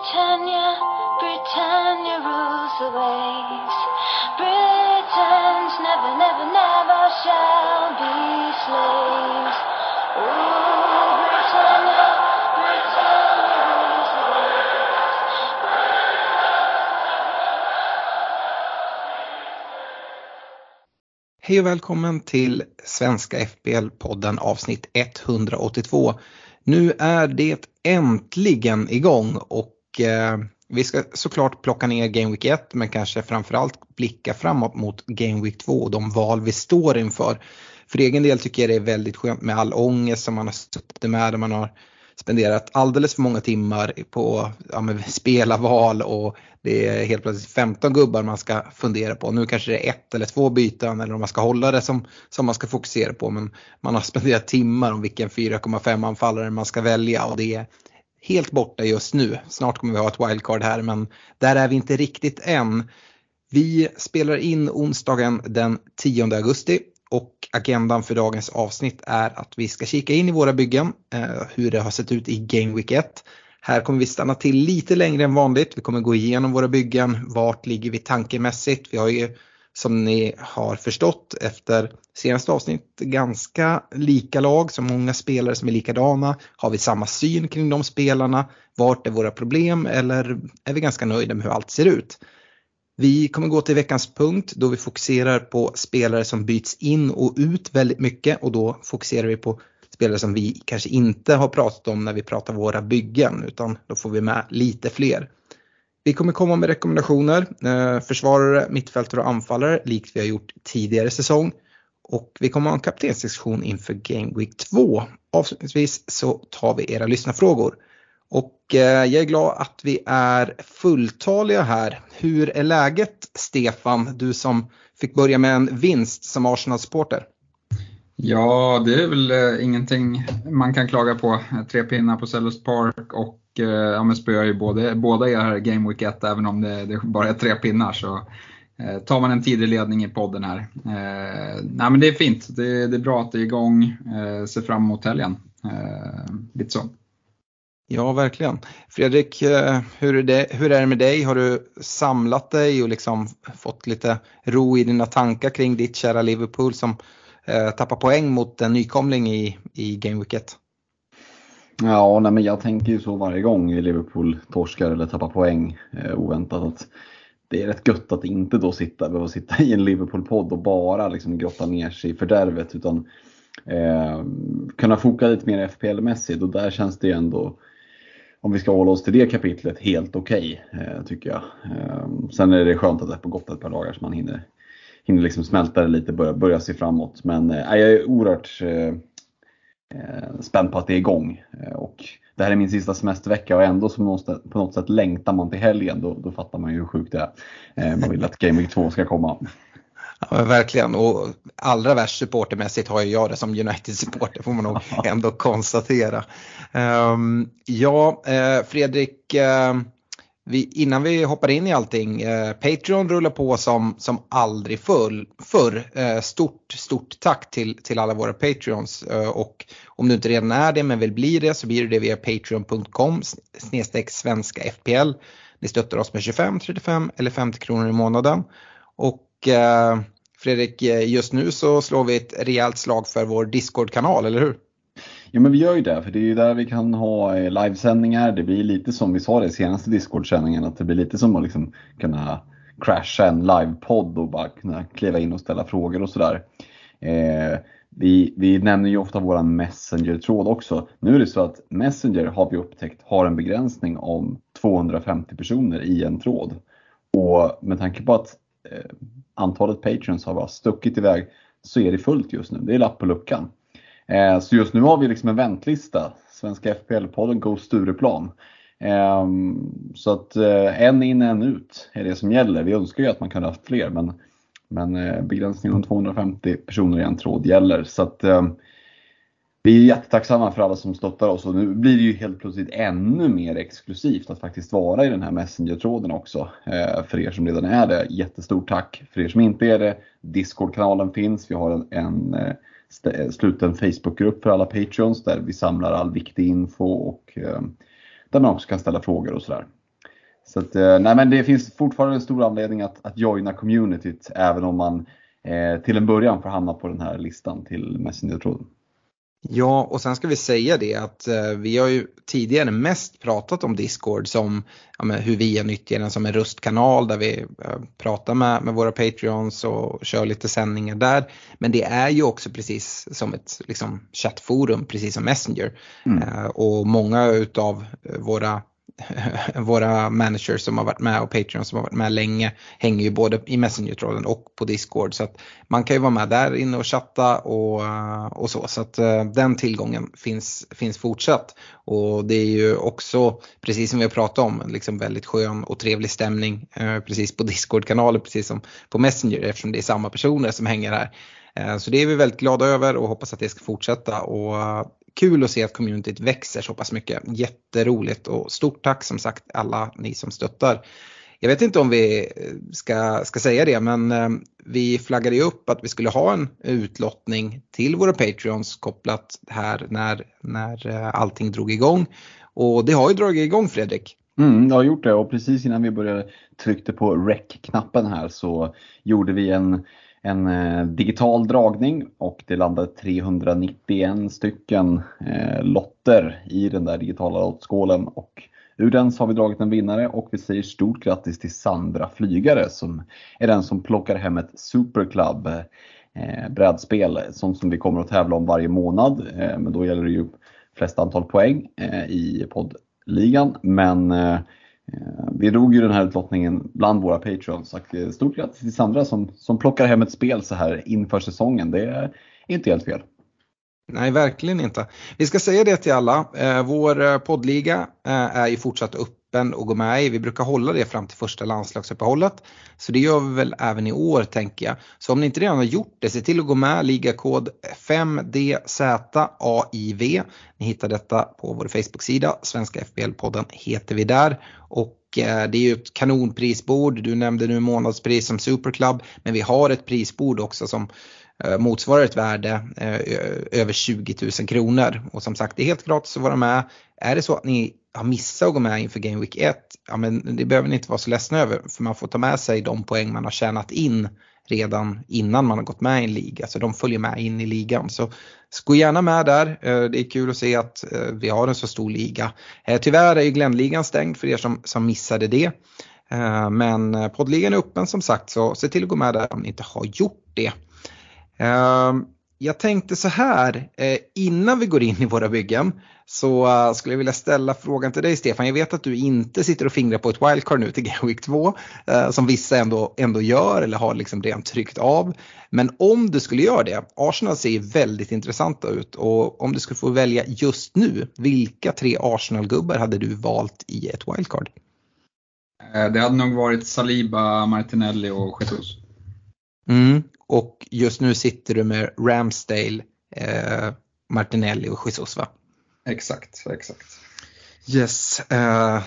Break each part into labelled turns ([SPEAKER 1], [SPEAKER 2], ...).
[SPEAKER 1] Britannia, Britannia rules the waves. Britons never, never, never shall be slaves. Oh, Britannia, Britannia rules the waves.
[SPEAKER 2] Hej och välkommen till Svenska FBL-podden avsnitt 182. Nu är det äntligen igång och Eh, vi ska såklart plocka ner Game Week 1 men kanske framförallt blicka framåt mot Game Week 2 och de val vi står inför. För egen del tycker jag det är väldigt skönt med all ångest som man har suttit med där man har spenderat alldeles för många timmar på ja, men spela val och det är helt plötsligt 15 gubbar man ska fundera på. Nu kanske det är ett eller två byten eller om man ska hålla det som, som man ska fokusera på. Men man har spenderat timmar om vilken 4,5 anfallare man ska välja och det är helt borta just nu. Snart kommer vi ha ett wildcard här men där är vi inte riktigt än. Vi spelar in onsdagen den 10 augusti och agendan för dagens avsnitt är att vi ska kika in i våra byggen, eh, hur det har sett ut i Game Week 1. Här kommer vi stanna till lite längre än vanligt. Vi kommer gå igenom våra byggen. Vart ligger vi tankemässigt? Vi har ju som ni har förstått efter senaste avsnitt ganska lika lag, så många spelare som är likadana. Har vi samma syn kring de spelarna? Vart är våra problem eller är vi ganska nöjda med hur allt ser ut? Vi kommer gå till veckans punkt då vi fokuserar på spelare som byts in och ut väldigt mycket och då fokuserar vi på spelare som vi kanske inte har pratat om när vi pratar våra byggen utan då får vi med lite fler. Vi kommer komma med rekommendationer, eh, försvarare, mittfältare och anfallare likt vi har gjort tidigare säsong. Och vi kommer ha en kaptensdiskussion inför Game Week 2. Avslutningsvis så tar vi era lyssnarfrågor. Och eh, jag är glad att vi är fulltaliga här. Hur är läget Stefan, du som fick börja med en vinst som Arsenal-supporter?
[SPEAKER 3] Ja, det är väl eh, ingenting man kan klaga på. Tre pinnar på Sellers Park och eh, ja, men spöar ju både, båda er här Game Week 1 även om det, det bara är tre pinnar. Så eh, tar man en tidig ledning i podden här. Eh, nej, men det är fint. Det, det är bra att det är igång. Eh, ser fram emot helgen. Eh, lite så.
[SPEAKER 2] Ja, verkligen. Fredrik, eh, hur är, det, hur är det med dig? Har du samlat dig och liksom fått lite ro i dina tankar kring ditt kära Liverpool som eh, tappar poäng mot en nykomling i, i Game Week 1?
[SPEAKER 4] Ja, nej, men jag tänker ju så varje gång Liverpool torskar eller tappar poäng eh, oväntat. Att det är rätt gött att inte då sitta, behöva sitta i en Liverpool-podd och bara liksom grotta ner sig i fördärvet. Utan eh, kunna foka lite mer FPL-mässigt och där känns det ju ändå om vi ska hålla oss till det kapitlet, helt okej okay, eh, tycker jag. Eh, sen är det skönt att det är på gott ett par dagar så man hinner, hinner liksom smälta det lite, börja, börja se framåt. Men eh, jag är oerhört eh, spänd på att det är igång. och det här är min sista semestervecka och ändå som på något sätt längtar man till helgen. Då, då fattar man ju hur sjukt det är. man vill att Game Week 2 ska komma.
[SPEAKER 2] Ja, verkligen och allra värst supportermässigt har jag det som United-supporter får man nog ändå konstatera. Um, ja, Fredrik, vi, innan vi hoppar in i allting, eh, Patreon rullar på som, som aldrig full, förr. Eh, stort, stort tack till, till alla våra Patreons eh, och om du inte redan är det men vill bli det så blir du det via patreon.com snedstreck svenska FPL. Ni stöttar oss med 25, 35 eller 50 kronor i månaden. Och eh, Fredrik, just nu så slår vi ett rejält slag för vår Discord-kanal, eller hur?
[SPEAKER 4] Ja men vi gör ju det, för det är ju där vi kan ha eh, livesändningar. Det blir lite som vi sa det i senaste Discord-sändningen, att det blir lite som att liksom kunna crasha en livepodd och bara kunna kliva in och ställa frågor och sådär. Eh, vi, vi nämner ju ofta vår Messenger-tråd också. Nu är det så att Messenger har vi upptäckt har en begränsning om 250 personer i en tråd. Och med tanke på att eh, antalet patrons har bara stuckit iväg så är det fullt just nu. Det är lapp på luckan. Eh, så just nu har vi liksom en väntlista. Svenska FPL-podden Go Stureplan. Eh, så att eh, en in en ut är det som gäller. Vi önskar ju att man kunde haft fler men, men eh, begränsningen om 250 personer i en tråd gäller. Så att, ehm, vi är jättetacksamma för alla som stöttar oss och nu blir det ju helt plötsligt ännu mer exklusivt att faktiskt vara i den här Messenger-tråden också. Eh, för er som redan är det, jättestort tack. För er som inte är det, Discord-kanalen finns. Vi har en, en eh, Eh, sluten Facebookgrupp för alla Patreons där vi samlar all viktig info och eh, där man också kan ställa frågor och sådär. Så att, eh, nej, men det finns fortfarande en stor anledning att, att joina communityt även om man eh, till en början får hamna på den här listan till Messenger-tråden.
[SPEAKER 2] Ja, och sen ska vi säga det att eh, vi har ju tidigare mest pratat om Discord som ja, hur vi nyttjar den som en röstkanal där vi eh, pratar med, med våra Patreons och kör lite sändningar där. Men det är ju också precis som ett liksom, chattforum, precis som Messenger. Mm. Eh, och många utav våra våra managers som har varit med och Patreon som har varit med länge hänger ju både i Messenger-tråden och på Discord. Så att man kan ju vara med där inne och chatta och, och så. Så att eh, den tillgången finns, finns fortsatt. Och det är ju också, precis som vi har pratat om, liksom väldigt skön och trevlig stämning eh, precis på Discord-kanalen precis som på Messenger eftersom det är samma personer som hänger här. Eh, så det är vi väldigt glada över och hoppas att det ska fortsätta. Och kul att se att communityt växer så pass mycket. Jätteroligt och stort tack som sagt alla ni som stöttar. Jag vet inte om vi eh, ska, ska säga det men eh, vi flaggade ju upp att vi skulle ha en utlottning till våra Patreons kopplat här när, när eh, allting drog igång. Och det har ju dragit igång Fredrik.
[SPEAKER 4] Mm, det har gjort det och precis innan vi började tryckte på rec-knappen här så gjorde vi en en eh, digital dragning och det landade 391 stycken eh, lotter i den där digitala lottskålen och ur den så har vi dragit en vinnare och vi säger stort grattis till Sandra Flygare som är den som plockar hem ett Superclub eh, brädspel, sånt som vi kommer att tävla om varje månad. Men då gäller det ju flest antal poäng i poddligan. Men Eh, vi drog ju den här utlottningen bland våra patrons. Eh, stort grattis till Sandra som, som plockar hem ett spel så här inför säsongen. Det är inte helt fel.
[SPEAKER 2] Nej, verkligen inte. Vi ska säga det till alla. Eh, vår eh, poddliga är ju fortsatt öppen att gå med i. Vi brukar hålla det fram till första landslagsuppehållet. Så det gör vi väl även i år tänker jag. Så om ni inte redan har gjort det, se till att gå med. Ligakod 5DZAIV. Ni hittar detta på vår Facebook-sida. Svenska FBL-podden heter vi där. Och eh, det är ju ett kanonprisbord. Du nämnde nu månadspris som Superclub. Men vi har ett prisbord också som Eh, motsvarar ett värde eh, över 20 000 kronor. Och som sagt, det är helt gratis att vara med. Är det så att ni har missat att gå med inför Game Week 1, ja men det behöver ni inte vara så ledsna över för man får ta med sig de poäng man har tjänat in redan innan man har gått med i en liga. Så de följer med in i ligan. Så gå gärna med där. Eh, det är kul att se att vi har en så stor liga. Tyvärr är ju Glennligan stängd för er som, som missade det. Men poddligan är öppen som sagt så se till att gå med där om ni inte har gjort det. Jag tänkte så här, innan vi går in i våra byggen så uh, skulle jag vilja ställa frågan till dig Stefan. Jag vet att du inte sitter och fingrar på ett wildcard nu till Game Week 2 uh, som vissa ändå, ändå gör eller har liksom redan tryckt av. Men om du skulle göra det, Arsenal ser väldigt intressanta ut och om du skulle få välja just nu, vilka tre Arsenal-gubbar hade du valt i ett wildcard?
[SPEAKER 3] Eh, det hade nog varit Saliba, Martinelli och Jesus.
[SPEAKER 2] Mm, och just nu sitter du med Ramsdale, eh, Martinelli och Jesus va?
[SPEAKER 3] Exakt, exakt.
[SPEAKER 2] Yes. Uh,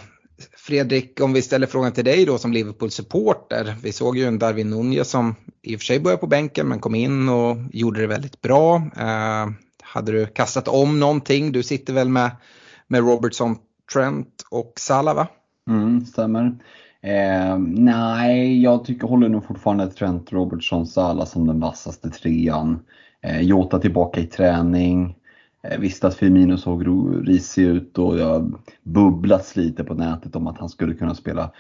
[SPEAKER 2] Fredrik, om vi ställer frågan till dig då som Liverpool-supporter. Vi såg ju en Darwin Nunez som i och för sig började på bänken men kom in och gjorde det väldigt bra. Uh, hade du kastat om någonting? Du sitter väl med, med Robertson, Trent och Salah va?
[SPEAKER 4] Mm, stämmer. Eh, nej, jag tycker, håller nog fortfarande Trent, Robertson, Salah som den vassaste trean. Eh, Jota tillbaka i träning. Eh, visste att Firmino såg risig ut och har bubblats lite på nätet om att han skulle kunna spela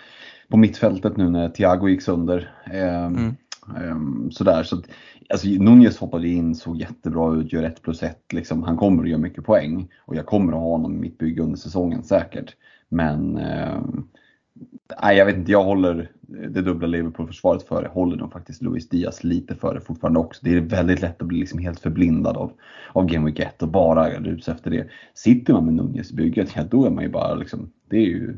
[SPEAKER 4] på mittfältet nu när Thiago gick sönder. Ehm, mm. Um, sådär, så alltså, Nunez hoppade in, såg jättebra ut, gör 1 plus 1. Liksom. Han kommer att göra mycket poäng och jag kommer att ha honom i mitt bygge under säsongen säkert. Men um, nej, jag vet inte, jag håller det dubbla Liverpool-försvaret före. Håller nog faktiskt Luis Diaz lite före fortfarande också. Det är väldigt lätt att bli liksom helt förblindad av, av Game Week 1 och bara rusa efter det. Sitter man med Nunez i bygget, ja, då är man ju bara liksom, det är ju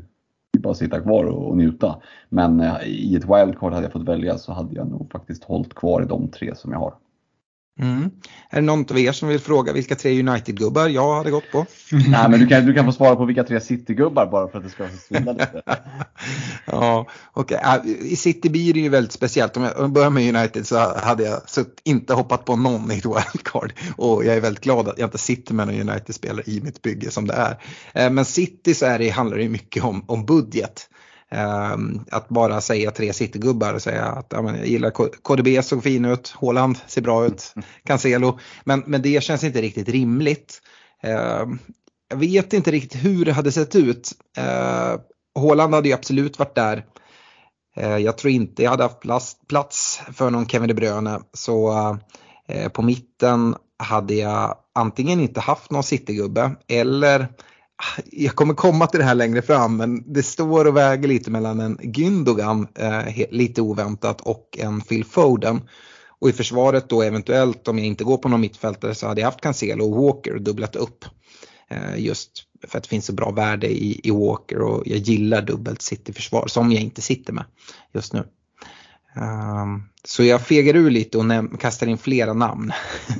[SPEAKER 4] det är bara att sitta kvar och, och njuta. Men eh, i ett wildcard hade jag fått välja så hade jag nog faktiskt hållit kvar i de tre som jag har.
[SPEAKER 2] Mm. Är det någon av er som vill fråga vilka tre United-gubbar jag hade gått på?
[SPEAKER 4] Nej, men du kan, du kan få svara på vilka tre City-gubbar bara för att det ska svindla lite.
[SPEAKER 2] ja. Okay. I City blir det ju väldigt speciellt. Om jag börjar med United så hade jag inte hoppat på någon i ett wildcard. Och jag är väldigt glad att jag inte sitter med någon United-spelare i mitt bygge som det är. Eh, men City så är det, handlar det mycket om, om budget. Ehm, att bara säga tre citygubbar och säga att ja, men jag gillar KDB såg fin ut, Håland ser bra ut, Cancelo. Men, men det känns inte riktigt rimligt. Ehm, jag vet inte riktigt hur det hade sett ut. Håland hade ju absolut varit där. Jag tror inte jag hade haft plats, för någon Kevin De Bruyne. Så uh, på mitten hade jag antingen inte haft någon citygubbe eller jag kommer komma till det här längre fram men det står och väger lite mellan en Gündogan eh, lite oväntat och en Phil Foden. Och i försvaret då eventuellt om jag inte går på någon mittfältare så hade jag haft Cancelo och Walker och dubblat upp. Eh, just för att det finns så bra värde i, i Walker och jag gillar dubbelt City-försvar som jag inte sitter med just nu. Um, så jag fegar ur lite och kastar in flera namn.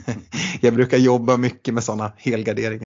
[SPEAKER 2] jag brukar jobba mycket med sådana helgarderingar.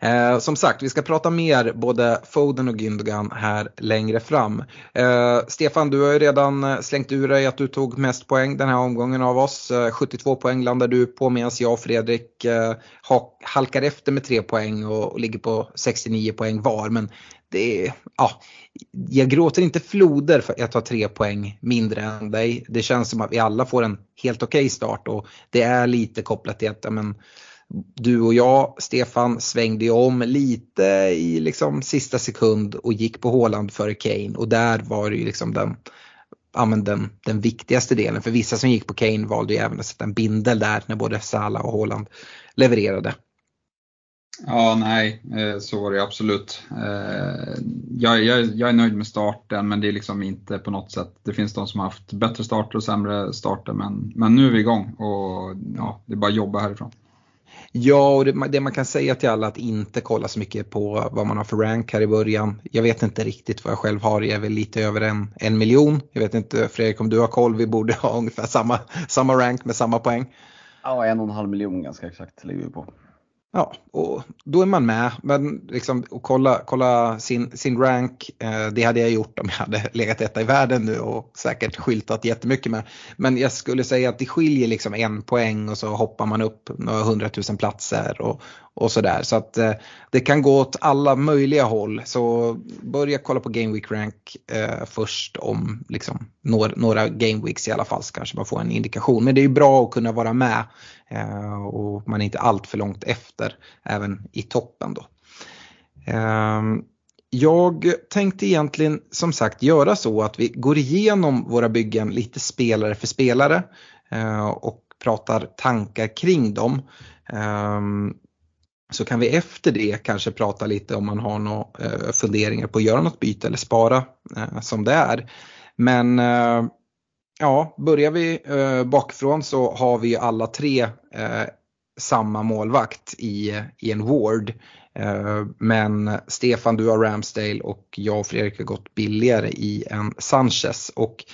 [SPEAKER 2] Eh, som sagt, vi ska prata mer både Foden och Gündogan här längre fram. Eh, Stefan, du har ju redan eh, slängt ur dig att du tog mest poäng den här omgången av oss. Eh, 72 poäng landar du på medan jag och Fredrik eh, halkar efter med 3 poäng och, och ligger på 69 poäng var. Men det är, ja, jag gråter inte floder för att jag tar tre poäng mindre än dig. Det känns som att vi alla får en helt okej okay start och det är lite kopplat till att men, du och jag, Stefan, svängde om lite i liksom sista sekund och gick på Håland före Kane och där var det ju liksom den, ja, den, den viktigaste delen. För vissa som gick på Kane valde ju även att sätta en bindel där när både Salah och Håland levererade.
[SPEAKER 3] Ja, nej, eh, så var det absolut. Eh, jag, jag, jag, är nöjd med starten men det är liksom inte på något sätt, det finns de som har haft bättre starter och sämre starter men, men nu är vi igång och ja, det är bara att jobba härifrån.
[SPEAKER 2] Ja, och det, det, man kan säga till alla att inte kolla så mycket på vad man har för rank här i början. Jag vet inte riktigt vad jag själv har, jag är väl lite över en, en miljon. Jag vet inte Fredrik om du har koll, vi borde ha ungefär samma, samma rank med samma poäng.
[SPEAKER 4] Ja, en och en halv miljon ganska exakt ligger vi på.
[SPEAKER 2] Ja, och då är man med. Men liksom, och kolla, kolla sin, sin rank, eh, det hade jag gjort om jag hade legat etta i världen nu och säkert skyltat jättemycket med. Men jag skulle säga att det skiljer liksom en poäng och så hoppar man upp några hundratusen platser och, och sådär. Så att eh, det kan gå åt alla möjliga håll. Så börja kolla på Game Week Rank eh, först om liksom, några, några Game Weeks i alla fall så kanske man får en indikation. Men det är ju bra att kunna vara med eh, och man är inte allt för långt efter även i toppen då. Eh, jag tänkte egentligen som sagt göra så att vi går igenom våra byggen lite spelare för spelare eh, och pratar tankar kring dem. Ehm, så kan vi efter det kanske prata lite om man har några eh, funderingar på att göra något byte eller spara eh, som det är. Men eh, ja, börjar vi eh, bakifrån så har vi alla tre eh, samma målvakt i, i en Ward. Eh, men Stefan, du har Ramsdale och jag och Fredrik har gått billigare i en Sanchez. Och,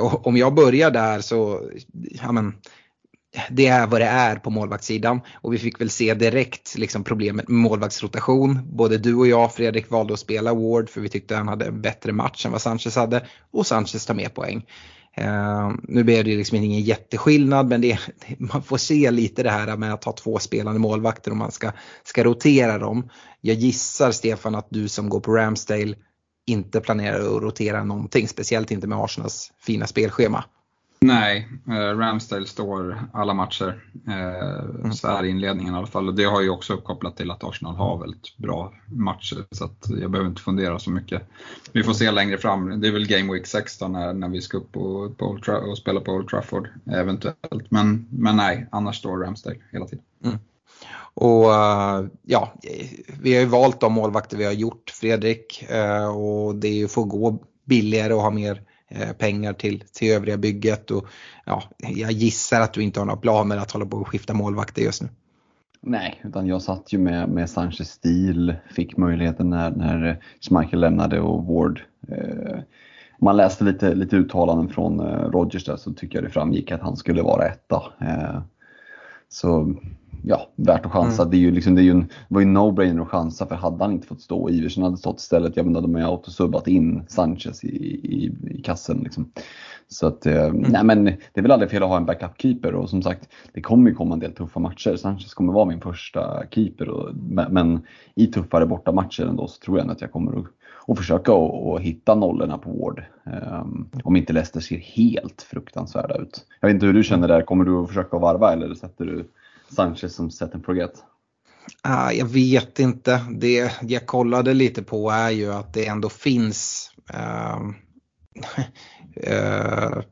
[SPEAKER 2] och om jag börjar där så, ja men, det är vad det är på målvaktssidan och vi fick väl se direkt liksom problemet med målvaktsrotation. Både du och jag Fredrik valde att spela Ward för vi tyckte han hade en bättre match än vad Sanchez hade och Sanchez tar mer poäng. Uh, nu blev det liksom ingen jätteskillnad men det, man får se lite det här med att ha två spelande målvakter om man ska, ska rotera dem. Jag gissar Stefan att du som går på Ramsdale inte planerar att rotera någonting, speciellt inte med Arsenals fina spelschema.
[SPEAKER 3] Nej, eh, Ramsdale står alla matcher. Eh, mm. Så är inledningen i alla fall. Och det har ju också kopplat till att Arsenal har väldigt bra matcher. Så att jag behöver inte fundera så mycket. Vi får se längre fram. Det är väl Game Week 16 när, när vi ska upp på, på och spela på Old Trafford eventuellt. Men, men nej, annars står Ramsdale hela tiden. Mm.
[SPEAKER 2] Och uh, ja, vi har ju valt de målvakter vi har gjort Fredrik. Uh, och det är ju för att gå billigare och ha mer Eh, Eh, pengar till, till övriga bygget. Och, ja, jag gissar att du inte har några planer att hålla på och skifta målvakter just nu.
[SPEAKER 4] Nej, utan jag satt ju med, med Sanchez stil, fick möjligheten när, när Schmeichel lämnade och Ward. Eh, man läste lite, lite uttalanden från eh, Rogers där så tycker jag det framgick att han skulle vara etta. Eh, så ja, värt att chansa. Mm. Det, är ju liksom, det, är ju en, var ju no-brainer att chansa för hade han inte fått stå, Iversen hade stått istället, jag menar de har ju autosubbat in Sanchez i, i, i kassen. Liksom. Så att, eh, mm. nej men det är väl aldrig fel att ha en backup-keeper och som sagt, det kommer ju komma en del tuffa matcher. Sanchez kommer vara min första keeper, och, men i tuffare bortamatcher ändå så tror jag att jag kommer att, och försöka att hitta nollorna på Ward. Um, om inte Leicester ser helt fruktansvärda ut. Jag vet inte hur du känner där, kommer du att försöka varva eller sätter du Sanchez som set and forget?
[SPEAKER 2] Uh, jag vet inte. Det jag kollade lite på är ju att det ändå finns uh, uh,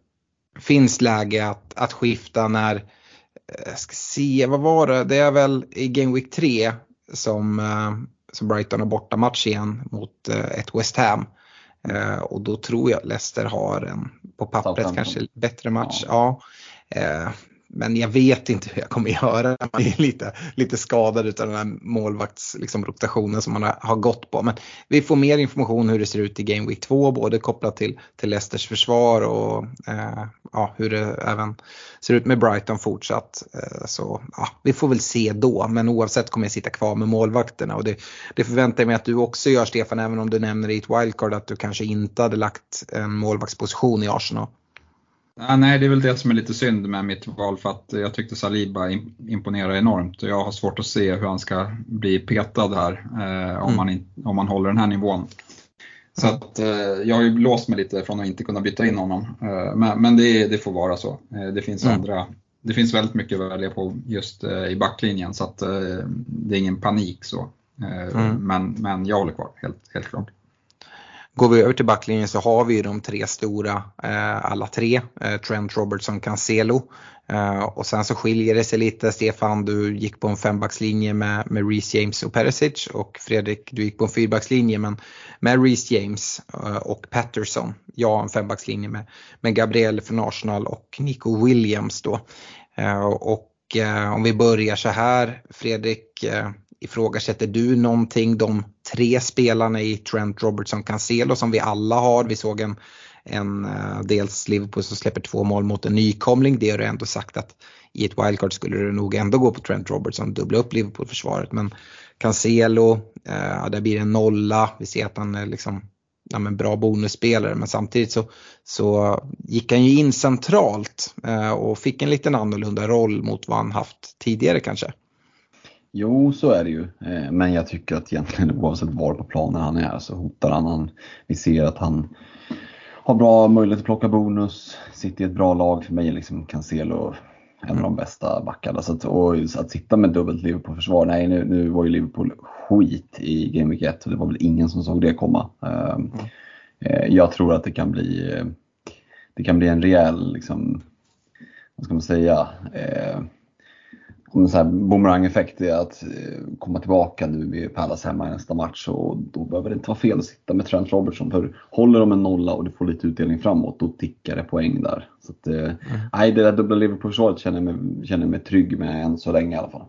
[SPEAKER 2] finns läge att, att skifta när, jag ska se, vad var det, det är väl i Game Week 3 som, ehm, som Brighton har bortamatch igen mot ett West Ham. och då tror jag Leicester har en, på pappret kanske bättre match. Ja. ja. Men jag vet inte hur jag kommer göra. Man är lite, lite skadad av den här målvaktsrotationen liksom, som man har, har, gått på. Men vi får mer information hur det ser ut i Game Week 2, både kopplat till, till Leicesters försvar och eh, ja, hur det även ser ut med Brighton fortsatt. Eh, så ja, vi får väl se då. Men oavsett kommer jag sitta kvar med målvakterna. Och det, det förväntar jag mig att du också gör Stefan, även om du nämner i ett wildcard att du kanske inte hade lagt en målvaktsposition i Arsenal.
[SPEAKER 3] Ja, nej, det är väl det som är lite synd med mitt val för att jag tyckte Saliba imponerar enormt och jag har svårt att se hur han ska bli petad här eh, om, mm. man in, om man håller den här nivån. Så att, eh, jag har ju låst mig lite från att inte kunna byta in honom. Eh, men, men det, det, får vara så. Eh, det finns mm. andra det finns väldigt mycket att välja på just eh, i backlinjen så att eh, det är ingen panik så. Mm. Men, men jag håller kvar, helt, helt klart.
[SPEAKER 2] Går vi över till backlinjen så har vi de tre stora, eh, alla tre, eh, Trent, Robertson, Cancelo. Eh, och sen så skiljer det sig lite. Stefan, du gick på en fembackslinje med, med Reece James och Perisic och Fredrik, du gick på en fyrbackslinje men med Reece James eh, och Patterson. Jag har en fembackslinje med, med Gabriel från Arsenal och Nico Williams då. Eh, och eh, om vi börjar så här, Fredrik, Ifrågasätter du någonting de tre spelarna i Trent Robertson Cancelo som vi alla har? Vi såg en, en eh, dels Liverpool som släpper två mål mot en nykomling. Det har du ändå sagt att i ett wildcard skulle du nog ändå gå på Trent Robertson, dubbla upp Liverpool-försvaret. Men Cancelo, eh, där blir det en nolla. Vi ser att han är liksom ja, men bra bonusspelare men samtidigt så, så gick han ju in centralt eh, och fick en liten annorlunda roll mot vad han haft tidigare kanske.
[SPEAKER 4] Jo, så är det ju. Eh, men jag tycker att egentligen oavsett var på planen han är så hotar han. han vi ser att han har bra möjlighet att plocka bonus, sitter i ett bra lag. För mig är liksom Cancelo en av de bästa backarna. Så att, och att sitta med dubbelt Liverpool-försvar, nej nu, nu var ju Liverpool skit i Game Week 1 och det var väl ingen som såg det komma. Mm. Jag tror att det kan bli, det kan bli en rejäl, liksom, vad ska man säga, sån här boomerang-effekt är att eh, komma tillbaka nu med Palace hemma i nästa match och då behöver det inte vara fel att sitta med Trent Robertson. För håller de en nolla och du får lite utdelning framåt, då tickar det poäng där. Så att, eh, mm. Nej, det där dubbla Liverpool-försvaret känner, jag mig, känner mig trygg med än så länge i alla fall.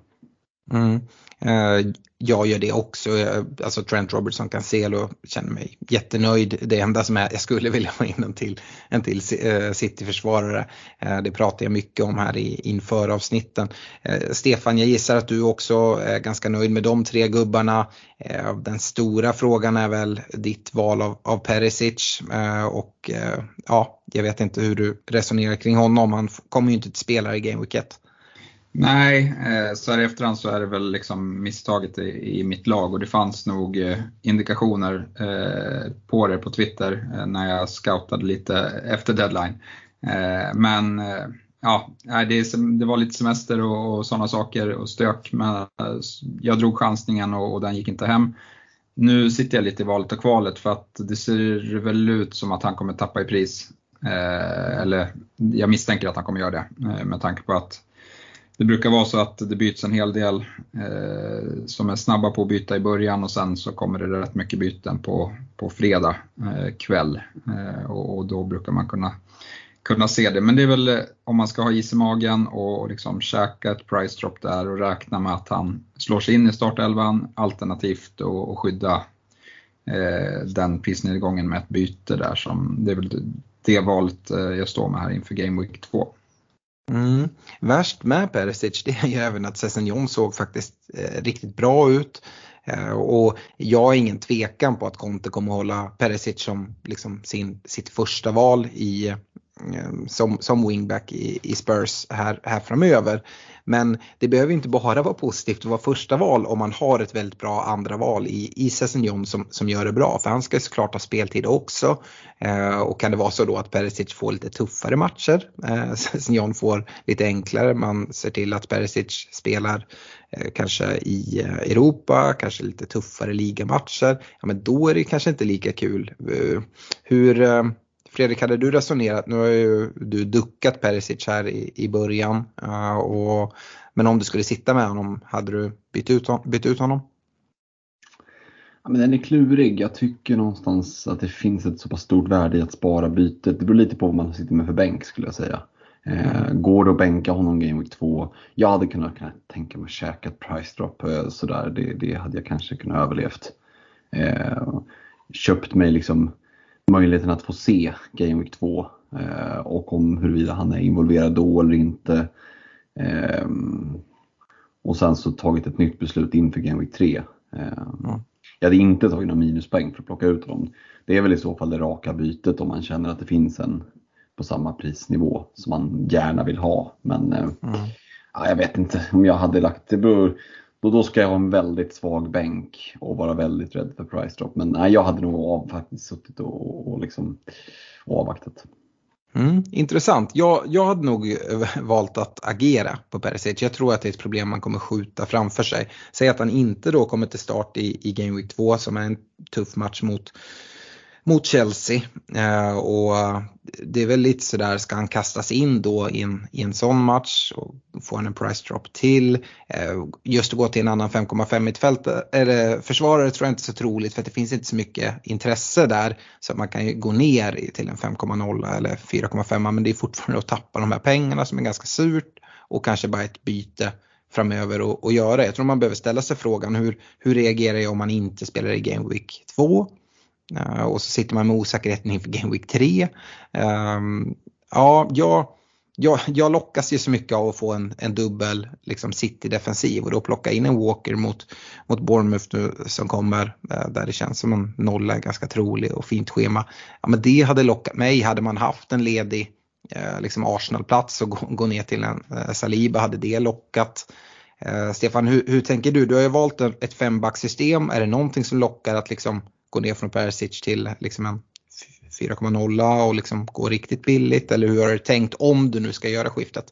[SPEAKER 2] Mm. Eh, jag gör det också. Eh, alltså Trent Robertson Cancelo känner mig jättenöjd. Det enda som är, jag skulle vilja ha in en till, en till eh, City-försvarare. Det pratar jag mycket om här i, inför avsnitten. Stefan, jag gissar att du också är ganska nöjd med de tre gubbarna. Den stora frågan är väl ditt val av, av Perisic och ja, jag vet inte hur du resonerar kring honom. Han kommer ju inte till spelare i Game Week 1.
[SPEAKER 3] Nej, eh, så här i efterhand så är det väl liksom misstaget i, i mitt lag och det fanns nog eh, indikationer eh, på det på Twitter när jag scoutade lite efter deadline. Men ja, det, var lite semester och, sådana saker och stök, men jag drog chansningen och den gick inte hem. Nu sitter jag lite i valet och kvalet för att det ser väl ut som att han kommer tappa i pris. eller jag misstänker att han kommer göra det med tanke på att det brukar vara så att det byts en hel del eh, som är snabba på att byta i början och sen så kommer det rätt mycket byten på, på fredag eh, kväll. Eh, och, och, då brukar man kunna kunna se det. Men det är väl eh, om man ska ha is i magen och liksom käka ett price drop där och räkna med att han slår sig in i startelvan alternativt och, och skydda eh, den prisnedgången med ett byte där. Som, det är väl det valet eh, jag står med här inför Game Week 2.
[SPEAKER 2] Mm. Värst med Perisic det är ju även att Sessignon såg faktiskt eh, riktigt bra ut. Eh, och jag har ingen tvekan på att Conte kommer hålla Perisic som liksom sin, sitt första val i, Ehm, som, som wingback i, i Spurs här, här framöver. Men det behöver inte bara vara positivt att vara första val om man har ett väldigt bra andra val i, i Sessignon som, som gör det bra. För han ska såklart ha speltid också. Eh, och kan det vara så då att Perisic får lite tuffare matcher. Eh, Sessignon får lite enklare. Man ser till att Perisic spelar eh, kanske i eh, Europa, kanske lite tuffare ligamatcher. Ja men då är det kanske inte lika kul. Eh, hur eh, Fredrik, hade du resonerat, nu har ju du duckat Perisic här i, i början, uh, och, men om du skulle sitta med honom, hade du bytt ut, bytt ut honom?
[SPEAKER 4] Ja, men den är klurig. Jag tycker någonstans att det finns ett så pass stort värde i att spara bytet. Det beror lite på vad man sitter med för bänk skulle jag säga. Eh, går det att bänka honom Game Week 2? Jag hade kunnat, kunnat tänka mig att käka ett price drop eh, sådär. Det, det hade jag kanske kunnat överlevt. Eh, köpt mig liksom möjligheten att få se Game Week 2 eh, och om huruvida han är involverad då eller inte. Eh, och sen så tagit ett nytt beslut inför Game Week 3. Eh, mm. Jag hade inte tagit någon minuspoäng för att plocka ut dem. Det är väl i så fall det raka bytet om man känner att det finns en på samma prisnivå som man gärna vill ha. Men mm. ja, jag vet inte om jag hade lagt det. Beror, då, då ska jag ha en väldigt svag bänk och vara väldigt rädd för price drop. Men nej, jag hade nog av, faktiskt suttit och, och liksom avvaktat.
[SPEAKER 2] Mm, intressant. Jag, jag hade nog eh, valt att agera på Perisic. Jag tror att det är ett problem man kommer skjuta framför sig. Säg att han inte då kommer till start i, i Game Week 2 som är en tuff match mot mot Chelsea. Eh, och det är väl lite sådär, ska han kastas in då i en, i en sån match och får han en price drop till. Eh, just att gå till en annan 5,5 mittfält, eller försvarare tror jag inte är så troligt för att det finns inte så mycket intresse där. Så man kan ju gå ner till en 5,0 eller 4,5 men det är fortfarande att tappa de här pengarna som är ganska surt och kanske bara ett byte framöver och, och göra. Jag tror man behöver ställa sig frågan hur, hur reagerar jag om man inte spelar i Game Week 2? Uh, och så sitter man med osäkerheten inför Game Week 3. Ehm, ja, jag, jag, jag lockas ju så mycket av att få en, en dubbel liksom City-defensiv och då plocka in en Walker mot, mot Bournemouth nu som kommer uh, där det känns som en nolla är ganska trolig och fint schema. Ja, men det hade lockat mig, hade man haft en ledig uh, liksom Arsenal-plats och gå, gå ner till en Saliba hade det lockat. Stefan, hur, hur tänker du? Du har ju valt ett fembacksystem. Är det någonting som lockar att liksom gå ner från Perisic till liksom en 4,0 och liksom gå riktigt billigt? Eller hur har du tänkt om du nu ska göra skiftet?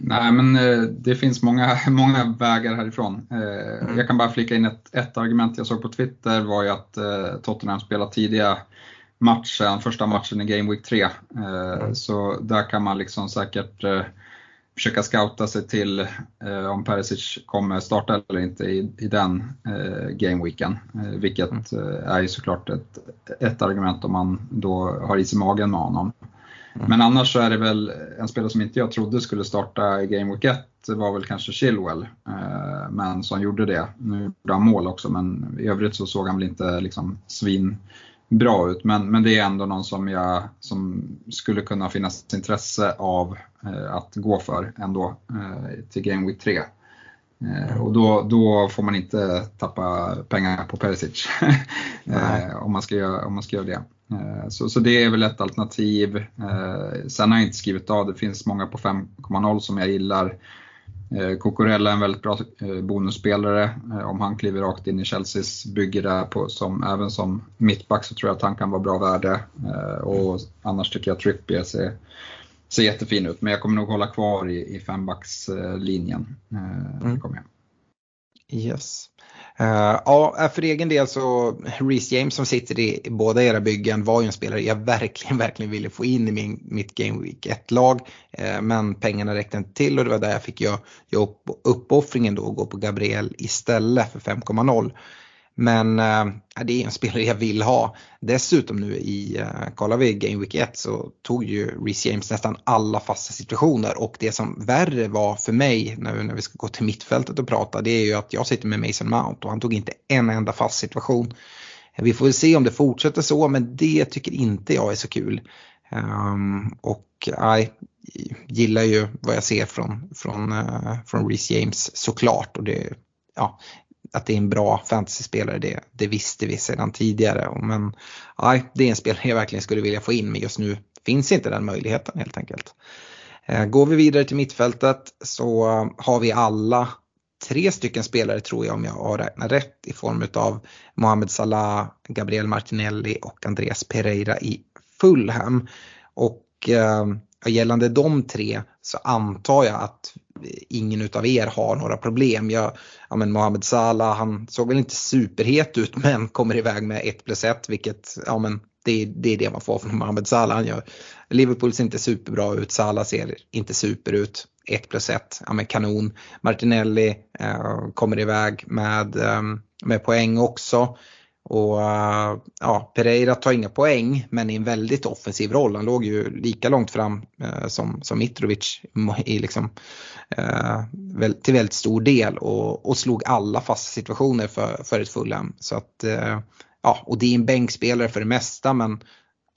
[SPEAKER 3] Nej men eh, det finns många, många vägar härifrån. Eh, mm. Jag kan bara flika in ett, ett argument jag såg på Twitter var ju att eh, Tottenham spelar tidiga matchen, första matchen i Game Week 3. Mm. Så där kan man liksom säkert försöka scouta sig till eh, om Perisic kommer starta eller inte i, i den eh, gameweeken. Eh, vilket mm. eh, är ju såklart ett, ett argument om man då har is i magen med honom. Mm. Men annars så är det väl en spelare som inte jag trodde skulle starta i Game Week 1 var väl kanske Chilwell. Eh, men som gjorde det. Nu gjorde han mål också men i övrigt så såg han väl inte liksom svin bra ut. Men, men det är ändå någon som, jag, som skulle kunna finnas intresse av eh, att gå för ändå eh, till Game Week 3. Eh, och då, då får man inte tappa pengar på Perisic eh, om, man ska göra, om man ska göra det. Eh, så, så det är väl ett alternativ. Eh, sen har jag inte skrivit av, det finns många på 5,0 som jag gillar. Cocorella är en väldigt bra bonusspelare. Om han kliver rakt in i Chelseas bygge där på, som, även som mittback så tror jag att han kan vara bra värde. Och annars tycker jag Trippier ser, ser jättefin ut. Men jag kommer nog hålla kvar i, i fembackslinjen. Mm. Kommer jag.
[SPEAKER 2] Yes. Uh, ja, eh, för egen del så Reece James som sitter i båda era byggen var ju en spelare jag verkligen, verkligen ville få in i min, mitt Game Week 1-lag. Uh, eh, men pengarna räckte inte till och det var där jag fick göra upp, uppoffringen då och gå på Gabriel istället för 5,0. Men äh, det är en spelare jag vill ha. Dessutom nu i, eh, äh, kollar vi Game Week 1 så tog ju Reece James nästan alla fasta situationer och det som värre var för mig nu när vi ska gå till mittfältet och prata det är ju att jag sitter med Mason Mount och han tog inte en enda fast situation. Vi får väl se om det fortsätter så men det tycker inte jag är så kul. Um, och jag gillar ju vad jag ser från, från, uh, från Reece James såklart. Och det, ja, att det är en bra fantasyspelare det, det visste vi sedan tidigare. Men nej, det är en spelare jag verkligen skulle vilja få in men just nu finns inte den möjligheten helt enkelt. Eh, går vi vidare till mittfältet så har vi alla tre stycken spelare tror jag om jag har räknat rätt i form av Mohamed Salah, Gabriel Martinelli och Andreas Pereira i Fulham. Och eh, gällande de tre så antar jag att ingen utav er har några problem. Jag, ja men Mohamed Salah han såg väl inte superhet ut men kommer iväg med 1 plus 1 vilket ja men det, det är det man får från Mohamed Salah. Han gör, Liverpool ser inte superbra ut, Salah ser inte super ut. 1 plus 1, ja men kanon. Martinelli eh, kommer iväg med, eh, med poäng också. Och eh, ja, Pereira tar inga poäng men i en väldigt offensiv roll. Han låg ju lika långt fram eh, som, som Mitrovic i liksom, eh, väl, till väldigt stor del och, och slog alla fasta situationer för, för ett Fulham. Så att, eh, ja, och det är en bänkspelare för det mesta men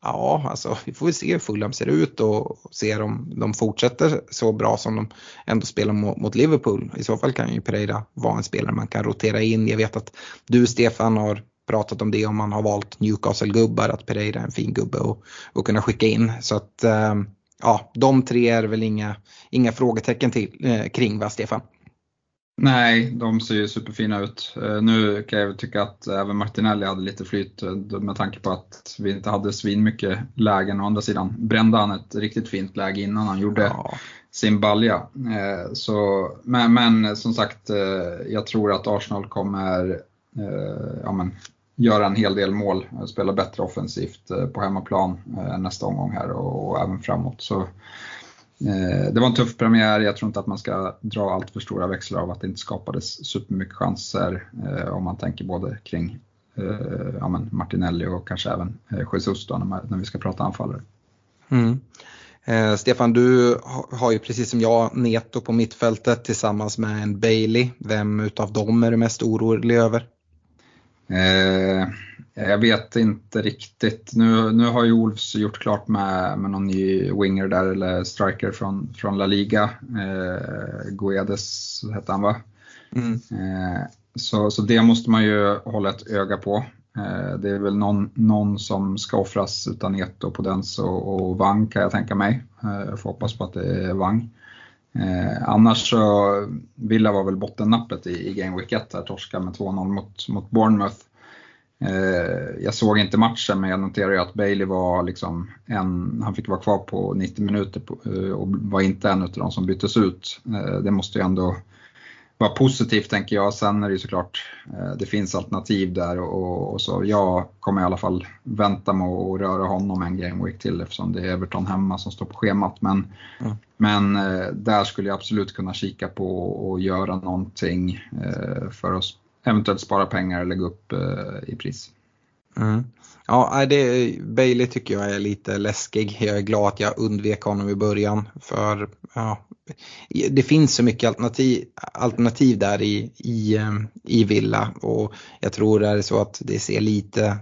[SPEAKER 2] ja, alltså vi får väl se hur Fulham ser ut och se om de fortsätter så bra som de ändå spelar mot, mot Liverpool. I så fall kan ju Pereira vara en spelare man kan rotera in. Jag vet att du Stefan har pratat om det om man har valt Newcastle-gubbar, att Pereira är en fin gubbe och, och kunna skicka in. Så att ehm, ja, de tre är väl inga, inga frågetecken till, eh, kring va Stefan?
[SPEAKER 3] Nej, de ser ju superfina ut. Eh, nu kan jag tycka att även Martinelli hade lite flyt eh, med tanke på att vi inte hade svin mycket lägen. Å andra sidan brände han ett riktigt fint läge innan han gjorde ja. sin balja. Så, men, men som sagt, jag tror att Arsenal kommer ja, men, göra en hel del mål, spela bättre offensivt eh, på hemmaplan eh, nästa omgång här och även framåt. Så, eh, det var en tuff premiär, jag tror inte att man ska dra allt för stora växlar av att det inte skapades supermycket chanser eh, om man tänker både kring ja, men Martinelli och kanske även Jesus då, när vi ska prata anfallare.
[SPEAKER 2] Mm. Eh, Stefan, du har ju precis som jag Neto på mittfältet tillsammans med en Bailey. Vem utav dem är du mest orolig över?
[SPEAKER 3] Eh, jag vet inte riktigt. Nu, nu har ju Wolves gjort klart med, med någon ny winger där, eller striker från, från La Liga. Eh, Guedes hette han va? Mm. Eh, så, så det måste man ju hålla ett öga på. Eh, det är väl någon, någon som ska offras utan Eto, Podens och, och Wang kan jag tänka mig. Eh, jag får hoppas på att det är Wang. Eh, annars så, Villa var väl bottennappet i, i Game Week 1 här, torska med 2-0 mot, mot Bournemouth. Eh, jag såg inte matchen men jag noterade att Bailey var liksom en, han fick vara kvar på 90 minuter på, eh, och var inte en av de som byttes ut. Eh, det måste ju ändå vara positivt tänker jag. Sen är det ju såklart, eh, det finns alternativ där och, och, så. Jag kommer i alla fall vänta med att röra honom en game week till eftersom det är Everton hemma som står på schemat. Men, mm. men eh, där skulle jag absolut kunna kika på och göra någonting eh, för att eventuellt spara pengar eller gå upp i pris.
[SPEAKER 2] Mm. Ja, det, Bailey tycker jag är lite läskig. Jag är glad att jag undvek honom i början. För ja, det finns så mycket alternativ, alternativ där i, i, eh, i Villa. Och jag tror det är så att det ser lite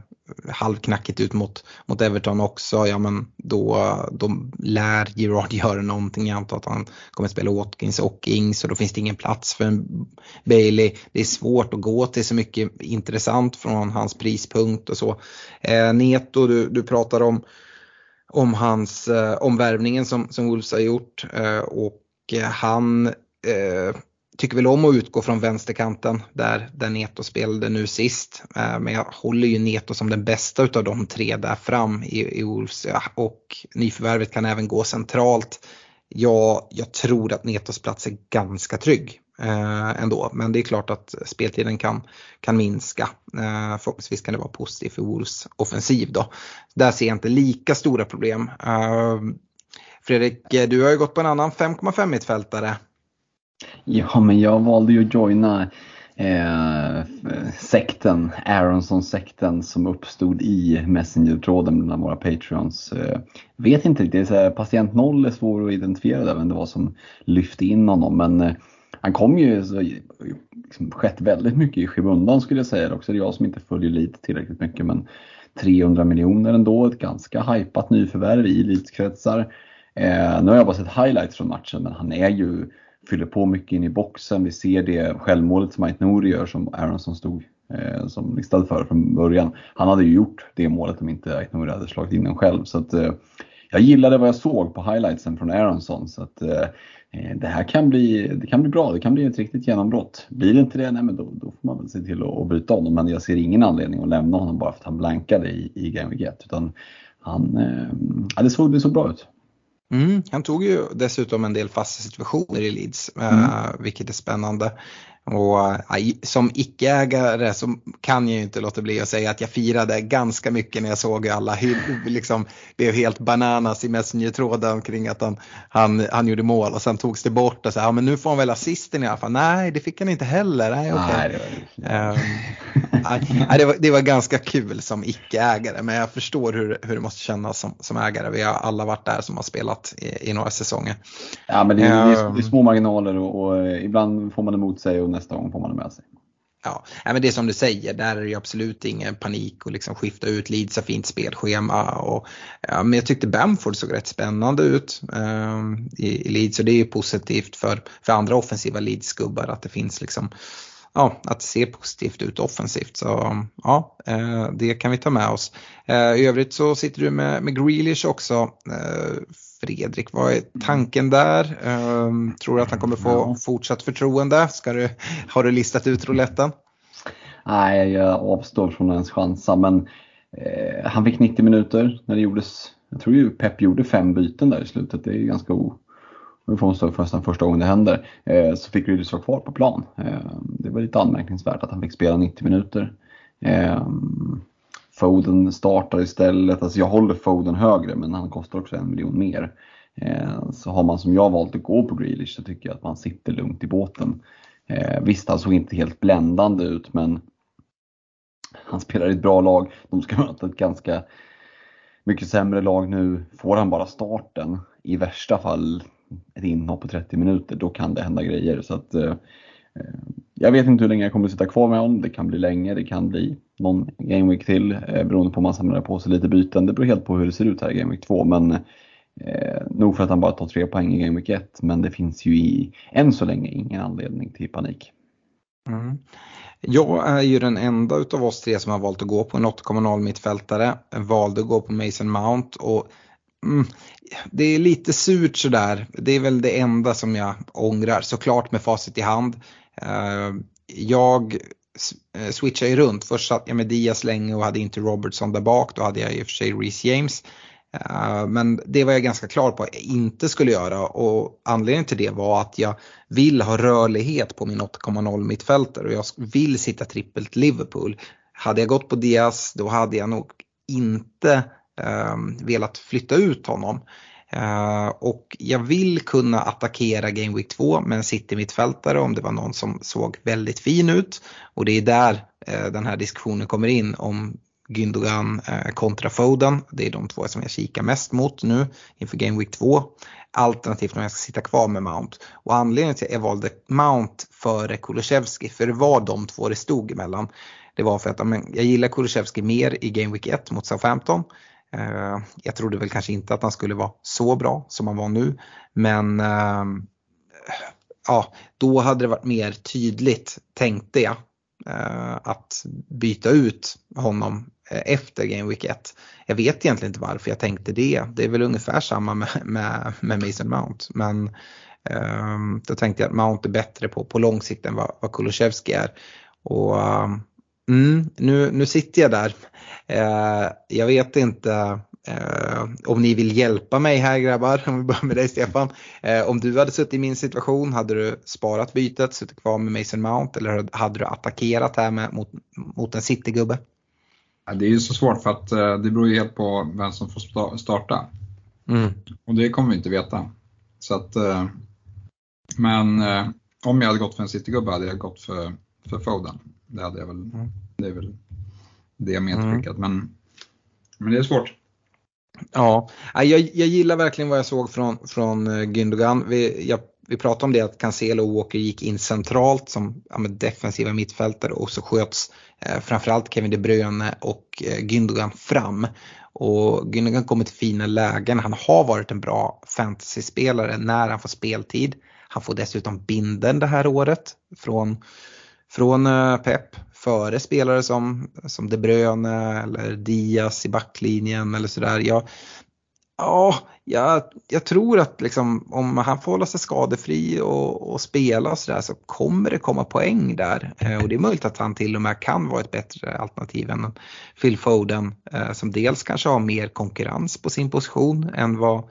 [SPEAKER 2] halvknackigt ut mot, mot Everton också, ja men då, då lär Gerard göra någonting. Jag antar att han kommer spela Watkins och Ings och då finns det ingen plats för en Bailey. Det är svårt att gå till så mycket intressant från hans prispunkt och så. Eh, Neto, du, du pratar om, om hans eh, omvärvningen som, som Wolves har gjort eh, och han eh, tycker väl om att utgå från vänsterkanten där, där Neto spelade nu sist. Eh, men jag håller ju Neto som den bästa utav de tre där fram i, i Wolves och nyförvärvet kan även gå centralt. Ja, jag tror att Netos plats är ganska trygg eh, ändå. Men det är klart att speltiden kan, kan minska. Eh, förhoppningsvis kan det vara positivt för Wolves offensiv då. Där ser jag inte lika stora problem. Eh, Fredrik, du har ju gått på en annan 5,5 mittfältare.
[SPEAKER 4] Ja, men jag valde ju att joina eh, sekten, Aronson-sekten som uppstod i Messenger-tråden bland våra Patreons. Eh, vet inte riktigt, så här, patient noll är svår att identifiera vem det var som lyfte in honom men eh, han kom ju, så, liksom, skett väldigt mycket i skymundan skulle jag säga. Också det är jag som inte följer lite tillräckligt mycket men 300 miljoner ändå, ett ganska hypat nyförvärv i elitkretsar. Eh, nu har jag bara sett highlights från matchen men han är ju fyller på mycket in i boxen. Vi ser det självmålet som Ait Nouri gör som Aronsson stod eh, som listad för från början. Han hade ju gjort det målet om inte Ait Nouri hade slagit in den själv. Så att, eh, jag gillade vad jag såg på highlightsen från Aronsson. Så att, eh, eh, det här kan bli, det kan bli bra, det kan bli ett riktigt genombrott. Blir det inte det, nej, men då, då får man väl se till att, att byta honom. Men jag ser ingen anledning att lämna honom bara för att han blankade i, i Game Week 1. Utan han, eh, ja, det, såg, det såg bra ut.
[SPEAKER 2] Mm, han tog ju dessutom en del fasta situationer i Leeds, mm. uh, vilket är spännande. Och uh, som icke-ägare så kan jag ju inte låta bli att säga att jag firade ganska mycket när jag såg alla liksom blev helt bananas i Messenger-tråden kring att han, han, han gjorde mål och sen togs det bort och så ja men nu får han väl assisten i alla fall. Nej det fick han inte heller. Nej, okay. Nej, det, var... nej, det, var, det var ganska kul som icke-ägare men jag förstår hur, hur det måste kännas som, som ägare. Vi har alla varit där som har spelat i, i några säsonger.
[SPEAKER 4] Ja men det, det, är, det är, små marginaler och, och ibland får man emot sig och nästa gång får man det med sig.
[SPEAKER 2] Ja, men det är som du säger, där är det absolut ingen panik att liksom skifta ut Leeds har fint spelschema. Och, ja, men jag tyckte Bamford såg rätt spännande ut eh, i, i Leeds och det är ju positivt för, för andra offensiva Leeds-gubbar att det finns liksom ja, att det ser positivt ut offensivt. Så ja, eh, det kan vi ta med oss. Eh, I övrigt så sitter du med, med Grealish också. Eh, Fredrik, vad är tanken där? Um, tror du att han kommer få fortsatt förtroende? Ska du, har du listat ut rouletten?
[SPEAKER 4] Nej, jag avstår från ens chansa men eh, han fick 90 minuter när det gjordes. Jag tror ju Pep gjorde fem byten där i slutet. Det är ganska o... Det får man stå för första gången det händer. Eh, så fick Ryders vara kvar på plan. Eh, det var lite anmärkningsvärt att han fick spela 90 minuter. Foden startar istället. Alltså jag håller Foden högre men han kostar också en miljon mer. Eh, så har man som jag valt att gå på Grealish så tycker jag att man sitter lugnt i båten. Eh, visst, han såg inte helt bländande ut men han spelar i ett bra lag. De ska möta ett ganska mycket sämre lag nu. Får han bara starten, i värsta fall ett inhopp på 30 minuter, då kan det hända grejer. Så att, eh, jag vet inte hur länge jag kommer att sitta kvar med honom. Det kan bli länge, det kan bli någon Game Week till eh, beroende på om han samlar på sig lite byten. Det beror helt på hur det ser ut här i Game Week 2. Men eh, nog för att han bara tar tre poäng i Game Week 1. Men det finns ju i, än så länge ingen anledning till panik.
[SPEAKER 2] Mm. Jag är ju den enda utav oss tre som har valt att gå på en 8,0 mittfältare. Jag Valde att gå på Mason Mount och mm, det är lite surt sådär. Det är väl det enda som jag ångrar, såklart med facit i hand. Ehm, jag eh, switchade ju runt. Först satt jag med Diaz länge och hade inte Robertson där bak. Då hade jag i och för sig Reece James. Ehm, men det var jag ganska klar på att jag inte skulle göra och anledningen till det var att jag vill ha rörlighet på min 8,0 mittfältare och jag vill sitta trippelt Liverpool. Hade jag gått på Diaz då hade jag nog inte um, velat flytta ut honom. Uh, och jag vill kunna attackera Game Week 2 med en City-mittfältare om det var någon som såg väldigt fin ut. Och det är där uh, den här diskussionen kommer in om Gündogan uh, kontra Foden. Det är de två som jag kikar mest mot nu inför Game Week 2. Alternativt om jag ska sitta kvar med Mount. Och anledningen till att jag valde Mount före Kulusevski, för det var de två det stod emellan. Det var för att jag gillar Kulusevski mer i Game Week 1 mot Southampton. Eh, jag trodde väl kanske inte att han skulle vara så bra som han var nu. Men eh, ja, då hade det varit mer tydligt tänkte jag eh, att byta ut honom efter Game Week 1. Jag vet egentligen inte varför jag tänkte det. Det är väl ungefär samma med, med, med Mason Mount. Men um, då tänkte jag att Mount är bättre på, på lång sikt än vad, vad Kulusevski är. Och mm, nu, nu sitter jag där Eh, jag vet inte eh, om ni vill hjälpa mig här grabbar, om vi börjar med dig Stefan. Eh, om du hade suttit i min situation, hade du sparat bytet, suttit kvar med Mason Mount eller hade du attackerat här med, mot, mot en Citygubbe?
[SPEAKER 3] Det är ju så svårt för att det beror ju helt på vem som får starta. Mm. Och det kommer vi inte veta. Så att, men om jag hade gått för en Citygubbe hade jag gått för, för Foden. Det, hade jag väl,
[SPEAKER 2] Mm.
[SPEAKER 3] det är väl det medskickat. Men, men det är svårt.
[SPEAKER 2] Ja, jag, jag gillar verkligen vad jag såg från, från eh, Gündogan. Vi, jag, vi pratade om det att Cancelo och Walker gick in centralt som ja, defensiva mittfältare och så sköts eh, framförallt Kevin De Bruyne och eh, Gündogan fram. Och Gündogan kommer till fina lägen. Han har varit en bra fantasyspelare när han får speltid. Han får dessutom binden det här året från, från eh, Pep före spelare som, som De Bruyne eller Diaz i backlinjen eller sådär. Jag, ja, jag, jag tror att liksom, om han får hålla sig skadefri och, och spela och sådär så kommer det komma poäng där. Eh, och det är möjligt att han till och med kan vara ett bättre alternativ än Phil Foden eh, som dels kanske har mer konkurrens på sin position än vad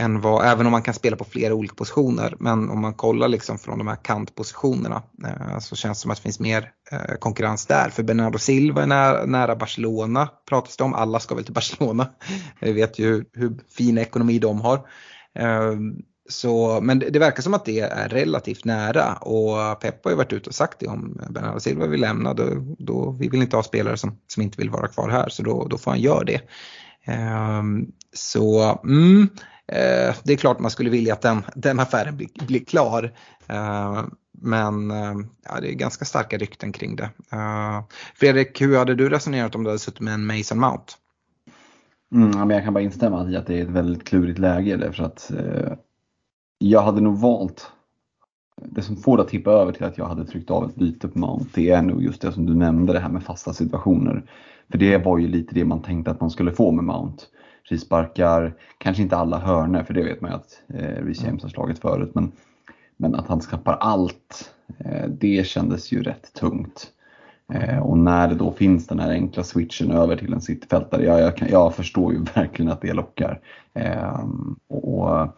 [SPEAKER 2] än vad, även om man kan spela på flera olika positioner. Men om man kollar liksom från de här kantpositionerna eh, så känns det som att det finns mer eh, konkurrens där. För Bernardo Silva är nära, nära Barcelona pratas det om. Alla ska väl till Barcelona. Vi vet ju hur, fin ekonomi de har. Eh, så, men det, det, verkar som att det är relativt nära och Pep har ju varit ute och sagt det om Bernardo Silva vill lämna. Då, då, vi vill inte ha spelare som, som inte vill vara kvar här så då, då får han göra det. Ehm, så mm, Eh, det är klart man skulle vilja att den, den affären blir, blir klar. Eh, men eh, ja, det är ganska starka rykten kring det. Eh, Fredrik, hur hade du resonerat om du hade suttit med en Mason Mount?
[SPEAKER 4] Mm, jag kan bara instämma i att det är ett väldigt klurigt läge därför att eh, jag hade nog valt det som får det att tippa över till att jag hade tryckt av ett byte på Mount, det är nog just det som du nämnde, det här med fasta situationer. För det var ju lite det man tänkte att man skulle få med Mount frisparkar, kanske inte alla hörnor för det vet man ju att eh, Reece James har slagit förut. Men, men att han skapar allt, eh, det kändes ju rätt tungt. Eh, och när det då finns den här enkla switchen över till en sittfältare, ja, jag, kan, jag förstår ju verkligen att det lockar. Eh, och, eh,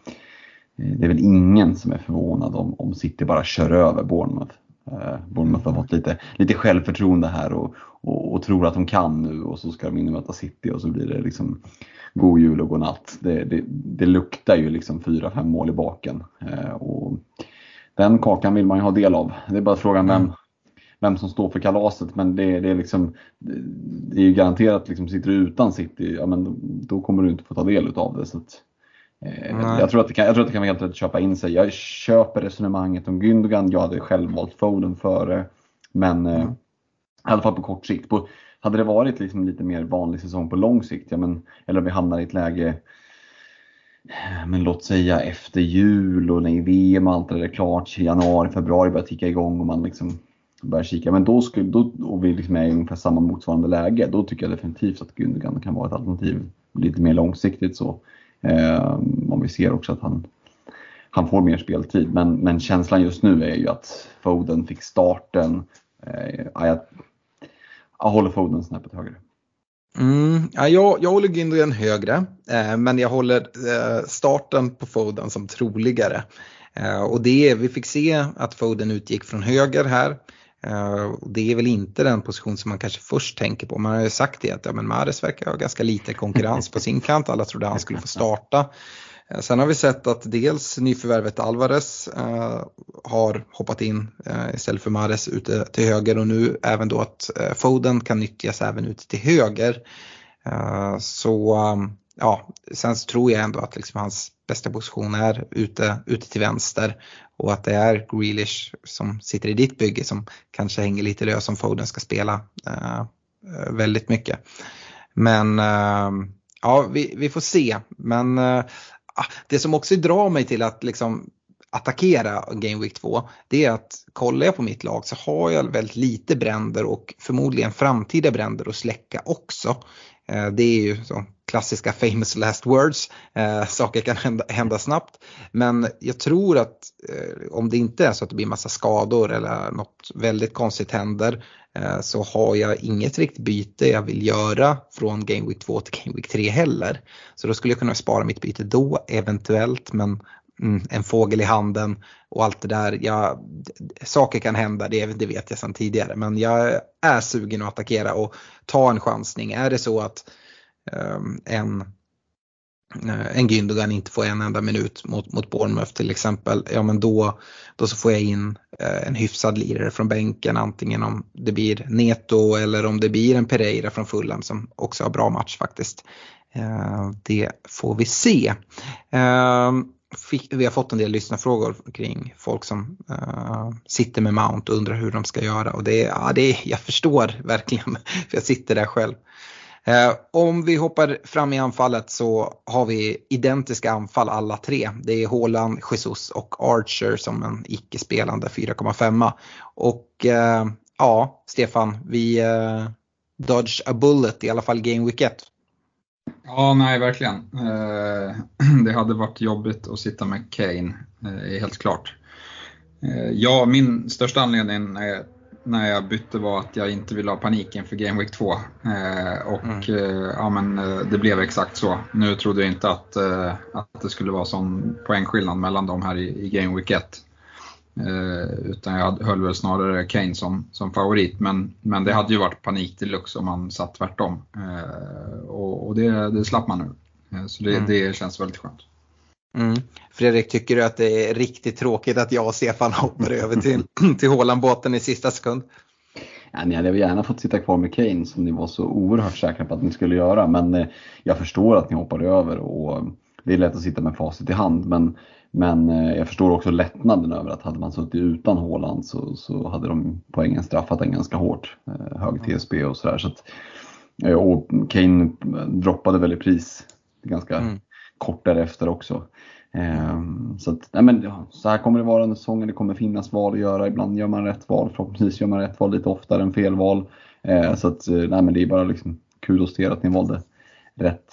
[SPEAKER 4] det är väl ingen som är förvånad om, om City bara kör över Bournemouth. Eh, Bournemouth har fått lite, lite självförtroende här och, och, och, tror att de kan nu och så ska de in och möta City och så blir det liksom god jul och god natt. Det, det, det luktar ju liksom fyra, fem mål i baken. Eh, och den kakan vill man ju ha del av. Det är bara frågan vem, mm. vem som står för kalaset. Men det, det är, liksom, det är ju garanterat, liksom, sitter du utan City, ja, men då kommer du inte få ta del av det. Så att, eh, jag, tror att det kan, jag tror att det kan vara helt rätt att köpa in sig. Jag köper resonemanget om Gündogan. Jag hade själv valt Foden före. Men eh, mm. i alla fall på kort sikt. På, hade det varit liksom lite mer vanlig säsong på lång sikt, ja, men, eller om vi hamnar i ett läge men låt säga efter jul och när VM och allt det är klart, januari, februari börjar ticka igång och man liksom börjar kika. Men då, skulle, då och vi liksom är i ungefär samma motsvarande läge, då tycker jag definitivt att Gundogan kan vara ett alternativ lite mer långsiktigt så. Eh, om vi ser också att han, han får mer speltid. Men, men känslan just nu är ju att Foden fick starten. Eh, jag, jag håller Foden snäppet högre.
[SPEAKER 2] Mm, ja, jag, jag håller Gündogan högre, eh, men jag håller eh, starten på Foden som troligare. Eh, och det, vi fick se att Foden utgick från höger här. Eh, det är väl inte den position som man kanske först tänker på. Man har ju sagt det att ja, men Mares verkar ha ganska lite konkurrens på sin kant. Alla trodde han skulle få starta. Eh, sen har vi sett att dels nyförvärvet Alvarez eh, har hoppat in eh, istället för Mares ute till höger och nu även då att eh, Foden kan nyttjas även ute till höger. Eh, så ehm, ja, sen så tror jag ändå att liksom hans bästa position är ute, ute till vänster och att det är Grealish som sitter i ditt bygge som kanske hänger lite lös om Foden ska spela eh, eh väldigt mycket. Men eh, ja, vi, vi får se. Men eh, ah, det som också drar mig till att liksom attackera Game Week 2 det är att kollar jag på mitt lag så har jag väldigt lite bränder och förmodligen framtida bränder att släcka också. Eh, det är ju så klassiska famous last words, eh, saker kan hända, hända, snabbt. Men jag tror att eh, om det inte är så att det blir massa skador eller något väldigt konstigt händer Eh, så har jag inget riktigt byte jag vill göra från Game Week 2 till Game Week 3 heller. Så då skulle jag kunna spara mitt byte då eventuellt men mm, en fågel i handen och allt det där. Ja, saker kan hända, det, det vet jag sedan tidigare men jag är sugen att attackera och ta en chansning. Är det så att um, en eh, en Gündogan inte får en enda minut mot, mot Bournemouth till exempel, ja men då, då så får jag in uh, en hyfsad lirare från bänken antingen om det blir Neto eller om det blir en Pereira från Fulham som också har bra match faktiskt. Uh, det får vi se. Ehm, vi har fått en del lyssnarfrågor kring folk som eh, sitter med Mount och undrar hur de ska göra och det, ja, det jag förstår verkligen för jag sitter där själv. Uh, om vi hoppar fram i anfallet så har vi identiska anfall alla tre. Det är Haaland, Jesus och Archer som en icke-spelande 4,5. Och uh, ja, Stefan, vi dodge a bullet i alla fall Game Week 1.
[SPEAKER 3] Ja, nej verkligen. Eh, det hade varit jobbigt att sitta med Kane, eh, helt klart. Eh, ja, min största anledning är när jag bytte var att jag inte ville ha panik inför Game Week 2. Eh, och mm. ja, men, det blev exakt så. Nu trodde jag inte att, att det skulle vara sån poängskillnad mellan dem här i, i Game Week 1. Eh, utan jag höll väl snarare Kane som, som favorit. Men, men det hade ju varit panik deluxe om man satt tvärtom. Eh, och, och det, det slapp man nu. så det, mm. det känns väldigt skönt.
[SPEAKER 2] Mm. Fredrik, tycker du att det är riktigt tråkigt att jag och Stefan hoppar över till, till Hålandbåten i sista sekund?
[SPEAKER 4] Ja, ni hade gärna fått sitta kvar med Kane som ni var så oerhört säkra på att ni skulle göra. Men eh, jag förstår att ni hoppade över och det är lätt att sitta med facit i hand. Men, men eh, jag förstår också lättnaden över att hade man suttit utan Håland så, så hade de poängen straffat den ganska hårt. Eh, hög TSB och sådär. Så och Kane droppade väl i pris ganska mm. kort därefter också. Ehm, så, att, nej men, så här kommer det vara under säsongen. Det kommer finnas val att göra. Ibland gör man rätt val. Förhoppningsvis gör man rätt val lite oftare än fel val. Så att, nej men det är bara liksom kudos till er att ni valde rätt.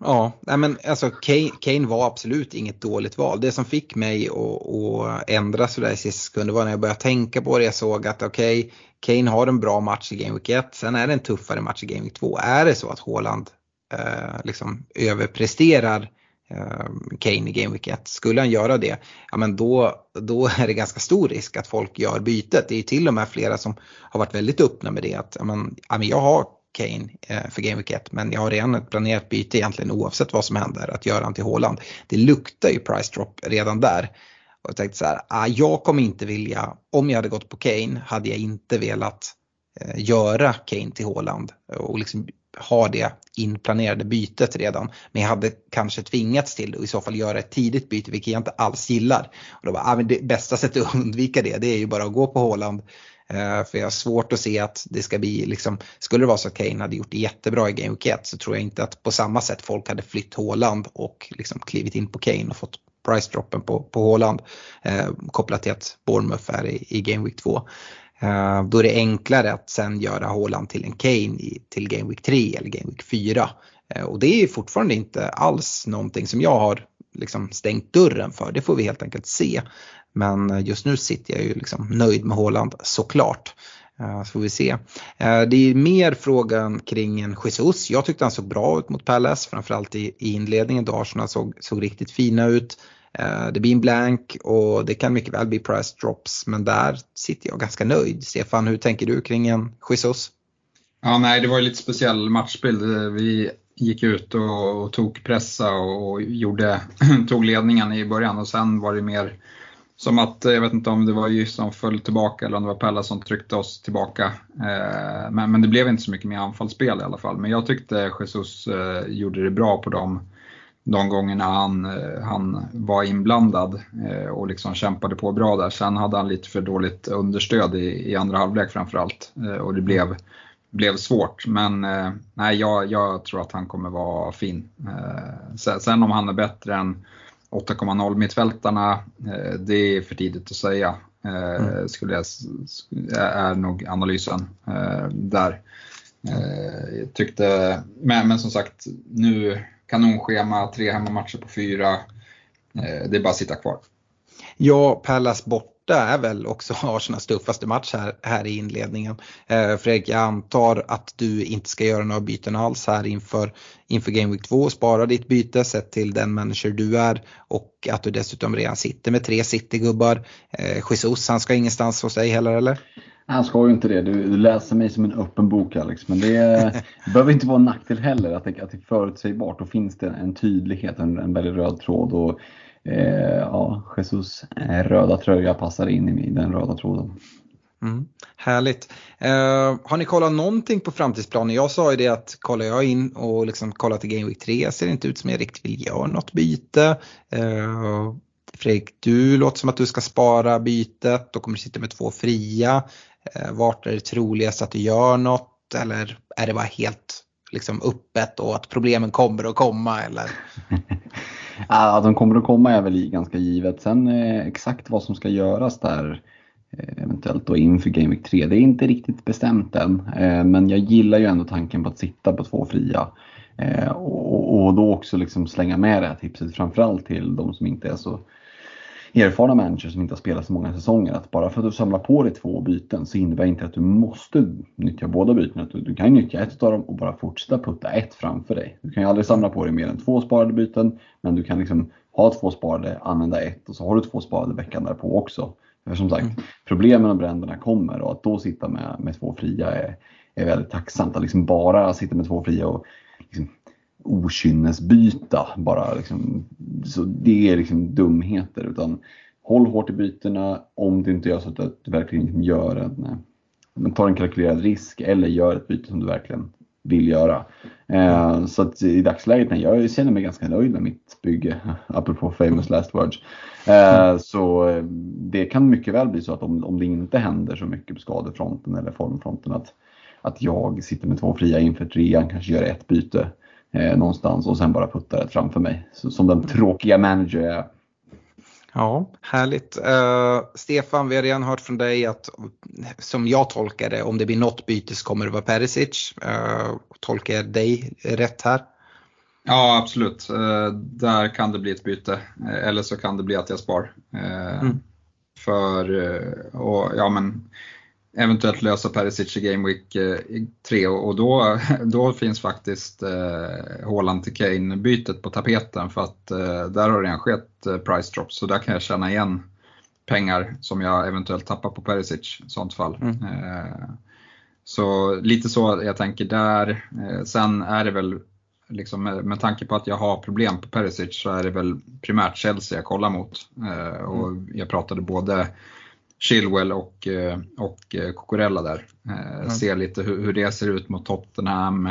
[SPEAKER 2] Ja, nej men alltså Kane, Kane, var absolut inget dåligt val. Det som fick mig att, att ändra sådär i sista sekunden var när jag började tänka på det. Jag såg att okej, okay, Kane har en bra match i Game Week 1. Sen är det en tuffare match i Game Week 2. Är det så att Haaland eh, liksom överpresterar Eh, Kane i Game Week 1. Skulle han göra det, ja men då, då är det ganska stor risk att folk gör bytet. Det är till och med flera som har varit väldigt öppna med det. Att, ja men, ja men jag har Kane eh, för Game Week 1 men jag har redan ett planerat byte egentligen oavsett vad som händer att göra han till Håland. Det luktar ju price drop redan där. Och jag tänkte så här, ah, jag kommer inte vilja, om jag hade gått på Kane hade jag inte velat eh, göra Kane till Håland och liksom ha det inplanerade bytet redan. Men jag hade kanske tvingats till det och i så fall göra ett tidigt byte vilket jag inte alls gillar. Och då bara, ah, men det bästa sättet att undvika det det är ju bara att gå på Håland. Eh, för jag har svårt att se att det ska bli, liksom, skulle det vara så att Kane hade gjort det jättebra i Game Week 1 så tror jag inte att på samma sätt folk hade flytt Håland och liksom klivit in på Kane och fått price-droppen på, på Håland eh, kopplat till att Bournemouth är i, i Game Week 2. Eh, då är det enklare att sen göra Haaland till en Kane i, till Game Week 3 eller Game Week 4. Eh, och det är fortfarande inte alls någonting som jag har liksom stängt dörren för. Det får vi helt enkelt se. Men just nu sitter jag ju liksom nöjd med Haaland såklart. Eh, så får vi se. Eh, det är mer frågan kring en Jesus. Jag tyckte han såg bra ut mot Palace, framförallt i, i inledningen då Arsenal såg, såg riktigt fina ut. Eh, det blir en blank och det kan mycket väl bli price drops men där sitter jag ganska nöjd. Stefan, hur tänker du kring en Jesus?
[SPEAKER 3] Ja, nej, det var ju lite speciell matchbild. Vi gick ut och, och tog pressa och gjorde, tog ledningen i början och sen var det mer som att, eh, jag vet inte om det var just som föll tillbaka eller om det var Pella som tryckte oss tillbaka. Eh, men, men det blev inte så mycket mer anfallsspel i alla fall. Men jag tyckte Jesus eh, gjorde det bra på dem de gångerna han, eh, han var inblandad eh, och liksom kämpade på bra där. Sen hade han lite för dåligt understöd i, i andra halvlek framförallt eh, och det blev, blev svårt. Men nej, jag, jag tror att han kommer vara fin. Sen om han är bättre än 8,0 mittfältarna, det är för tidigt att säga. Mm. Skulle jag, är nog analysen där. Jag tyckte, men, men som sagt, nu kanonschema, tre hemmamatcher på fyra. Eh, det är bara att sitta kvar.
[SPEAKER 2] Ja, Pallas borta är väl också Arsenals tuffaste match här, här i inledningen. Eh, Fredrik, jag antar att du inte ska göra några byten alls här inför, inför Game Week 2. Spara ditt byte sett till den manager du är och att du dessutom redan sitter med tre City-gubbar. Eh, Jesus, han ska ingenstans hos dig heller eller?
[SPEAKER 4] Han ska ju inte det. Du, du, läser mig som en öppen bok Alex. Men det behöver inte vara en nackdel heller att det, att det är förutsägbart. Då finns det en tydlighet, en, en väldigt röd tråd. Och, eh, ja, Jesus röda tröja passar in i den röda tråden.
[SPEAKER 2] Mm, härligt. Uh, har ni kollat någonting på framtidsplanen? Jag sa ju det att kollar jag in och liksom kollar till Game Week 3 ser det inte ut som jag riktigt vill göra något byte. Uh, Fredrik, du låter som att du ska spara bytet och kommer sitta med två fria. Eh, vart är det troligast att du gör något eller är det bara helt liksom öppet och att problemen kommer att komma eller?
[SPEAKER 4] ja, de kommer att komma är väl ganska givet. Sen eh, exakt vad som ska göras där eh, eventuellt då inför Game Week 3. Det är inte riktigt bestämt än, men jag gillar ju ändå tanken på att sitta på två fria. Och, då också liksom slänga med det här tipset framförallt till de som inte är så erfarna managers som inte har spelat så många säsonger. Att bara för att du samlar på dig två byten så innebär inte att du måste nyttja båda bytena. Du, kan nyttja ett av dem och bara fortsätta putta ett framför dig. Du kan ju aldrig samla på dig mer än två sparade byten men du kan liksom ha två sparade, använda ett och så har du två sparade veckan därpå också. För som sagt, mm. problemen och bränderna kommer och att då sitta med, med två fria är, är väldigt tacksamt. Att liksom bara sitta med två fria och liksom okynnesbyta bara. Liksom, så det är liksom dumheter. Utan håll hårt i bytena om det inte gör så att du verkligen gör en, eh, men tar en kalkylerad risk eller gör ett byte som du verkligen vill göra. Eh, så att i dagsläget, när jag känner mig ganska nöjd med mitt bygge, apropå famous last words. Eh, så eh, det kan mycket väl bli så att om, om det inte händer så mycket på skadefronten eller formfronten att, att jag sitter med två fria inför trean, kanske gör ett byte eh, någonstans och sen bara puttar ett framför mig. Så, som den tråkiga manager jag är.
[SPEAKER 2] Ja, härligt. Uh, Stefan, vi har redan hört från dig att som jag tolkar det, om det blir något byte så kommer det vara Perisic. Uh, tolkar jag dig rätt här?
[SPEAKER 3] Ja, absolut. Uh, där kan det bli ett byte. Eller så kan det bli att jag spar. Mm. För, och, ja men eventuellt lösa Perisic i Game Week 3 eh, och då, då finns faktiskt eh, Haaland till Kane-bytet på tapeten för att eh, där har det redan skett eh, price drops så där kan jag tjäna igen pengar som jag eventuellt tappar på Perisic i sånt fall. Mm. Eh, så lite så jag tänker där. Sen är det väl liksom med, med tanke på att jag har problem på Perisic så är det väl primärt Chelsea jag kollar mot. Och mm. jag pratade både Chilwell och, eh, och eh, Cucurella där. Mm. Ser lite hur, hur, det ser ut mot Tottenham,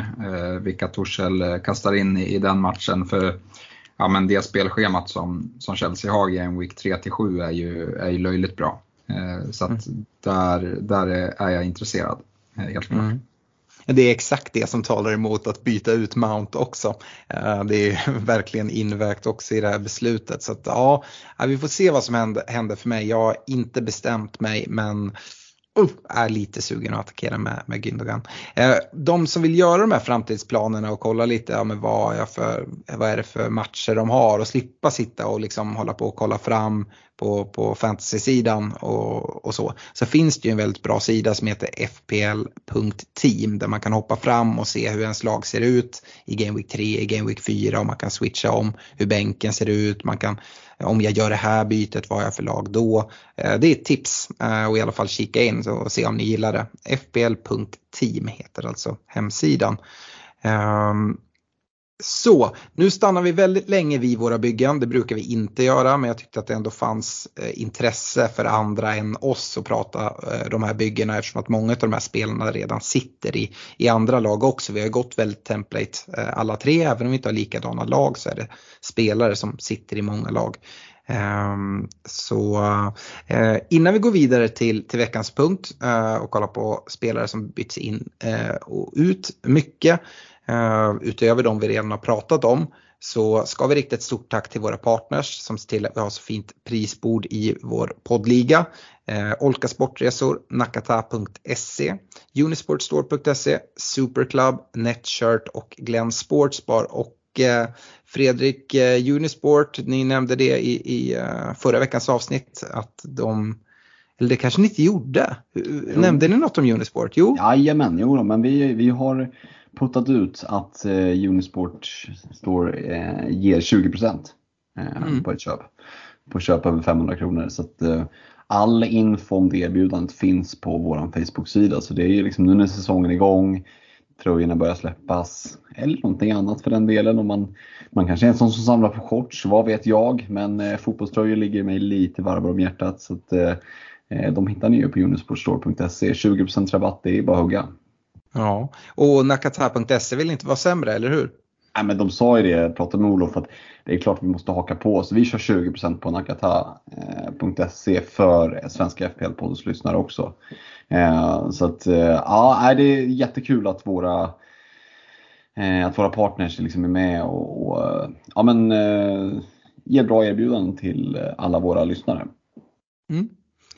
[SPEAKER 3] vilka Torshäll kastar in i, i, den matchen. För ja, men det spelschemat som, som Chelsea har i en Week 3-7 är ju, är ju löjligt bra. Så att mm. där, där är jag intresserad, helt klart. Mm.
[SPEAKER 2] Det är exakt det som talar emot att byta ut Mount också. Eh, det är verkligen invägt också i det här beslutet. Så att, ja, vi får se vad som händer, för mig. Jag har inte bestämt mig men uh, är lite sugen att attackera med, med Gündogan. Eh, de som vill göra de här framtidsplanerna och kolla lite ja, men vad, är för, vad är det för matcher de har och slippa sitta och liksom hålla på och kolla fram på, på fantasy-sidan och, och, så. Så finns det ju en väldigt bra sida som heter fpl.team där man kan hoppa fram och se hur ens lag ser ut i Game Week 3, i Game Week 4 och man kan switcha om hur bänken ser ut. Man kan, Eh, om jag gör det här bytet, vad har jag för lag då? Eh, det är ett tips eh, och i alla fall kika in och se om ni gillar det. fpl.team heter alltså hemsidan. Ehm, så, nu stannar vi väldigt länge vid våra byggen, det brukar vi inte göra men jag tyckte att det ändå fanns eh, intresse för andra än oss att prata eh, de här byggena eftersom att många av de här spelarna redan sitter i, i andra lag också. Vi har gått väldigt template eh, alla tre, även om vi inte har likadana lag så är det spelare som sitter i många lag. Um, så uh, innan vi går vidare till, till veckans punkt uh, och kollar på spelare som byts in uh, och ut mycket Uh, utöver de vi redan har pratat om så ska vi rikta ett stort tack till våra partners som ser till att vi har så fint prisbord i vår poddliga. Uh, Olka Sportresor, Nakata.se, Unisportstore.se, Superclub, Netshirt och Glenn Sportsbar och uh, Fredrik uh, Unisport, ni nämnde det i, i uh, förra veckans avsnitt att de eller det kanske ni inte gjorde? Jo. Nämnde ni något om Unisport? Jo?
[SPEAKER 4] Jajamän, jo men vi, vi har puttat ut att eh, Unisport Store eh, ger 20% eh, mm. på ett köp. På köp över 500 kronor. Så att, eh, all info om det erbjudandet finns på vår Facebook-sida. Så det är ju liksom nu när säsongen är igång, tröjorna börjar släppas eller någonting annat för den delen. Om man, man kanske är en sån som samlar på shorts, vad vet jag. Men eh, fotbollströjor ligger mig lite varmare om hjärtat. Så att, eh, eh de hittar ni ju på unisportstore.se. 20% rabatt, det är bara att hugga.
[SPEAKER 2] Ja, och nakata.se vill inte vara sämre, eller hur?
[SPEAKER 4] Nej, men de sa ju det, jag pratade med Olof, att det är klart vi måste haka på. Så vi kör 20% på nakata.se för svenska FPL-poddens lyssnare också. Eh, så att, eh, ja, det är jättekul att våra, eh, att våra partners liksom är med och, och ja, men, ger bra erbjudanden till alla våra lyssnare.
[SPEAKER 2] Mm.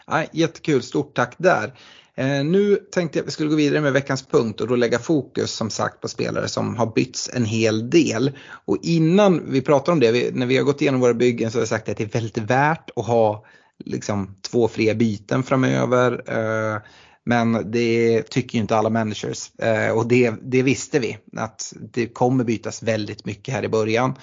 [SPEAKER 2] Ja, jättekul, stort tack där. Eh, nu tänkte jag att vi skulle gå vidare med veckans punkt och då lägga fokus som sagt på spelare som har bytts en hel del. Och innan vi pratar om det, vi, när vi har gått igenom våra byggen så har jag sagt att det är väldigt värt att ha liksom, två fria byten framöver. Eh, men det tycker ju inte alla managers eh, och det, det visste vi att det kommer bytas väldigt mycket här i början.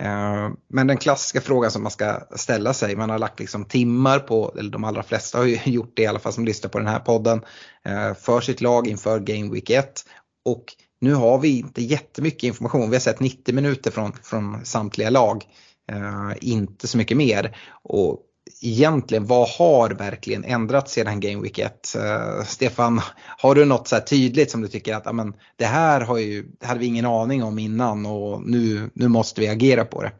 [SPEAKER 2] Eh, men den klassiska frågan som man ska ställa sig, man har lagt liksom timmar på, eller de allra flesta har ju gjort det i alla fall som lyssnar på den här podden, eh, för sitt lag inför Game Week 1. Och nu har vi inte jättemycket information, vi har sett 90 minuter från, från samtliga lag, eh, inte så mycket mer. Och egentligen, vad har verkligen ändrats sedan Game Week 1? Uh, eh, Stefan, har du något så här tydligt som du tycker att amen, det här har ju, det hade vi ingen aning om innan och nu, nu måste vi agera på det?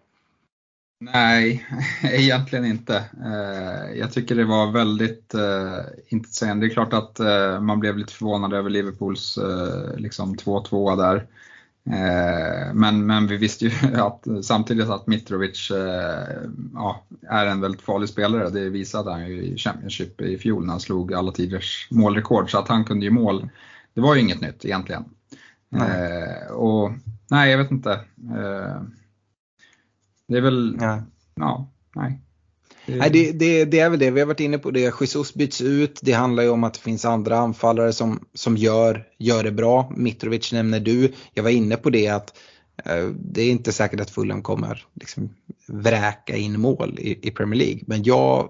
[SPEAKER 3] Nej, egentligen inte. Uh, jag tycker det var väldigt uh, intetsägande. Det är klart att man blev lite förvånad över Liverpools liksom 2-2 där. Eh, men, men vi visste ju att, samtidigt att Mitrovic eh, ja, är en väldigt farlig spelare. Det visade han ju i Championship i fjol när han slog alla tiders målrekord. Så att han kunde ju mål, det var ju inget nytt egentligen. Nej. Eh, och nej, jag vet inte. det är väl, ja, ja nej.
[SPEAKER 2] Nej, det, det, det, är väl det, vi har varit inne på det. Jesus byts ut, det handlar ju om att det finns andra anfallare som, som gör, gör det bra. Mitrovic nämner du. Jag var inne på det att eh, det är inte säkert att Fulham kommer liksom, vräka in mål i, i Premier League. Men jag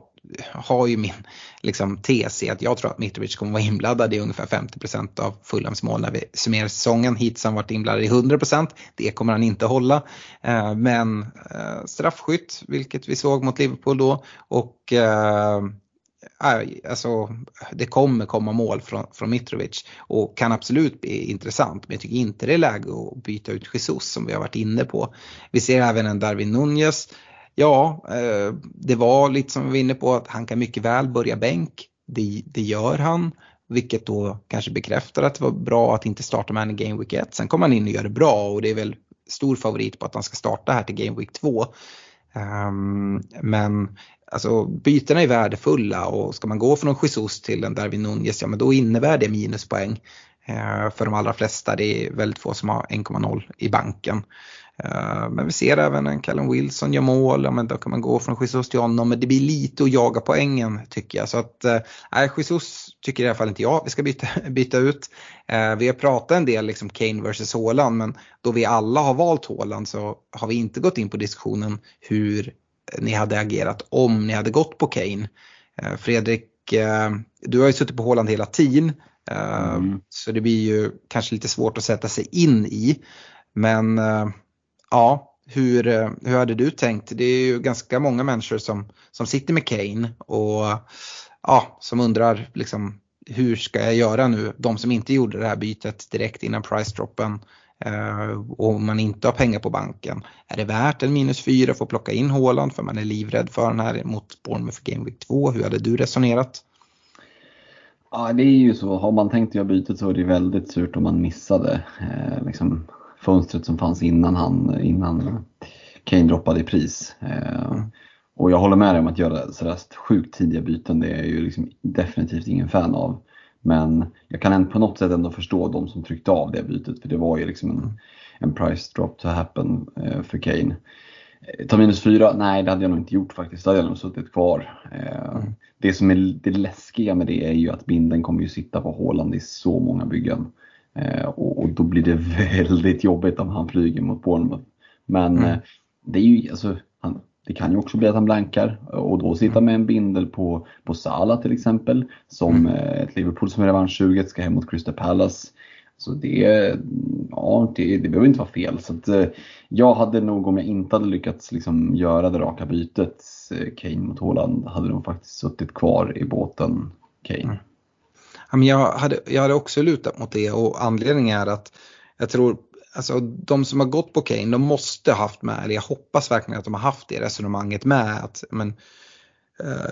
[SPEAKER 2] har ju min liksom, tes i att jag tror att Mitrovic kommer vara inblandad i ungefär 50% av Fulhams mål när vi summerar säsongen. Hittills har han varit inblandad i 100%. Det kommer han inte hålla. Eh, men eh, straffskytt, vilket vi såg mot Liverpool då. Och eh, alltså, det kommer komma mål från, från Mitrovic och kan absolut bli intressant. Men jag tycker inte det är läge att byta ut Jesus som vi har varit inne på. Vi ser även en Darwin Nunez Ja, eh, det var lite som vi var inne på att han kan mycket väl börja bänk. Det, det gör han. Vilket då kanske bekräftar att det var bra att inte starta med han i Game Week 1. Sen kommer han in och gör det bra och det är väl stor favorit på att han ska starta här till Game Week 2. Um, ehm, men alltså bytena är värdefulla och ska man gå från Jesus till en Darwin Nunez, ja men då innebär det minuspoäng. Uh, för de allra flesta, det är väldigt få som har 1,0 i banken. Eh, men vi ser även en Callum Wilson gör mål, ja, men då kan man gå från Jesus till honom. Men det blir lite att jaga poängen tycker jag. Så att, eh, nej, Jesus tycker i alla fall inte jag vi ska byta, byta ut. Eh, vi har pratat en del liksom Kane vs Haaland men då vi alla har valt Haaland så har vi inte gått in på diskussionen hur ni hade agerat om ni hade gått på Kane. Fredrik, du har ju suttit på Haaland hela tiden. Mm. Så det blir ju kanske lite svårt att sätta sig in i. Men Ja, hur, eh, hur hade du tänkt? Det är ju ganska många människor som, som sitter med Kane och ja, som undrar liksom, hur ska jag göra nu? De som inte gjorde det här bytet direkt innan price-droppen eh, och man inte har pengar på banken. Är det värt en minus 4 för att plocka in Håland för man är livrädd för den här mot Bournemouth Game Week 2? Hur hade du resonerat?
[SPEAKER 4] Ja, det är ju så. Har man tänkt göra bytet så är det väldigt surt om man missade eh, liksom, fönstret som fanns innan han, innan Kane droppade i pris. Eh, och jag håller med dig om att göra sådär sjukt tidiga byten, det är jag ju liksom definitivt ingen fan av. Men jag kan på något sätt ändå förstå de som tryckte av det bytet, för det var ju liksom en, en price drop to happen eh, för Kane. Eh, ta minus fyra? Nej, det hade jag nog inte gjort faktiskt. Då hade jag nog suttit kvar. Mm. Det som är det läskiga med det är ju att binden kommer ju sitta på Håland i så många byggen. Eh, och, då blir det väldigt jobbigt om han flyger mot Bournemouth. Men mm. Eh, det är ju, alltså, han, det kan ju också bli att han blankar och då sitta med en bindel på, på Sala till exempel. Som mm. ett Liverpool som är revanschsuget ska hem mot Crystal Palace. Så det, ja, det, det behöver inte vara fel. Så att, eh, jag hade nog, om jag inte hade lyckats liksom göra det raka bytet, eh, Kane mot Haaland, hade nog faktiskt suttit kvar i båten Kane. Mm.
[SPEAKER 2] Men jag, hade, jag hade också lutat mot det och anledningen är att jag tror Alltså de som har gått på Kane, de måste ha haft med, eller jag hoppas verkligen att de har haft det resonemanget med. Att, men, uh,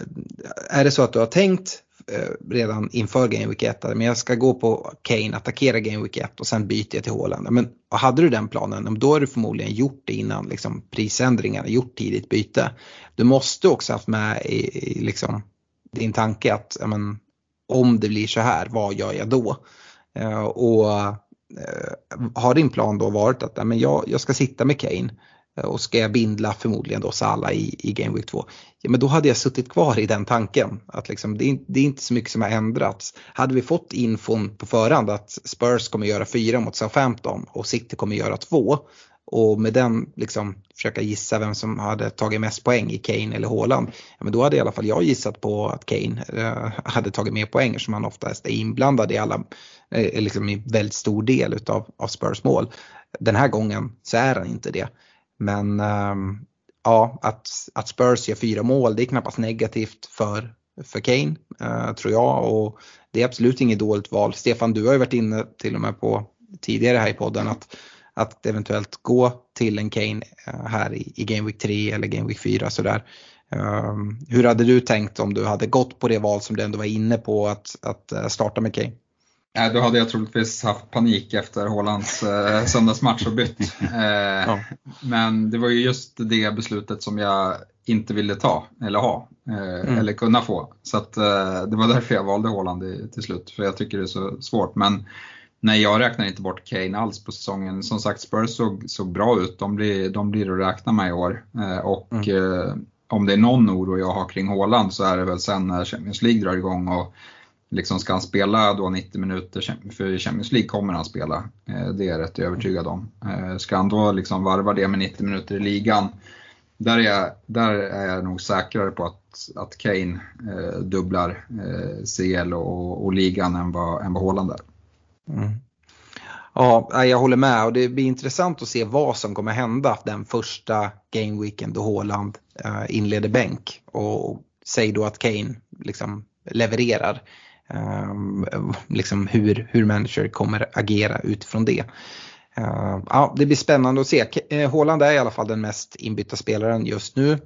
[SPEAKER 2] är det så att du har tänkt eh, redan inför Game Week 1. Men jag ska gå på Kane, attackera Game Week 1 och sen byter jag till Haaland. Men hade du den planen, då har du förmodligen gjort det innan liksom, prisändringarna, gjort tidigt byte. Du måste också haft med i, i liksom, din tanke att men, om det blir så här, vad gör jag då? Eh, och eh, har din plan då varit att men jag, jag ska sitta med Kane eh, och ska jag bindla förmodligen då Sala i, i Game Week 2. Ja, men då hade jag suttit kvar i den tanken. Att liksom, det, är, det är inte så mycket som har ändrats. Hade vi fått infon på förhand att Spurs kommer göra fyra mot Southampton och City kommer göra två och med den liksom försöka gissa vem som hade tagit mest poäng i Kane eller Haaland. Ja, men då hade i alla fall jag gissat på att Kane eh, hade tagit mer poäng eftersom han oftast är inblandad i alla, eh, liksom i väldigt stor del utav, av Spurs mål. Den här gången så är han inte det. Men eh, ja, att, att Spurs gör fyra mål det är knappast negativt för, för Kane eh, tror jag och det är absolut inget dåligt val. Stefan, du har ju varit inne till och med på tidigare här i podden att, att eventuellt gå till en Kane äh, här i, i Game Week 3 eller Game Week 4 sådär. Um, hur hade du tänkt om du hade gått på det val som du ändå var inne på att, att äh, starta med Kane?
[SPEAKER 3] Nej, då hade jag troligtvis haft panik efter Hålands eh, söndagsmatch och bytt. Eh, ja. Men det var ju just det beslutet som jag inte ville ta eller ha eh, mm. eller kunna få. Så att, eh, det var därför jag valde Håland till slut, för jag tycker det är så svårt. Men nej, jag räknar inte bort Kane alls på säsongen. Som sagt, Spurs såg, såg bra ut. De blir, de blir att räkna med i år. Eh, och mm. Eh, om det är någon oro jag har kring Håland så är det väl sen när Champions League drar igång och liksom ska han spela då 90 minuter för Champions League kommer han spela. Eh, det är jag rätt övertygad om. Eh, ska han då liksom varva det med 90 minuter i ligan, där är jag, där är jag nog säkrare på att, att Kane eh, dubblar eh, CL och, och, ligan än vad, än vad Haaland är. Mm.
[SPEAKER 2] Ja, jag håller med och det blir intressant att se vad som kommer hända den första gameweeken då Haaland eh, inleder bänk. Och säg då att Kane liksom levererar. Eh, liksom hur, hur manager kommer agera utifrån det. Eh, ja, det blir spännande att se. Haaland är i alla fall den mest inbytta spelaren just nu.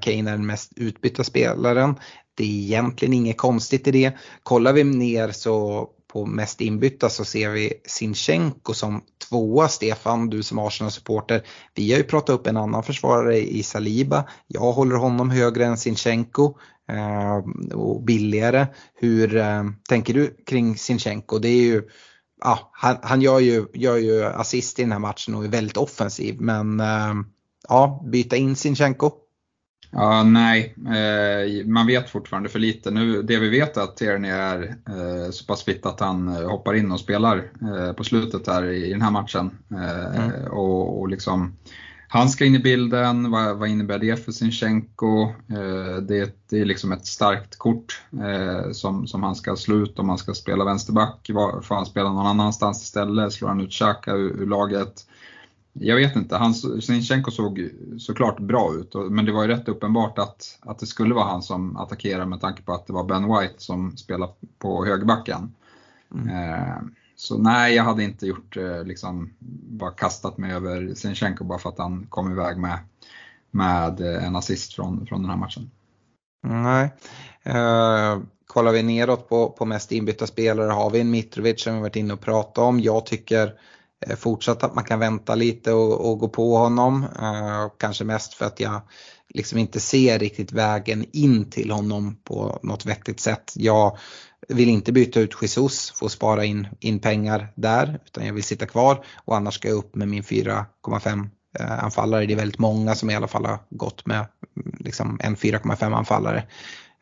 [SPEAKER 2] Kane är den mest utbytta spelaren. Det är egentligen inget konstigt i det. Kollar vi ner så på mest inbytta så ser vi Sinchenko som tvåa. Stefan, du som Arsenal-supporter. Vi har ju pratat upp en annan försvarare i Saliba. Jag håller honom högre än Sinchenko. Eh, och billigare. Hur eh, tänker du kring Sinchenko? Det är ju, ah, han, han gör, ju, gör ju assist i den här matchen och är väldigt offensiv men eh, ja, byta in Sinchenko?
[SPEAKER 3] Ja, nej, eh, man vet fortfarande för lite. Nu, det vi vet är att Tierney är eh, så pass fitt att han hoppar in och spelar eh, på slutet här i, i den här matchen. Mm. och, och liksom, han ska in i bilden, vad, vad innebär det för Sinchenko? Eh, det, det, är liksom ett starkt kort eh, som, som han ska slå ut om han ska spela vänsterback. Får han spela någon annanstans istället? Slår han ut Xhaka ur, ur laget? Jag vet inte, han, Sinchenko såg såklart bra ut, men det var ju rätt uppenbart att, att det skulle vara han som attackerade med tanke på att det var Ben White som spelade på högerbacken. Mm. Eh, så nej, jag hade inte gjort eh, liksom, bara kastat mig över Sinchenko bara för att han kom iväg med, med eh, en assist från, från den här matchen.
[SPEAKER 2] Nej. Uh, kollar vi neråt på, på mest inbytta spelare har vi en Mitrovic som vi varit inne och pratat om. Jag tycker Eh, fortsatt att man kan vänta lite och, och gå på honom. Uh, kanske mest för att jag liksom inte ser riktigt vägen in till honom på något vettigt sätt. Jag vill inte byta ut Jesus för att spara in, in pengar där utan jag vill sitta kvar och annars ska jag upp med min 4,5 eh, anfallare. Det är väldigt många som i alla fall har gått med mm, liksom en 4,5 anfallare.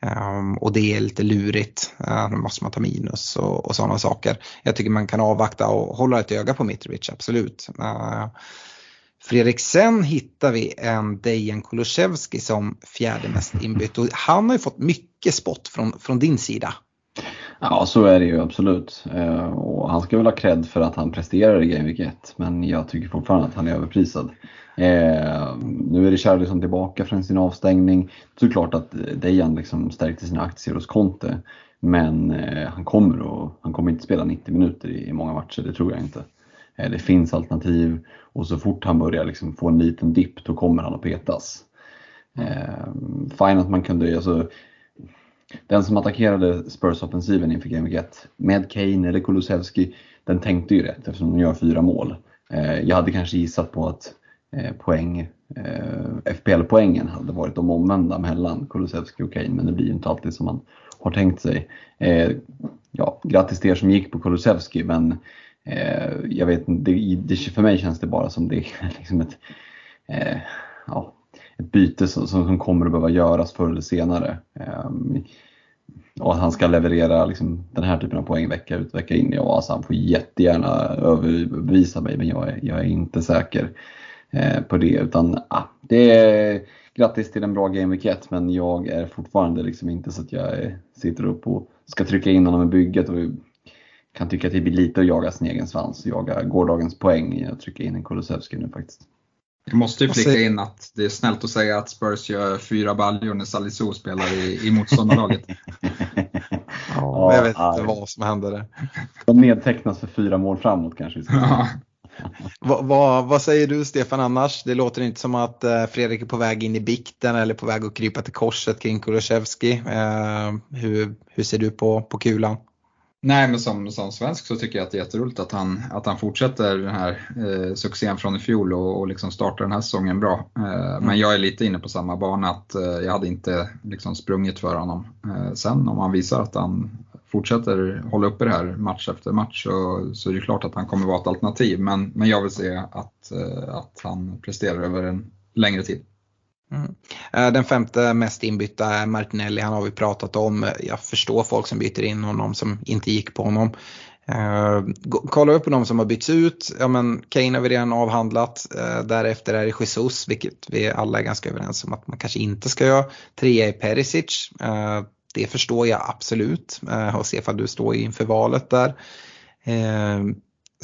[SPEAKER 2] Um, och det är lite lurigt, ehm, uh, då måste man ta minus och, och sådana saker. Jag tycker man kan avvakta och hålla ett öga på Mitrovic, absolut. Ehm, uh, Fredrik, sen hittar vi en Dejan Kulusevski som fjärde mest inbytt och han har ju fått mycket spott från, från din sida.
[SPEAKER 4] Ja, så är det ju absolut. Eh, och han ska väl ha cred för att han presterar i Game Week 1, men jag tycker fortfarande att han är överprisad. Eh, nu är det Charlison tillbaka från sin avstängning. Såklart att Dejan liksom stärkte sina aktier hos Conte, men eh, han, kommer och, han kommer inte spela 90 minuter i, i många matcher, det tror jag inte. Eh, det finns alternativ och så fort han börjar liksom få en liten dipp då kommer han att petas. Eh, fine att man kunde, alltså, den som attackerade Spurs-offensiven inför Game Week 1 med Kane eller Kulusevski, den tänkte ju rätt eftersom de gör fyra mål. Eh, jag hade kanske gissat på att eh, poäng, eh, FPL-poängen hade varit de omvända mellan Kulusevski och Kane, men det blir ju inte alltid som man har tänkt sig. Ja, grattis till er som gick på Kulusevski, men jag vet för mig känns det bara som det är liksom ett, ja, ett byte som, som kommer att behöva göras förr eller senare. Um, och att han ska leverera liksom, den här typen av poäng vecka ut vecka in. Ja, alltså, han får jättegärna överbevisa mig men jag är, jag är inte säker eh, på det. Utan ah, det är grattis till en bra Game Week 1 men jag är fortfarande liksom inte så att jag sitter upp och ska trycka in honom i bygget och kan tycka att det blir lite att jaga sin egen svans. Jaga gårdagens poäng i att trycka in en Kulusevski nu faktiskt.
[SPEAKER 3] Jag måste ju flika in att det är snällt att säga att Spurs gör fyra baljor när Salisu spelar i, i motståndarlaget.
[SPEAKER 2] ja, jag vet inte vad som hände där.
[SPEAKER 4] De nedtecknas för fyra mål framåt kanske. Ja.
[SPEAKER 2] vad, vad, vad, säger du Stefan annars? Det låter inte som att eh, Fredrik är på väg in i bikten eller på väg att krypa till korset kring Kulusevski. Eh, hur, hur ser du på, på kulan?
[SPEAKER 3] Nej, men som, som svensk så tycker jag att det är jätteroligt att han, att han fortsätter den här eh, succén från i fjol och, och liksom startar den här säsongen bra. Eh, mm. Men jag är lite inne på samma bana att eh, jag hade inte liksom sprungit för honom. Eh, sen om han visar att han fortsätter hålla uppe det här match efter match så, så är det klart att han kommer vara ett alternativ. Men, men jag vill se att, eh, att han presterar över en längre tid.
[SPEAKER 2] Mm. Eh, den femte mest inbytta är Martinelli, han har vi pratat om. Jag förstår folk som byter in honom som inte gick på honom. Eh, Kollar vi på de som har bytts ut, ja men Kane har vi redan avhandlat. Eh, därefter är det Jesus, vilket vi alla är ganska överens om att man kanske inte ska göra. Trea är Perisic, det förstår jag absolut. Uh, och Stefan, du står inför valet där.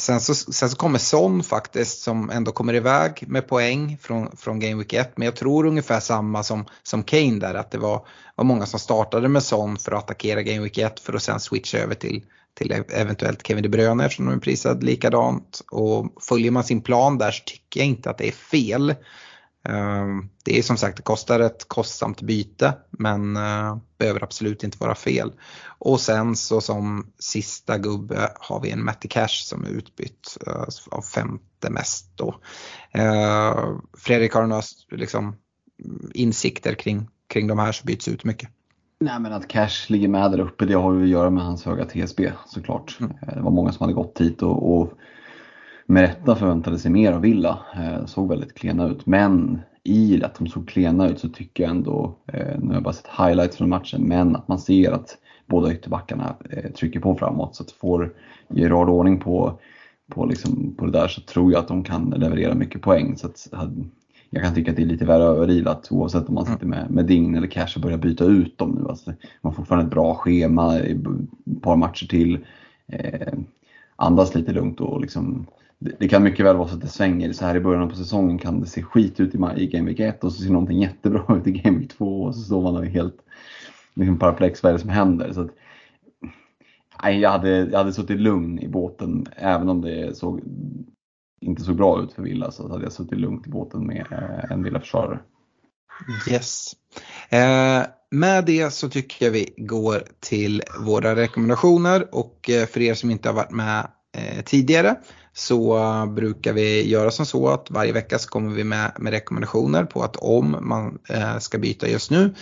[SPEAKER 2] Sen så, sen så kommer Son faktiskt som ändå kommer iväg med poäng från, från Game Week 1. Men jag tror ungefär samma som, som Kane där att det var, var många som startade med Son för att attackera Game Week 1 för att sen switcha över till, till eventuellt Kevin De Bruyne eftersom de är prisad likadant. Och följer man sin plan där så tycker jag inte att det är fel. Ehm, det är som sagt, det kostar ett kostsamt byte men uh, behöver absolut inte vara fel. Och sen så som sista gubbe har vi en Matty Cash som är utbytt uh, av femte mest då. Uh, Fredrik har några liksom, insikter kring, kring de här som byts ut mycket.
[SPEAKER 4] Nej men att Cash ligger med där uppe det har ju att göra med hans höga TSB såklart. Mm. Det var många som hade gått hit och, och med rätta förväntade sig mer av Villa. Eh, såg väldigt klena ut. Men i att de såg klena ut så tycker jag ändå, eh, nu har jag bara sett highlights från matchen, men att man ser att båda ytterbackarna eh, trycker på framåt. Så att får Gerard ordning på, på, liksom, på det där så tror jag att de kan leverera mycket poäng. Så att, eh, jag kan tycka att det är lite väl överilat oavsett om man sitter med, med Dign eller Cash och börjar byta ut dem nu. Alltså, man har fortfarande ett bra schema, ett par matcher till. Eh, andas lite lugnt och liksom det, kan mycket väl vara så att det svänger. Så här i början på säsongen kan det se skit ut i, i Game Week 1 och så ser någonting jättebra ut i Game Week 2 och så står man där helt liksom paraplex vad är det som händer. Så att, nej, jag, hade, jag hade suttit lugn i båten även om det såg, inte såg bra ut för Villa så hade jag suttit lugnt i båten med eh, en Villa-försvarare.
[SPEAKER 2] Yes. Eh, med det så tycker jag vi går till våra rekommendationer och eh, för er som inte har varit med eh, tidigare så brukar vi göra som så att varje vecka så kommer vi med, med rekommendationer på att om man eh, ska byta just nu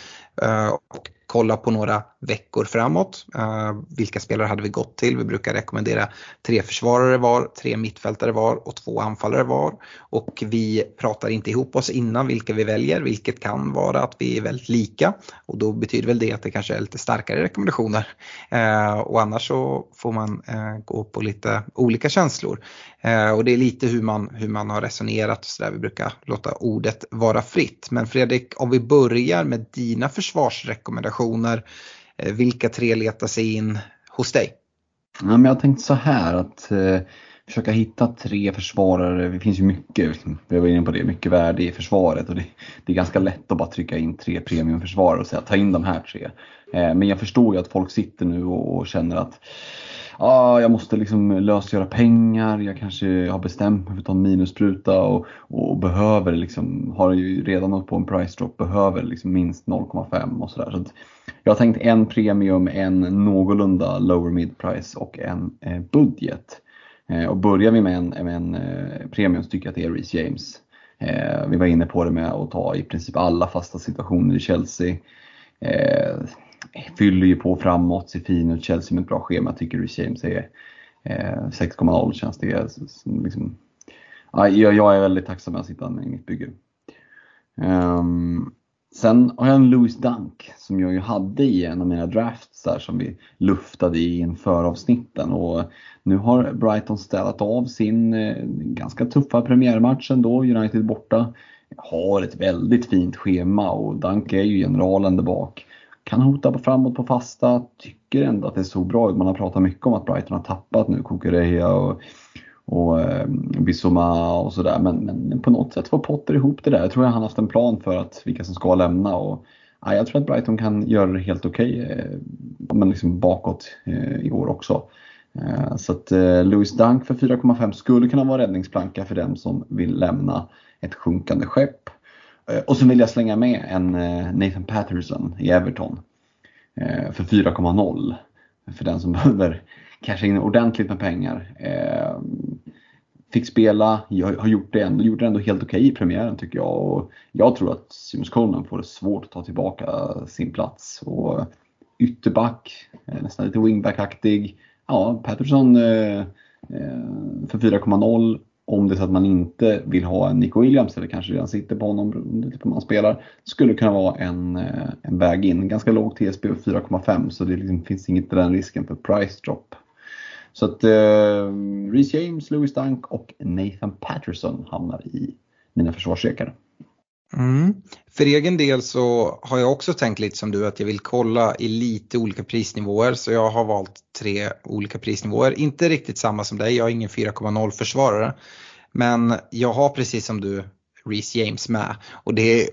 [SPEAKER 2] eh, och kolla på några veckor framåt. Uh, vilka spelare hade vi gått till? Vi brukar rekommendera tre försvarare var, tre mittfältare var och två anfallare var. Och vi pratar inte ihop oss innan vilka vi väljer, vilket kan vara att vi är väldigt lika. Och då betyder väl det att det kanske är lite starkare rekommendationer. Uh, och annars så får man uh, gå på lite olika känslor. och det är lite hur man, hur man har resonerat så där. Vi brukar låta ordet vara fritt. Men Fredrik, om vi börjar med dina försvarsrekommendationer. Eh, vilka tre letar sig in hos dig?
[SPEAKER 4] Ja, men jag tänkte så här att eh, försöka hitta tre försvarare. Det finns ju mycket, vi var inne på det, mycket värde i försvaret och det, det är ganska lätt att bara trycka in tre premiumförsvarare och säga ta in de här tre. Eh, men jag förstår ju att folk sitter nu och, och känner att ah, jag måste liksom lösgöra pengar, jag kanske har bestämt mig för att ta en minusspruta och, och behöver liksom, har ju redan hållit på en price drop, behöver liksom minst 0,5 och sådär. Så jag har tänkt en premium, en någorlunda lower mid price och en eh, budget. Eh, och börjar vi med en, med en eh, premium så tycker jag att det är Reece James. Eh, vi var inne på det med att ta i princip alla fasta situationer i Chelsea. Eh, Fyller ju på framåt, ser fin ut. Chelsea med ett bra schema tycker Rich James är eh, 6,0 känns det liksom, ja, jag är väldigt tacksam med att sitta med i mitt bygge. Um, sen har jag en Louis Dunk som jag ju hade i en av mina drafts där som vi luftade i inför avsnitten och nu har Brighton ställt av sin eh, ganska tuffa premiärmatch ändå, United borta. Har ett väldigt fint schema och Dunk är ju generalen där bak kan hota på framåt på fasta. Tycker ändå att det såg bra ut. Man har pratat mycket om att Brighton har tappat nu Kukureya och, och eh, Bissoma och sådär. Men, men på något sätt får Potter ihop det där. Jag tror att han har haft en plan för att vilka som ska lämna. Och, ja, jag tror att Brighton kan göra det helt okej. Okay, eh, men liksom bakåt eh, i år också. Eh, så att eh, Louis Dunk för 4,5 skulle kunna vara räddningsplanka för dem som vill lämna ett sjunkande skepp. Eh, och så vill jag slänga med en eh, Nathan Patterson i Everton eh, för 4,0. För den som behöver casha in ordentligt med pengar. Fick spela, jag har gjort det ändå, gjorde det ändå helt okej okay i premiären tycker jag. Och jag tror att Seamus Coleman får det svårt att ta tillbaka sin plats. Och ytterback, nästan lite wingback-aktig. Ja, Patterson för 4,0 om det är så att man inte vill ha en Nico Williams eller kanske redan sitter på honom beroende på hur man spelar. Skulle kunna vara en, eh, en väg in. Ganska låg TSB 4,5 så det liksom finns inget den risken för price drop. Så att eh, Reece James, Louis Dunk och Nathan Patterson hamnar i mina försvarsrekare.
[SPEAKER 2] Mm. För egen del så har jag också tänkt lite som du att jag vill kolla i lite olika prisnivåer så jag har valt tre olika prisnivåer. Inte riktigt samma som dig, jag är ingen 4,0 försvarare. Men jag har precis som du Reece James med. Och det är,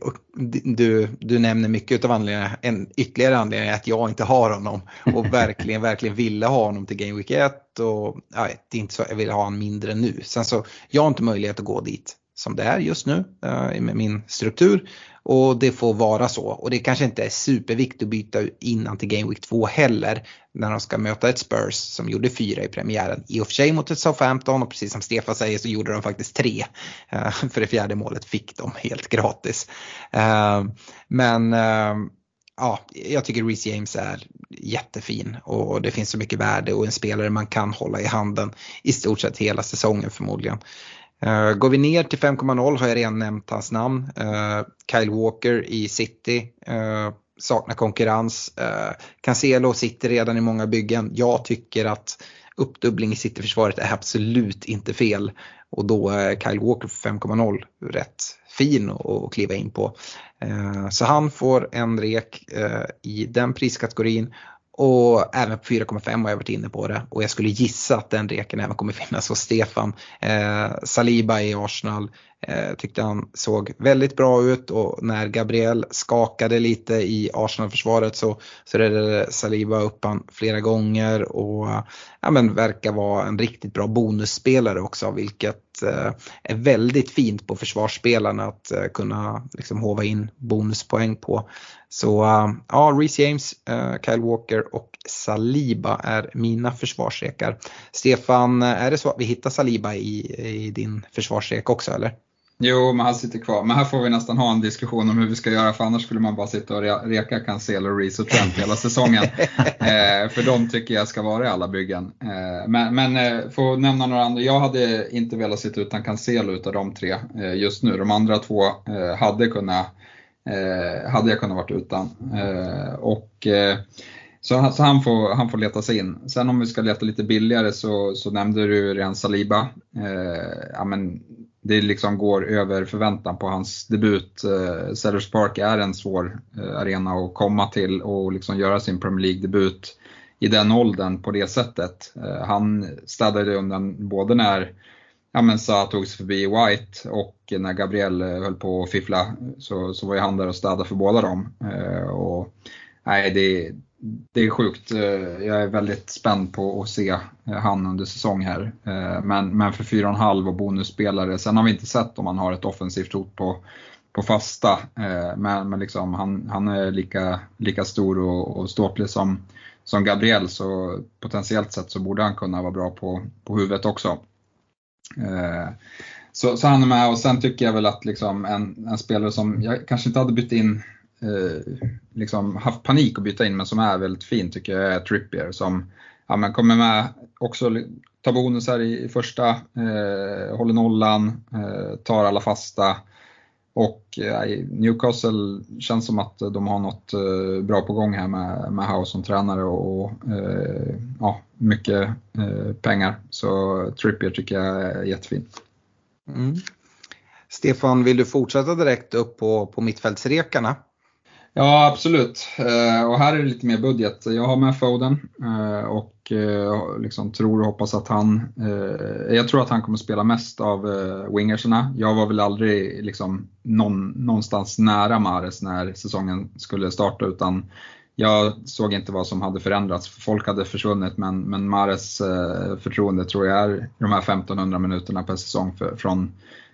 [SPEAKER 2] du, du nämner mycket av anledningarna, en ytterligare anledning är att jag inte har honom och verkligen, verkligen ville ha honom till Game Week 1 och ja, det är inte så jag vill ha honom mindre nu. Sen så, jag har inte möjlighet att gå dit som det är just nu eh, med min struktur. Och det får vara så. Och det kanske inte är superviktigt att byta innan till Game Week 2 heller. När de ska möta ett Spurs som gjorde fyra i premiären. I och för sig mot ett Southampton och precis som Stefan säger så gjorde de faktiskt tre. Eh, för det fjärde målet fick de helt gratis. Eh, men ja, jag tycker Reece James är jättefin och det finns så mycket värde och en spelare man kan hålla i handen i stort sett hela säsongen förmodligen. Uh, går vi ner till 5,0 har jag redan nämnt hans namn. Uh, Kyle Walker i City. Uh, saknar konkurrens. Uh, Cancelo sitter redan i många byggen. Jag tycker att uppdubbling i Cityförsvaret är absolut inte fel. Och då är Kyle Walker 5,0 rätt fin att kliva in på. Så han får en rek i den priskategorin och även på 4,5 har jag varit inne på det och jag skulle gissa att den reken även kommer finnas hos Stefan. Eh, Saliba i Arsenal eh, tyckte han såg väldigt bra ut och när Gabriel skakade lite i Arsenal-försvaret så, så räddade Saliba upp han flera gånger och ja, men verkar vara en riktigt bra bonusspelare också vilket eh, är väldigt fint på försvarsspelarna att eh, kunna liksom hova in bonuspoäng på. Så eh, ja, Reece James, eh, Kyle Walker och Saliba är mina försvarsrekar. Stefan, eh, är det så att vi hittar Saliba i, i din försvarsrek också eller?
[SPEAKER 3] Jo, men han sitter kvar. Men här får vi nästan ha en diskussion om hur vi ska göra för annars skulle man bara sitta och reka Cancelo, Reece och Trent hela säsongen. eh, för de tycker jag ska vara i alla byggen. Eh, men men eh, får nämna några andra. Jag hade inte velat sitta utan Cancelo utav de tre eh, just nu. De andra två eh, hade, kunnat, eh, hade jag kunnat varit utan. och så, så, han, får, han får leta sig in. Sen om vi ska leta lite billigare så, så nämnde du redan Saliba. Eh, ja, men det liksom går över förväntan på hans debut. Eh, Sellers Park är en svår eh, arena att komma till och liksom göra sin Premier League-debut i den åldern på det sättet. Eh, han städade undan både när ja, men Sa tog sig förbi White och när Gabriel eh, höll på att fiffla så, så var ju han där och städade för båda dem. Eh, och, nej, det, det är sjukt. Eh, jag är väldigt spänd på att se eh, han under säsong här. Eh, men, men för 4,5 och bonusspelare, sen har vi inte sett om han har ett offensivt hot på, på fasta. Men, men liksom, han, han är lika, lika stor och, och ståtlig som, som Gabriel så potentiellt sett så borde han kunna vara bra på, på huvudet också. Så, så han är med och sen tycker jag väl att liksom en, en spelare som jag kanske inte hade bytt in eh, liksom haft panik att byta in men som är väldigt fin tycker jag är Trippier som ja, men kommer med också tar bonusar i, i första, eh, håller nollan, eh, tar alla fasta och eh, Newcastle känns som att de har något eh, bra på gång här med, med Howe som tränare och, och eh, ja, mycket eh, pengar. Så Trippier tycker jag är jättefin.
[SPEAKER 2] Mm. Stefan, vill du fortsätta direkt upp på, på mittfältsrekarna?
[SPEAKER 3] Ja, absolut. Eh, och här är det lite mer budget. Jag har med Foden eh, och eh, liksom tror och hoppas att han, jag tror att han kommer spela mest av wingerserna. Jag var väl aldrig liksom någon, någonstans nära Mares när säsongen skulle starta utan jag såg inte vad som hade förändrats. Folk hade försvunnit men, men Mares förtroende tror jag är de här 1500 minuterna per säsong för, från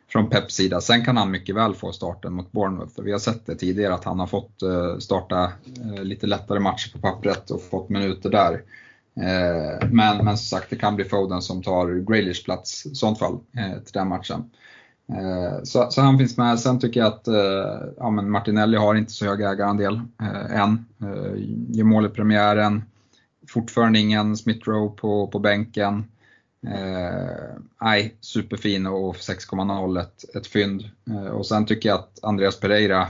[SPEAKER 3] från Peps sida. Sen kan han mycket väl få starten mot Bournemouth. Vi har sett det tidigare att han har fått eh, starta eh, lite lättare matcher på pappret och fått minuter där. Eh, men, men som sagt, det kan bli Foden som tar Graylish plats i sånt fall till den matchen. Så, så, han finns med. Sen tycker jag att ja, men Martinelli har inte så hög ägarandel än. Gör mål i premiären. Fortfarande ingen Smith Rowe på, på bänken. Eh, nej, superfin och 6,0 ett, ett fynd. Eh, och sen tycker jag att Andreas Pereira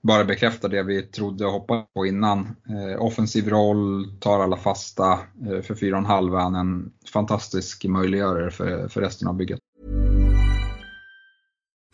[SPEAKER 3] bara bekräftar det vi trodde och hoppades på innan. Eh, offensiv roll, tar alla fasta. Eh, för 4,5 är han en fantastisk möjliggörare för, för resten av bygget.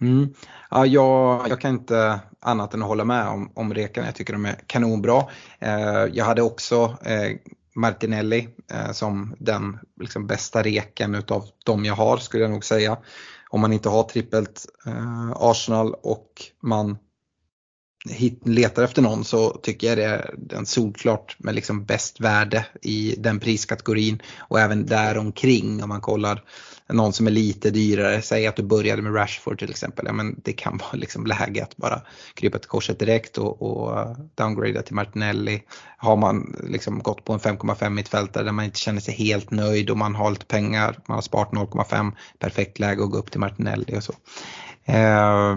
[SPEAKER 2] Mm. Ja, jag, jag, kan inte annat än att hålla med om, om rekarna. Jag tycker de är kanonbra. Eh, jag hade också eh, Martinelli eh, som den liksom, bästa reken utav de jag har skulle jag nog säga. Om man inte har trippelt eh, Arsenal och man hit, letar efter någon så tycker jag det är den solklart med liksom bäst värde i den priskategorin och även däromkring om man kollar någon som är lite dyrare, säg att du började med Rashford till exempel, ja, men det kan vara liksom läge att bara krypa till korset direkt och, och downgrada till Martinelli. Har man liksom gått på en 5,5 mittfältare där man inte känner sig helt nöjd och man har lite pengar, man har sparat 0,5, perfekt läge att gå upp till Martinelli och så. Eh,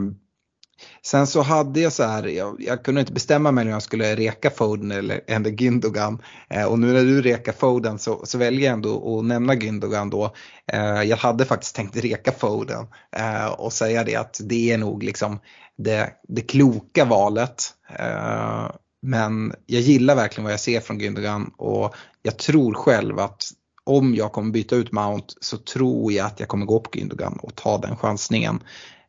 [SPEAKER 2] Sen så hade jag så här, jag, jag kunde inte bestämma mig om jag skulle reka Foden eller, eller Gündogan. Eh, och nu när du rekar Foden så, så väljer jag ändå att nämna Gündogan då. Eh, jag hade faktiskt tänkt reka Foden eh, och säga det att det är nog liksom det, det kloka valet. Eh, men jag gillar verkligen vad jag ser från Gündogan och jag tror själv att om jag kommer byta ut Mount så tror jag att jag kommer gå på Gündogan och ta den chansningen.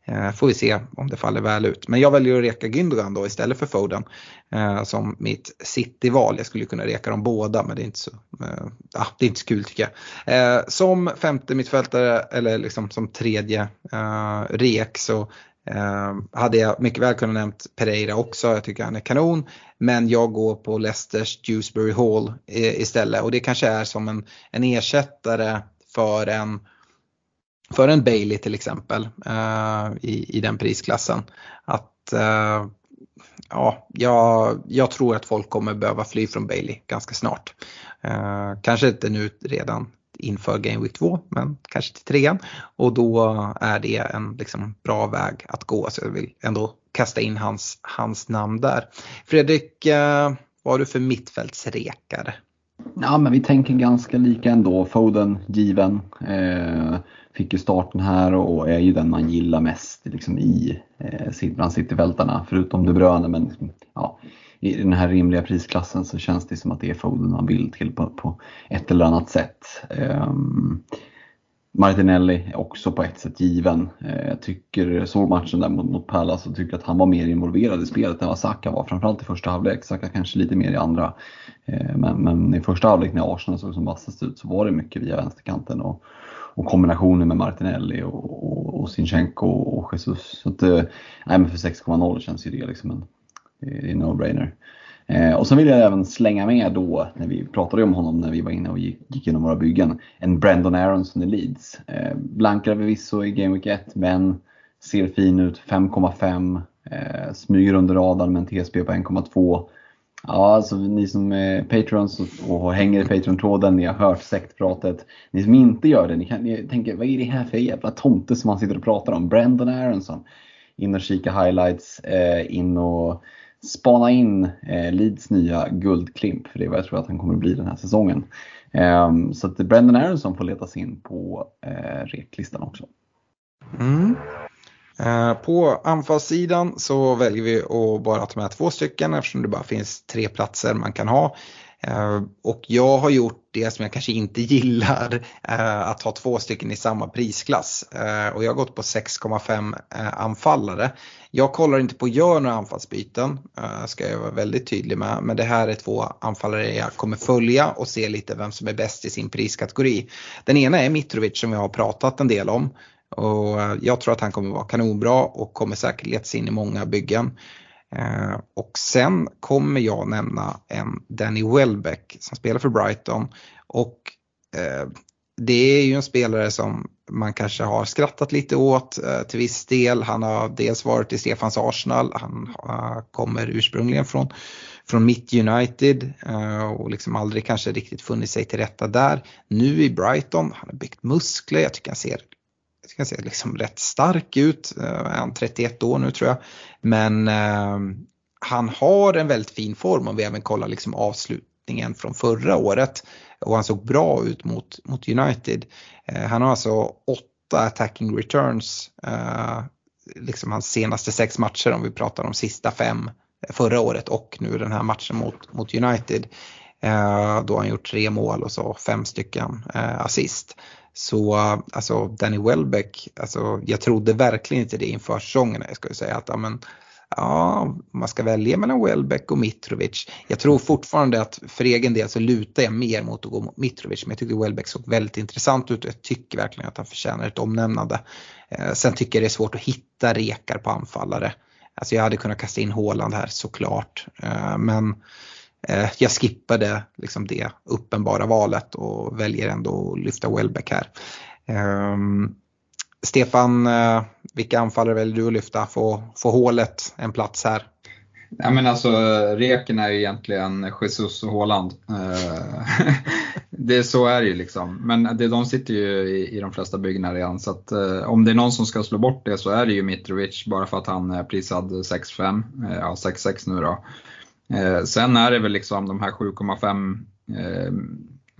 [SPEAKER 2] Eh, får vi se om det faller väl ut. Men jag väljer att reka Gündogan då istället för Foden eh, som mitt City-val. Jag skulle kunna reka dem båda men det är inte så, eh, ah, det är inte så kul tycker jag. Eh, som femte mittfältare eller liksom som tredje eh, rek så Eh, hade jag mycket väl kunnat nämnt Pereira också, jag tycker han är kanon. Men jag går på Leicesters Dewsbury Hall eh, istället och det kanske är som en, en ersättare för en, för en Bailey till exempel eh, i, i den prisklassen. Att eh, ja, jag, jag tror att folk kommer behöva fly från Bailey ganska snart. Eh, kanske inte nu redan inför Game Week 2 men kanske till trean. Och då är det en liksom bra väg att gå så jag vill ändå kasta in hans, hans namn där. Fredrik, eh, vad har du för mittfältsrekare?
[SPEAKER 4] Ja, men vi tänker ganska lika ändå. Foden given. Eh, fick ju starten här och är ju den man gillar mest liksom i eh, bland cityvältarna. Förutom De Bruyne, men ja, i den här rimliga prisklassen så känns det som att det är Foden man vill till på, på ett eller annat sätt. Um, Martinelli är också på ett sätt given. Eh, jag tycker, såg matchen där mot, mot Palace och tycker att han var mer involverad i spelet än vad Saka var. Framförallt i första halvlek, Saka kanske lite mer i andra. Eh, men, men, i första halvlek när Arsenal såg som vassast ut så var det mycket via vänsterkanten. Och, och kombinationen med Martinelli och, och, och Sinchenko och Jesus. Så att, eh, nej, men för 6,0 känns ju det liksom en, en no-brainer. Eh, och sen vill jag även slänga med då, när vi pratade om honom när vi var inne och gick, gick igenom våra byggen, en Brandon Aronson i Leeds. Eh, blankar förvisso i Game Week 1 men ser fin ut, 5,5. Eh, smyger under radarn med en TSB på 1,2. Ja, alltså ni som är patrons och, och hänger i Patreon-tråden, ni har hört sektpratet. Ni som inte gör det, ni, kan, ni tänker vad är det här för jävla tomte som man sitter och pratar om? Brandon Aronson. In och kika highlights, eh, in och spana in eh, Leeds nya guldklimp, för det är vad jag tror att han kommer att bli den här säsongen. Ehm, så att Brendan Aronson får letas in på eh, reklistan också.
[SPEAKER 2] Mm. Eh, på anfallssidan så väljer vi att bara ta med två stycken eftersom det bara finns tre platser man kan ha. Eh, och jag har gjort det som jag kanske inte gillar, eh, att ha två stycken i samma prisklass. Eh, och jag har gått på 6,5 anfallare. Jag kollar inte på att göra några anfallsbyten, ska jag vara väldigt tydlig med. Men det här är två anfallare jag kommer följa och se lite vem som är bäst i sin priskategori. Den ena är Mitrovic som jag har pratat en del om. Och jag tror att han kommer vara kanonbra och kommer säkert leta sig in i många byggen. Eh, och sen kommer jag nämna en Danny Welbeck som spelar för Brighton. Och eh, det är ju en spelare som man kanske har skrattat lite åt eh, till viss del. Han har dels varit i Stefans Arsenal, han eh, kommer ursprungligen från, från Mitt United eh, och liksom aldrig kanske riktigt funnit sig till rätta där. Nu i Brighton, han har byggt muskler, jag tycker han ser ska säga, liksom rätt stark ut. Uh, han 31 år nu tror jag. Men uh, han har en väldigt fin form om vi även kollar liksom avslutningen från förra året. Och han såg bra ut mot, mot United. Uh, han har alltså åtta attacking returns. liksom hans senaste sex matcher om vi pratar om sista fem förra året och nu den här matchen mot, mot United. då har han gjort tre mål och så fem stycken assist. Så alltså Danny Welbeck, alltså, jag trodde verkligen inte det inför säsongen. Jag skulle säga att amen, ja, man ska välja mellan Welbeck och Mitrovic. Jag tror fortfarande att för egen del så lutar jag mer mot att gå mot Mitrovic. Men jag tyckte Welbeck såg väldigt intressant ut och jag tycker verkligen att han förtjänar ett omnämnande. Eh, sen tycker jag det är svårt att hitta rekar på anfallare. Alltså jag hade kunnat kasta in Håland här såklart. Eh, men Eh, jag skippade liksom det uppenbara valet och väljer ändå att lyfta Welbeck här. Um, Stefan, eh, vilka anfallare väljer du att lyfta? Få, få hålet en plats här?
[SPEAKER 3] Ja, men alltså, reken är ju egentligen Jesus och Håland. Eh, det, så är det ju liksom. Men det, de sitter ju i, i de flesta byggnader redan. Så att, eh, om det är någon som ska slå bort det så är det ju Mitrovic bara för att han är prisad 6-5, eh, ja 6-6 nu då. Eh, sen är det väl liksom de här 7,5 eh,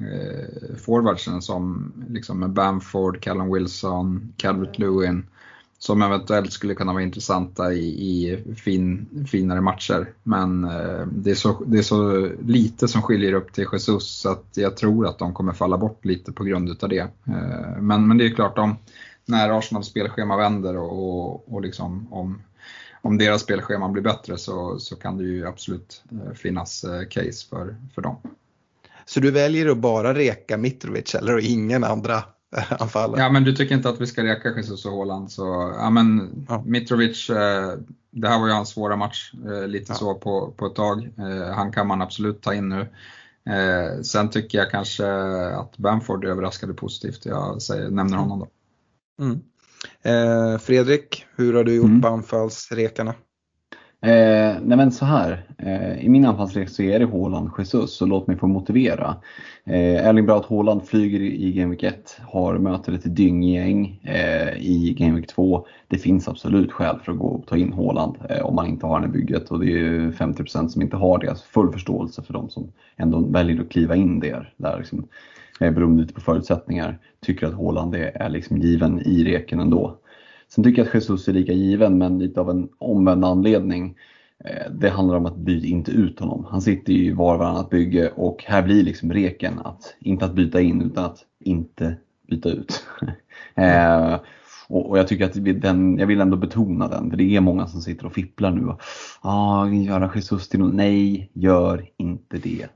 [SPEAKER 3] eh, forwardsen som liksom med Bamford, Callum Wilson, Calvert Lewin som eventuellt skulle kunna vara intressanta i, i fin, finare matcher. Men eh, det, är så, det är så lite som skiljer upp till Jesus så att jag tror att de kommer falla bort lite på grund utav det. Eh, men, men det är klart, om, när Arsenals spelschema vänder och, och, och liksom om, om deras spelschema blir bättre så, så kan det ju absolut eh, finnas eh, case för, för dem.
[SPEAKER 2] Så du väljer att bara reka Mitrovic eller ingen andra anfallare.
[SPEAKER 3] Ja men du tycker inte att vi ska reka Jesus och Haaland så, ja men ja. Mitrovic, eh, det här var ju hans svåra match eh, lite ja. så på, på ett tag. Eh, han kan man absolut ta in nu. Sen tycker jag kanske att Bamford överraskade positivt, jag säger, nämner honom då.
[SPEAKER 2] Mm. Eh, Fredrik, hur har du gjort mm. på anfallsrekarna?
[SPEAKER 4] Eh, nej men så här, eh, i min anfallslek så är det Haaland Jesus, så låt mig få motivera. Eh, Erling Braut Haaland flyger i Game Week 1, har möter ett dynggäng eh, i Game Week 2. Det finns absolut skäl för att gå och ta in Haaland eh, om man inte har den i bygget och det är 50% som inte har det. Alltså full förståelse för de som ändå väljer att kliva in där, där liksom, Eh, beroende lite på förutsättningar, tycker att Håland är, är liksom given i reken ändå. Sen tycker jag att Jesus är lika given men lite av en omvänd anledning. Eh, det handlar om att byta inte ut honom. Han sitter ju var och varannat bygge och här blir liksom reken att, inte att byta in utan att inte byta ut. eh, och, och, jag tycker att den, jag vill ändå betona den, för det är många som sitter och fipplar nu. Och, ah, göra Jesus till något. Nej, gör inte det.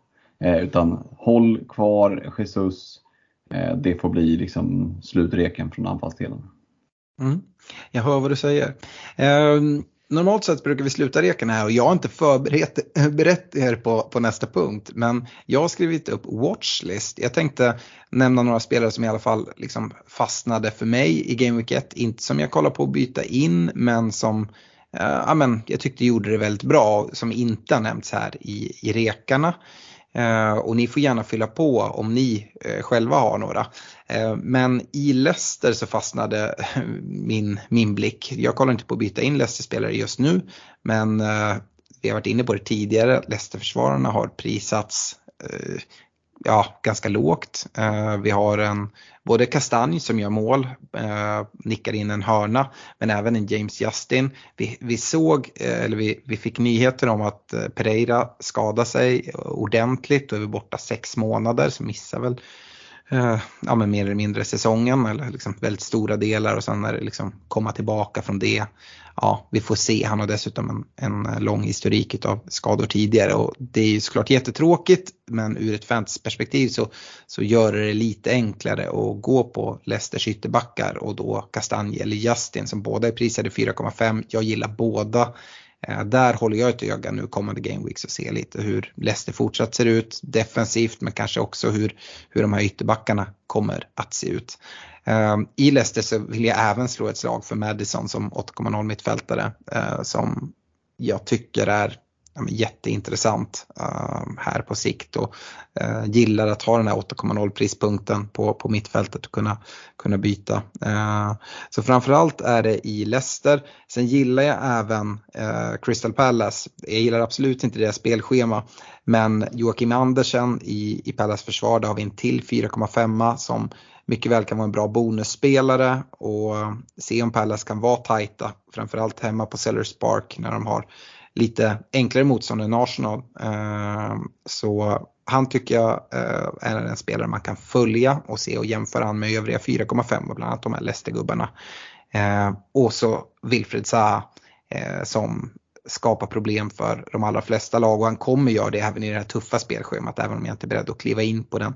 [SPEAKER 4] Eh, utan håll kvar Jesus. Eh, det får bli liksom slutreken från anfallsdelen.
[SPEAKER 2] Mm. Jag hör vad du säger. Eh, normalt sett brukar vi sluta reken här och jag har inte förberett er på, på nästa punkt. Men jag har skrivit upp watchlist. Jag tänkte nämna några spelare som i alla fall liksom fastnade för mig i Game Week 1. Inte som jag kollar på att byta in men som eh, amen, jag tyckte gjorde det väldigt bra. Som inte har nämnts här i, i rekarna. Eh, och ni får gärna fylla på om ni eh, själva har några. Eh, men i Leicester så fastnade min, min blick. Jag kollar inte på att byta in Leicester-spelare just nu. Men vi har varit inne på det tidigare. Leicester-försvararna har prisats ja, ganska lågt. Eh, vi har en, både Kastanj som gör mål, eh, nickar in en hörna, men även en James Justin. Vi, vi såg, eh, eller vi, vi fick nyheter om att Pereira skadade sig ordentligt och är borta sex månader så missar väl eh, ja, men mer eller mindre säsongen eller liksom väldigt stora delar och sen är det liksom komma tillbaka från det. Ja, vi får se. Han har dessutom en, en eh, lång historik av skador tidigare och det är ju såklart jättetråkigt men ur ett fantasyperspektiv så, så gör det det lite enklare att gå på Leicesters ytterbackar och då Kastanje eller Justin som båda är prisade 4,5. Jag gillar båda. Eh, där håller jag ett öga nu kommande Game Weeks och ser lite hur Leicester fortsatt ser ut defensivt men kanske också hur, hur de här ytterbackarna kommer att se ut. Eh, I Leicester så vill jag även slå ett slag för Madison som 8,0 mittfältare eh, som jag tycker är jätteintressant uh, här på sikt och uh, gillar att ha den här 8,0 prispunkten på, på mittfältet och kunna, kunna byta. Uh, så framförallt är det i Leicester. Sen gillar jag även eh, Crystal Palace. Jag gillar absolut inte deras spelschema men Joakim Andersen i, i Palace försvar, där har vi en till 4,5 som mycket väl kan vara en bra bonusspelare och se om Palace kan vara tajta, framförallt hemma på Sellers Park när de har lite enklare motstånd än Arsenal. Eh, så han tycker jag eh, är en spelare man kan följa och se och jämföra han med övriga 4,5 och bland annat de här Leicester-gubbarna. Eh, och så Wilfred Zaha eh, som skapar problem för de allra flesta lag och han kommer göra det även i det här tuffa spelschemat även om jag inte är beredd att kliva in på den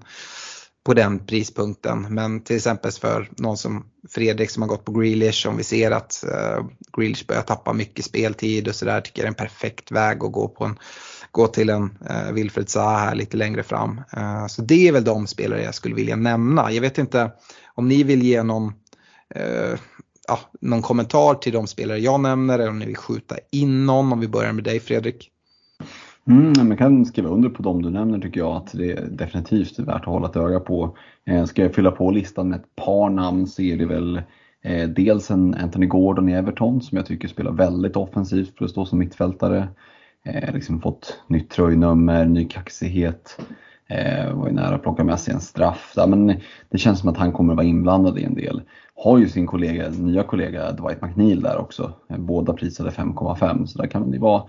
[SPEAKER 2] på den prispunkten. Men till exempel för någon som Fredrik som har gått på Grealish, om vi ser att uh, Grealish börjar tappa mycket speltid och sådär, tycker jag är en perfekt väg att gå på en gå till en eh, uh, Wilfred Zaha här lite längre fram. Uh, så det är väl de spelare jag skulle vilja nämna. Jag vet inte om ni vill ge någon, uh, ja, någon kommentar till de spelare jag nämner eller om ni vill skjuta in någon. Om vi börjar med dig Fredrik.
[SPEAKER 4] Mm, man kan skriva under på de du nämner tycker jag att det är definitivt värt att hålla ett öga på. Eh, ska jag fylla på listan med ett par namn så är det väl eh, dels en Anthony Gordon i Everton som jag tycker spelar väldigt offensivt för att stå som mittfältare. Eh, liksom fått nytt tröjnummer, ny kaxighet. Eh, var ju nära att plocka med sig en straff. Ja, men det känns som att han kommer att vara inblandad i en del. Har ju sin kollega, nya kollega Dwight McNeil där också. Eh, båda prisade 5,5 så där kan det vara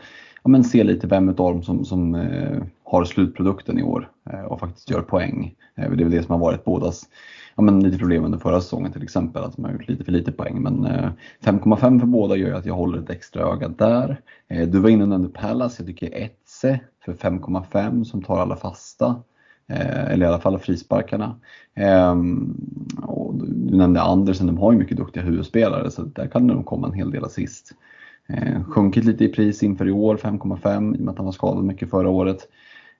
[SPEAKER 4] ja, men se lite vem av dem som, som eh, har slutprodukten i år eh, och faktiskt gör poäng. Eh, det är väl det som har varit bådas ja, men lite problem under förra säsongen till exempel, att de har gjort lite för lite poäng. Men eh, 5,5 för båda gör ju att jag håller ett extra öga där. Eh, du var inne och nämnde Pallas, jag tycker Etze för 5,5 som tar alla fasta. Eh, eller i alla fall frisparkarna. Ehm, och du nämnde Andersen, de har ju mycket duktiga huvudspelare så där kan det nog komma en hel del assist. Eh, sjunkit lite i pris inför i år, 5,5 i och med att han var skadad mycket förra året.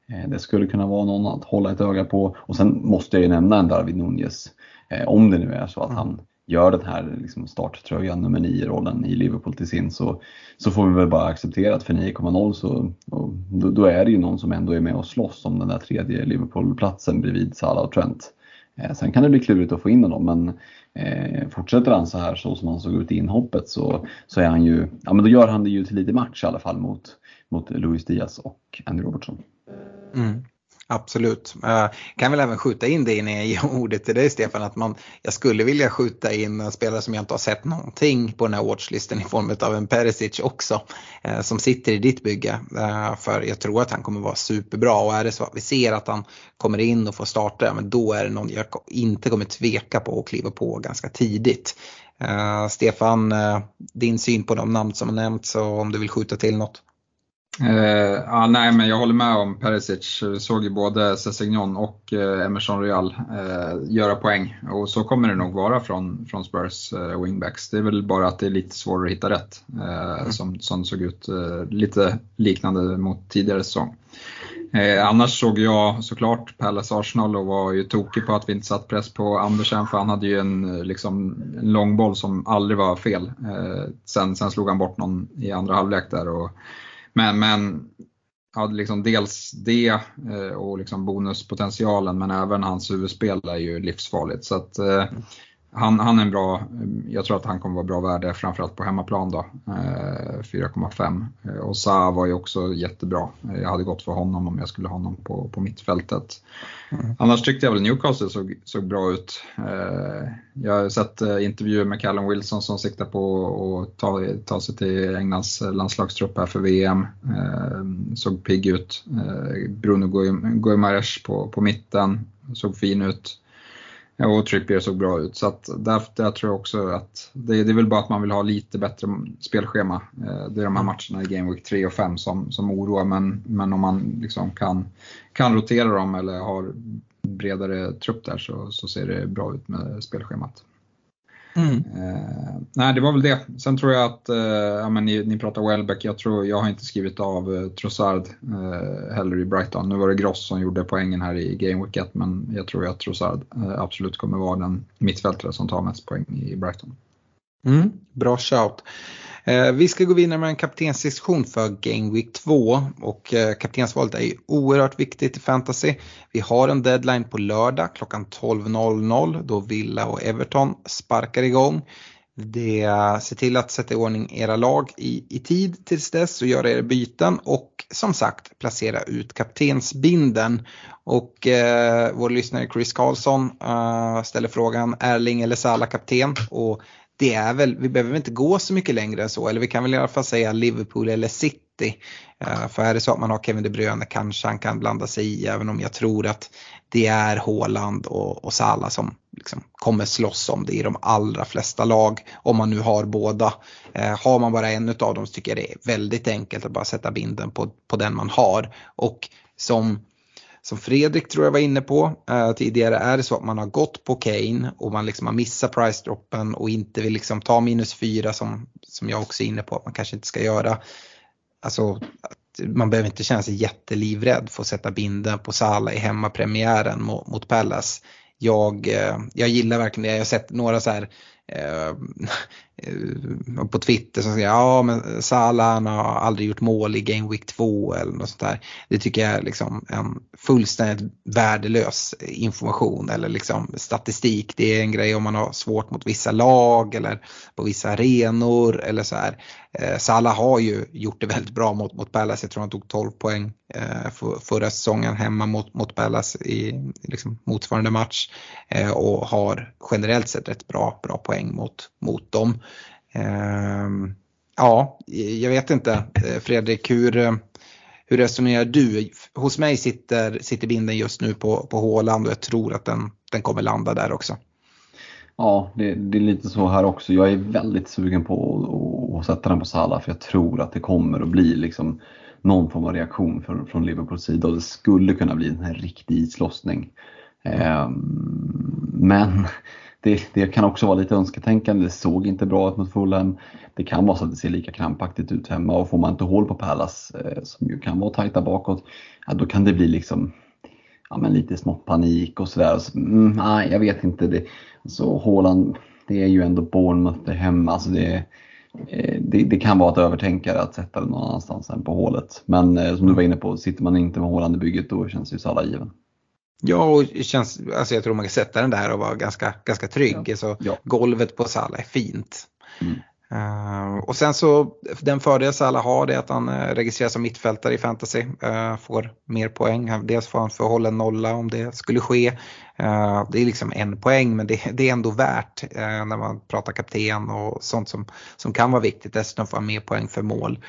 [SPEAKER 4] Eh, det skulle kunna vara någon att hålla ett öga på. Och sen måste jag ju nämna en Darwin Nunez. Eh, om det nu är så att han gör den här liksom starttröjan nummer 9-rollen i Liverpool till sin så, så får vi väl bara acceptera att för 9,0 så då, då, är det ju någon som ändå är med och slåss om den där tredje Liverpool-platsen bredvid Salah och Trent. Eh, sen kan det bli klurigt att få in honom men eh, fortsätter han så här så som han såg ut i inhoppet så, så är han ju, ja men då gör han det ju till lite match i alla fall mot, mot Luis Diaz och Andy Robertson.
[SPEAKER 2] Mm. Absolut. Jag kan väl även skjuta in det innan jag ger ordet till dig Stefan. Att man, jag skulle vilja skjuta in eh, spelare som jag inte har sett någonting på den här watchlisten i form av en Perisic också. Eh, som sitter i ditt bygge. För jag tror att han kommer vara superbra och är det så att vi ser att han kommer in och får starta, men då är det någon jag inte kommer tveka på att kliva på ganska tidigt. Stefan, din syn på de namn som har nämnts och om du vill skjuta till något?
[SPEAKER 3] Uh, ah, nej, men jag håller med om Perisic. Vi såg ju både Sessignon och uh, Emerson Real uh, göra poäng och så kommer det nog vara från, från Spurs uh, wingbacks. Det är väl bara att det är lite svårare att hitta rätt mm. som, som såg ut lite liknande mot tidigare säsong. annars såg jag såklart Palace Arsenal och var ju tokig på att vi inte satt press på Andersen för han hade ju en, liksom, en lång boll som aldrig var fel. sen, sen slog han bort någon i andra halvlek där. Och, men, men ja, liksom dels det eh, och liksom bonuspotentialen men även hans huvudspel är ju livsfarligt. Så att, eh, mm han, han är en bra, jag tror att han kommer vara bra värde framförallt på hemmaplan då, 4,5. Eh, och Sa var ju också jättebra. Jag hade gått för honom om jag skulle ha honom på, på mittfältet. Mm. Annars tyckte jag väl Newcastle såg, såg bra ut. Eh, jag har sett eh, intervjuer med Callum Wilson som siktar på att ta, ta sig till Englands landslagstrupp här för VM. Såg pigg ut. Bruno Guimaraes på, på mitten, såg fin ut. Ja, och Trippier såg bra ut. Så att där, där tror jag också att det, det är väl bara att man vill ha lite bättre spelschema. Eh, det är de här mm. matcherna i Game Week 3 och 5 som, som oroar, men, men om man liksom kan, kan rotera dem eller har bredare trupp där så, så ser det bra ut med spelschemat. Mm. Eh, nej, det var väl det. Sen tror jag att, eh, ja, men ni, ni pratar Welbeck, jag tror, jag har inte skrivit av eh, Trossard eh, heller i Brighton. Nu var det Gross som gjorde poängen här i Game Week 1, men jag tror att Trossard eh, absolut kommer vara den mittfältare som tar mest poäng i Brighton.
[SPEAKER 2] Mm, bra shout. Eh, vi ska gå vidare med en kaptensdiskussion för Game Week 2 och eh, kaptensvalet är ju oerhört viktigt i fantasy. Vi har en deadline på lördag klockan 12.00 då Villa och Everton sparkar igång. Det, eh, se till att sätta i ordning era lag i, i tid tills dess och göra era byten och som sagt placera ut kaptensbinden. Och eh, vår lyssnare Chris Karlsson eh, ställer frågan Erling eller Salah kapten och det är väl, vi behöver inte gå så mycket längre än så, eller vi kan väl i alla fall säga Liverpool eller City. Eh, för är det så att man har Kevin De Bruyne kanske han kan blanda sig i, även om jag tror att det är Haaland och, och Salah som liksom kommer slåss om det i de allra flesta lag, om man nu har båda. Eh, har man bara en av dem så tycker jag det är väldigt enkelt att bara sätta binden på, på den man har. Och som som Fredrik tror jag var inne på eh, tidigare, är det så att man har gått på Kane och man liksom har missat price-droppen och inte vill liksom ta minus fyra som, som jag också är inne på att man kanske inte ska göra. Alltså, man behöver inte känna sig jättelivrädd för att sätta binden på Sala i hemmapremiären mot, mot Palace. Jag, eh, jag gillar verkligen det, jag har sett några så här eh, Eh, på Twitter som säger ja men Salah han har aldrig gjort mål i Game Week 2 eller något sånt där. Det tycker jag är liksom en fullständigt värdelös information eller liksom statistik. Det är en grej om man har svårt mot vissa lag eller på vissa arenor eller så här. Eh, Salah har ju gjort det väldigt bra mot, mot Palace. Jag tror han tog 12 poäng eh, för, förra säsongen hemma mot, mot Palace i liksom, motsvarande match eh, och har generellt sett rätt bra, bra poäng mot, mot dem. Ehm, ja, jag vet inte eh, Fredrik, hur, eh, hur resonerar du? Hos mig sitter, sitter binden just nu på, på Håland och jag tror att den, den kommer landa där också.
[SPEAKER 4] Ja, det, det, är lite så här också. Jag är väldigt sugen på att, att sätta den på Salah för jag tror att det kommer att bli liksom någon form av reaktion från, från Liverpools sida och det skulle kunna bli en riktig islossning. Eh, men det, det, kan också vara lite önsketänkande. Det såg inte bra ut mot Fulham. Det kan vara så att det ser lika krampaktigt ut hemma och får man inte hål på Palace, eh, som ju kan vara tajta bakåt, ja, då kan det bli liksom ja, men lite smått panik och sådär. Så, mm, nej, jag vet inte. Det, så Håland, det är ju ändå Bournemouth det hemma. Alltså det, eh, det, det, kan vara ett övertänkare att sätta det någon annanstans än på hålet. Men eh, som du var inne på, sitter man inte med Håland i bygget då känns ju Salah given.
[SPEAKER 2] Ja, och känns, alltså jag tror man kan sätta den där och vara ganska, ganska trygg. Ja. Så ja. Golvet på Salah är fint. Mm. Uh, och sen så den fördel Salah har är att han uh, registreras som mittfältare i fantasy. Uh, får mer poäng. Dels får han förhållen nolla om det skulle ske. det är liksom en poäng men det, det är ändå värt när man pratar kapten och sånt som, som kan vara viktigt. Dessutom får han mer poäng för mål.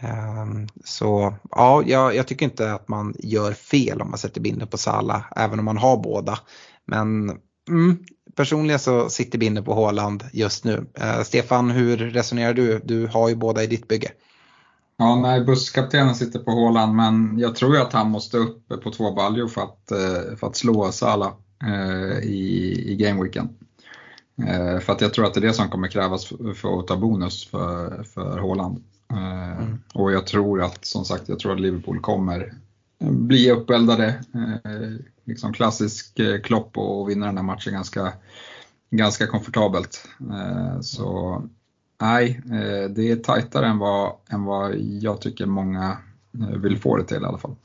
[SPEAKER 2] Ehm, så ja, jag, jag, tycker inte att man gör fel om man sätter binden på Salah även om man har båda. Men mm, personligen så sitter binden på Håland just nu. Eh, Stefan, hur resonerar du? Du har ju båda i ditt bygge.
[SPEAKER 3] Ja, nej, busskaptenen sitter på Håland men jag tror ju att han måste upp på två baljor för att, eh, för att slå Sala eh, i, i gameweeken. Eh, för att jag tror att det är det som kommer krävas för, för att ta bonus för, för Håland. Mm. Och jag tror att, som sagt, jag tror att Liverpool kommer bli uppeldade liksom klassisk eh, Klopp och vinna den här matchen ganska, ganska komfortabelt. Eh, så nej, eh, det är tajtare än vad, än vad jag tycker många vill få det till i alla fall.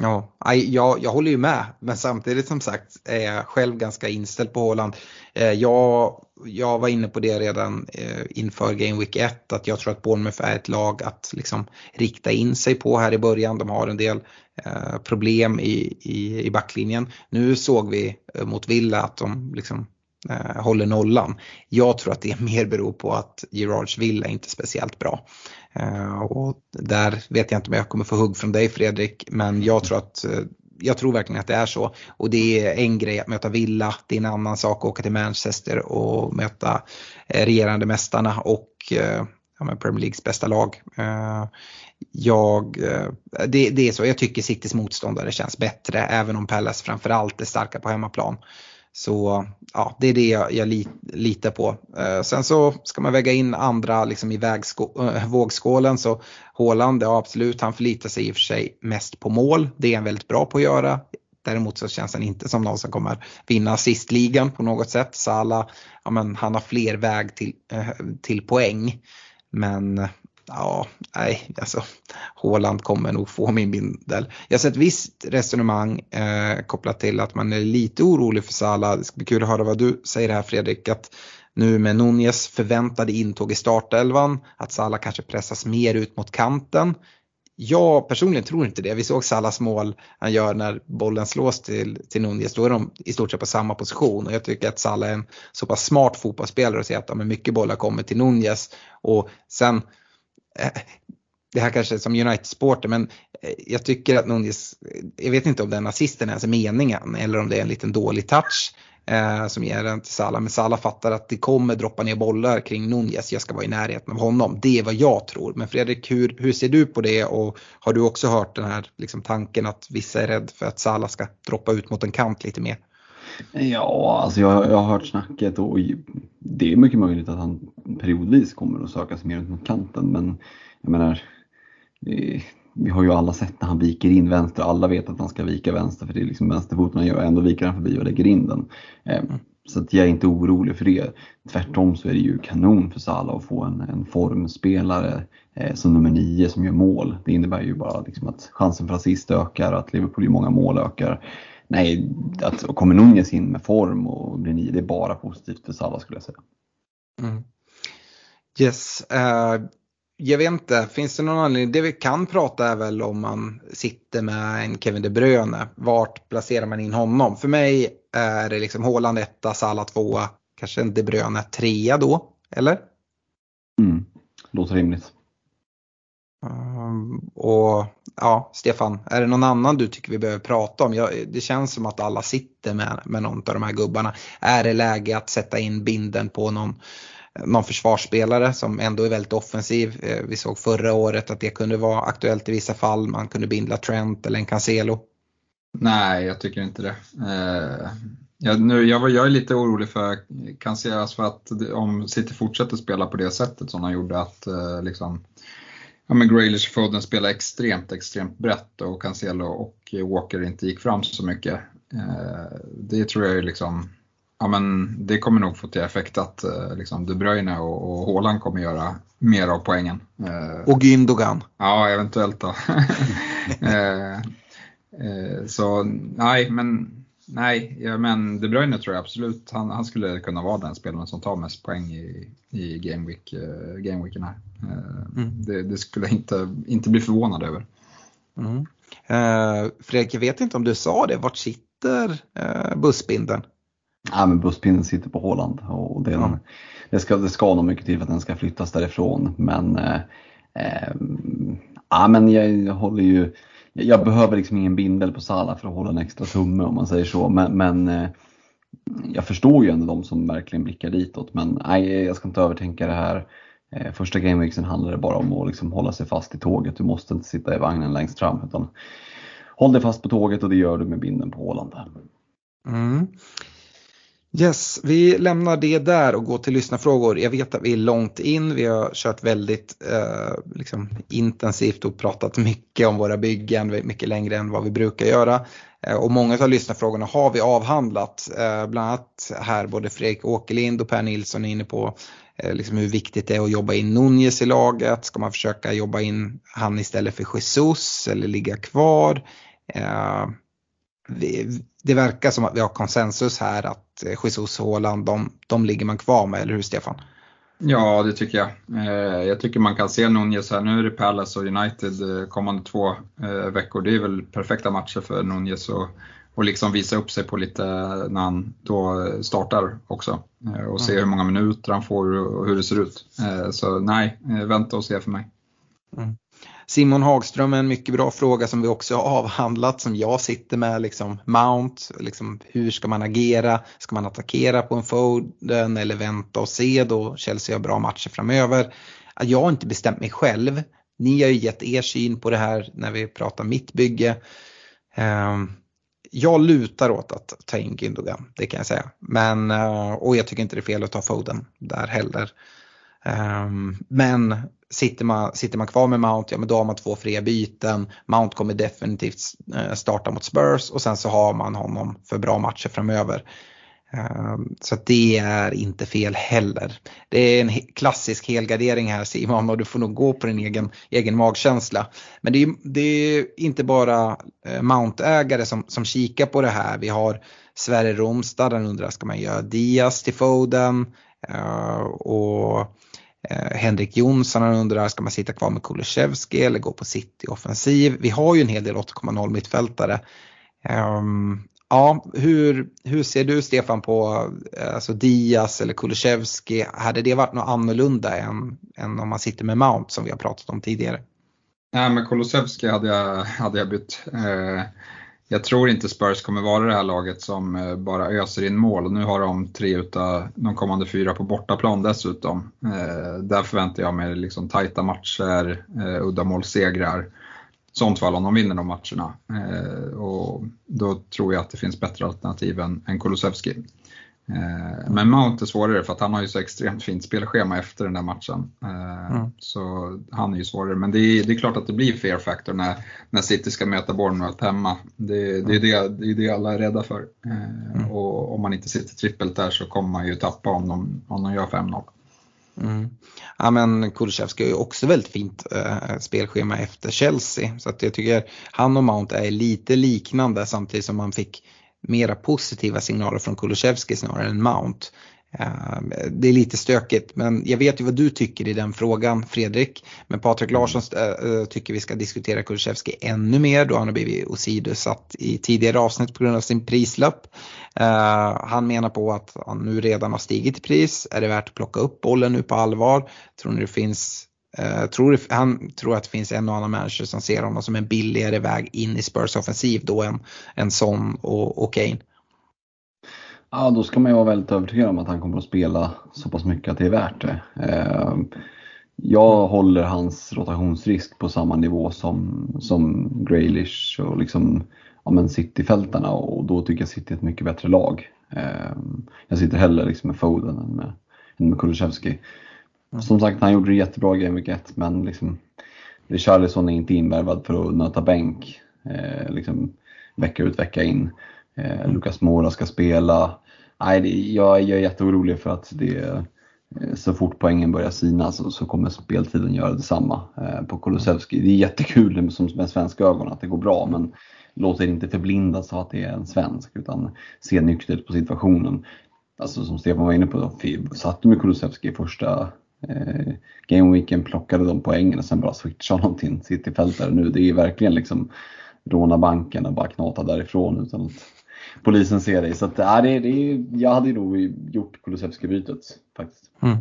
[SPEAKER 2] Ja, jag, jag håller ju med, men samtidigt som sagt är jag själv ganska inställd på Håland. Eh, jag, jag var inne på det redan eh, inför Game Week 1 att jag tror att Bournemouth är ett lag att liksom rikta in sig på här i början. De har en del eh, problem i, i, i backlinjen. Nu såg vi mot Villa att de liksom håller nollan. Jag tror att det mer beror på att Gerards Villa är inte speciellt bra. Eh, och där vet jag inte om jag kommer få hugg från dig Fredrik, men jag tror att eh, jag tror verkligen att det är så. Och det är en grej att möta Villa, det är en annan sak att åka till Manchester och möta eh, regerande mästarna och ja, Premier Leagues bästa lag jag, det, det, är så, jag tycker Citys motståndare känns bättre även om Palace framförallt är starka på hemmaplan. Så ja, det är det jag, jag litar på. Eh, sen så ska man väga in andra liksom i vägsko, äh, vågskålen så Håland, ja absolut, han förlitar sig i och för sig mest på mål. Det är han väldigt bra på att göra. Däremot så känns han inte som någon som kommer vinna assistligan på något sätt. Salah, ja, men han har fler väg till, äh, till poäng. Men ja, nej, alltså Håland kommer nog få min bindel. Jag har sett visst resonemang eh, kopplat till att man är lite orolig för Salah. Det ska bli kul att höra vad du säger här Fredrik. Att nu med Nunez förväntade intåg i startelvan, att Salah kanske pressas mer ut mot kanten. Jag personligen tror inte det. Vi såg Salas mål han gör när bollen slås till, till Nunez. Då är de i stort sett på samma position och jag tycker att Salah är en så pass smart fotbollsspelare och ser att ja, mycket bollar kommer till Nunez. Och sen det här kanske är som United-supporter men eh, jag tycker att Nunez, jag vet inte om den assisten ens är meningen eller om det är en liten dålig touch eh, som ger den till Salah. Men Salah fattar att det kommer droppa ner bollar kring Nunez, jag ska vara i närheten av honom. Det är vad jag tror. Men Fredrik, hur, hur ser du på det och har du också hört den här liksom, tanken att vissa är rädda för att Salah ska droppa ut mot en kant lite mer?
[SPEAKER 4] Ja, alltså jag, jag har hört snacket och det är mycket möjligt att han periodvis kommer att söka sig mer ut mot kanten. Men jag menar, vi har ju alla sett när han viker in vänster. Alla vet att han ska vika vänster för det är liksom vänsterfoten han gör. Ändå viker han förbi och lägger in den. Eh, så att jag är inte orolig för det. Tvärtom så är det ju kanon för Salah att få en, en formspelare eh, som nummer nio som gör mål. Det innebär ju bara liksom att chansen för assist ökar, att Liverpool gör många mål ökar. Nej, att kommer Nunez in med form och nio, det är bara positivt för Salah skulle jag säga.
[SPEAKER 2] Mm. Yes, uh, jag vet inte, finns det någon anledning? Det vi kan prata är väl om man sitter med en Kevin De Bruyne. Vart placerar man in honom? För mig är det liksom Haaland etta, Salah tvåa, kanske en De Bruyne trea då, eller?
[SPEAKER 4] Mm, låter rimligt.
[SPEAKER 2] Um, och ja, Stefan, är det någon annan du tycker vi behöver prata om? Jag, det känns som att alla sitter med, med någon av de här gubbarna. Är det läge att sätta in binden på någon någon försvarsspelare som ändå är väldigt offensiv. Eh, vi såg förra året att det kunde vara aktuellt i vissa fall. Man kunde bindla Trent eller en Cancelo.
[SPEAKER 3] Nej, jag tycker inte det. Eh, jag, nu, jag, jag är lite orolig för Cancelo alltså för att om City fortsätter spela på det sättet som de gjorde att eh, liksom, ja, men Graylish och Foden spelar extremt, extremt brett och Cancelo och Walker inte gick fram så mycket. det tror jag är liksom ja, men det kommer nog få till effekt att eh, liksom, De Bruyne och, och Haaland kommer göra mer av poängen.
[SPEAKER 2] Eh, och Gündogan.
[SPEAKER 3] Ja, eventuellt då. eh, eh, så nej, men nej, ja, men De Bruyne tror jag absolut, han, han, skulle kunna vara den spelaren som tar mest poäng i, i Gameweek, uh, Gameweeken här. Uh, mm. det, det, skulle jag inte, inte bli förvånad över.
[SPEAKER 2] Mm. Uh, Fredrik, jag vet inte om du sa det, vart sitter uh, bussbinden?
[SPEAKER 4] Ja, men busspinnen sitter på Håland och det, mm. det, ska, det ska nog mycket till för att den ska flyttas därifrån. Men, eh, eh, ja, men jag, jag håller ju, jag behöver liksom ingen bindel på Sala för att hålla en extra tumme om man säger så. Men, men eh, jag förstår ju ändå de som verkligen blickar ditåt. Men nej, jag ska inte övertänka det här. Eh, första gameweeksen handlar det bara om att liksom hålla sig fast i tåget. Du måste inte sitta i vagnen längst fram utan håll dig fast på tåget och det gör du med binden på Åland.
[SPEAKER 2] Mm. Yes, vi lämnar det där och går till lyssnarfrågor. Jag vet att vi är långt in, vi har kört väldigt eh, liksom intensivt och pratat mycket om våra byggen, mycket längre än vad vi brukar göra. Eh, och många av lyssnarfrågorna har vi avhandlat, eh, bland annat här både Fredrik Åkerlind och Per Nilsson är inne på eh, liksom hur viktigt det är att jobba in Nunez i laget, ska man försöka jobba in han istället för Jesus eller ligga kvar? Eh, Eh, det verkar som att vi har konsensus här att eh, Jesus och Haaland, de, de ligger man kvar med, eller hur Stefan?
[SPEAKER 3] Ja, det tycker jag. Eh, jag tycker man kan se Nunez här. Nu är det Palace och United eh, kommande två veckor. Det är väl perfekta matcher för Nunez och, och liksom visa upp sig på lite när han då startar också. Och se mm. hur många minuter han får och hur det ser ut. Så nej, vänta och se för mig.
[SPEAKER 2] Mm. Simon Hagström är en mycket bra fråga som vi också har avhandlat som jag sitter med. Liksom Mount, liksom, hur ska man agera? Ska man attackera på en Foden eller vänta och se då Chelsea har bra matcher framöver? Jag har inte bestämt mig själv. Ni har ju gett er syn på det här när vi pratar mitt bygge. Ehm, jag lutar åt att ta in Gündogan, det kan jag säga. Men, eh, och jag tycker inte det är fel att ta Foden där heller. Ehm, men sitter man, sitter man kvar med Mount, ja men då har man två fria byten. Mount kommer definitivt eh, starta mot Spurs och sen så har man honom för bra matcher framöver. Ehm, så det är inte fel heller. Det är en klassisk helgardering här Simon och du får nog gå på din egen, egen magkänsla. Men det är, det är inte bara eh, Mount-ägare som, som kikar på det här. Vi har Sverre Romstad, den undrar ska man göra Diaz till Foden? Uh, och Eh, Henrik Jonsson han undrar, ska man sitta kvar med Kulusevski eller gå på City offensiv? Vi har ju en hel del 8,0 mittfältare. Um, ja, hur, hur ser du Stefan på eh, alltså Diaz eller Kulusevski? Hade det varit något annorlunda än, än om man sitter med Mount som vi har pratat om tidigare?
[SPEAKER 3] Nej, men Kulusevski hade jag, hade jag bytt. Eh, jag tror inte Spurs kommer vara det här laget som eh, bara öser in mål och nu har de tre utav de kommande fyra på bortaplan dessutom. Eh, där förväntar jag mig liksom tajta matcher, eh, uddamålssegrar. Sånt fall om de vinner de matcherna. Eh, och då tror jag att det finns bättre alternativ än, än Kulusevski. Eh, men Mount är svårare för att han har ju så extremt fint spelschema efter den där matchen. Eh, mm. Så han är ju svårare. Men det är, det är klart att det blir fair factor när, när City ska möta Bournemouth hemma. Det, det, är det, det är det alla är rädda för. Eh, mm. Och om man inte sitter trippelt där så kommer man ju tappa om de, om de gör 5-0.
[SPEAKER 2] Mm. Ja men Kulusevski har ju också väldigt fint eh, spelschema efter Chelsea. Så att jag tycker han och Mount är lite liknande samtidigt som man fick mera positiva signaler från Kulusevski snarare än Mount. Eh, det är lite stökigt men jag vet ju vad du tycker i den frågan Fredrik. Men Patrik Larsson äh, tycker vi ska diskutera Kulusevski ännu mer då han har blivit åsidosatt i tidigare avsnitt på grund av sin prislapp. Han menar på att han nu redan har stigit i pris. Är det värt att plocka upp bollen nu på allvar? Tror ni det finns Eh, tror, han tror att det finns en och annan människa som ser honom som en billigare väg in i Spurs offensiv då än, än Son och, och Kane.
[SPEAKER 4] Ja, då ska man ju vara väldigt övertygad om att han kommer att spela så pass mycket att det är värt det. Eh, jag håller hans rotationsrisk på samma nivå som, som Graylish och liksom, ja, men City-fältarna och då tycker jag City är ett mycket bättre lag. Eh, jag sitter hellre liksom med Foden än med, än med Kulusevski. Mm. Som sagt, han gjorde det jättebra i Game 1 men liksom, Richarlison är inte invärvad för att nöta bänk eh, liksom, vecka ut vecka in. Eh, Lukas Mora ska spela. Nej, det, jag, jag är jätteorolig för att det eh, så fort poängen börjar sina så, så kommer speltiden göra detsamma eh, på Kulusevski. Det är jättekul som med svenska ögon att det går bra men låt er inte förblindas av att det är en svensk utan se nyktert på situationen. Alltså som Stefan var inne på, satt du med Kulusevski i första eh, Gameweeken plockade de poängen och sen bara switchade honom till en cityfältare nu. Det är verkligen liksom råna banken och bara knata därifrån utan att polisen ser dig. Så att, äh, det, det, jag hade nog gjort Kulusevski-bytet faktiskt. Mm.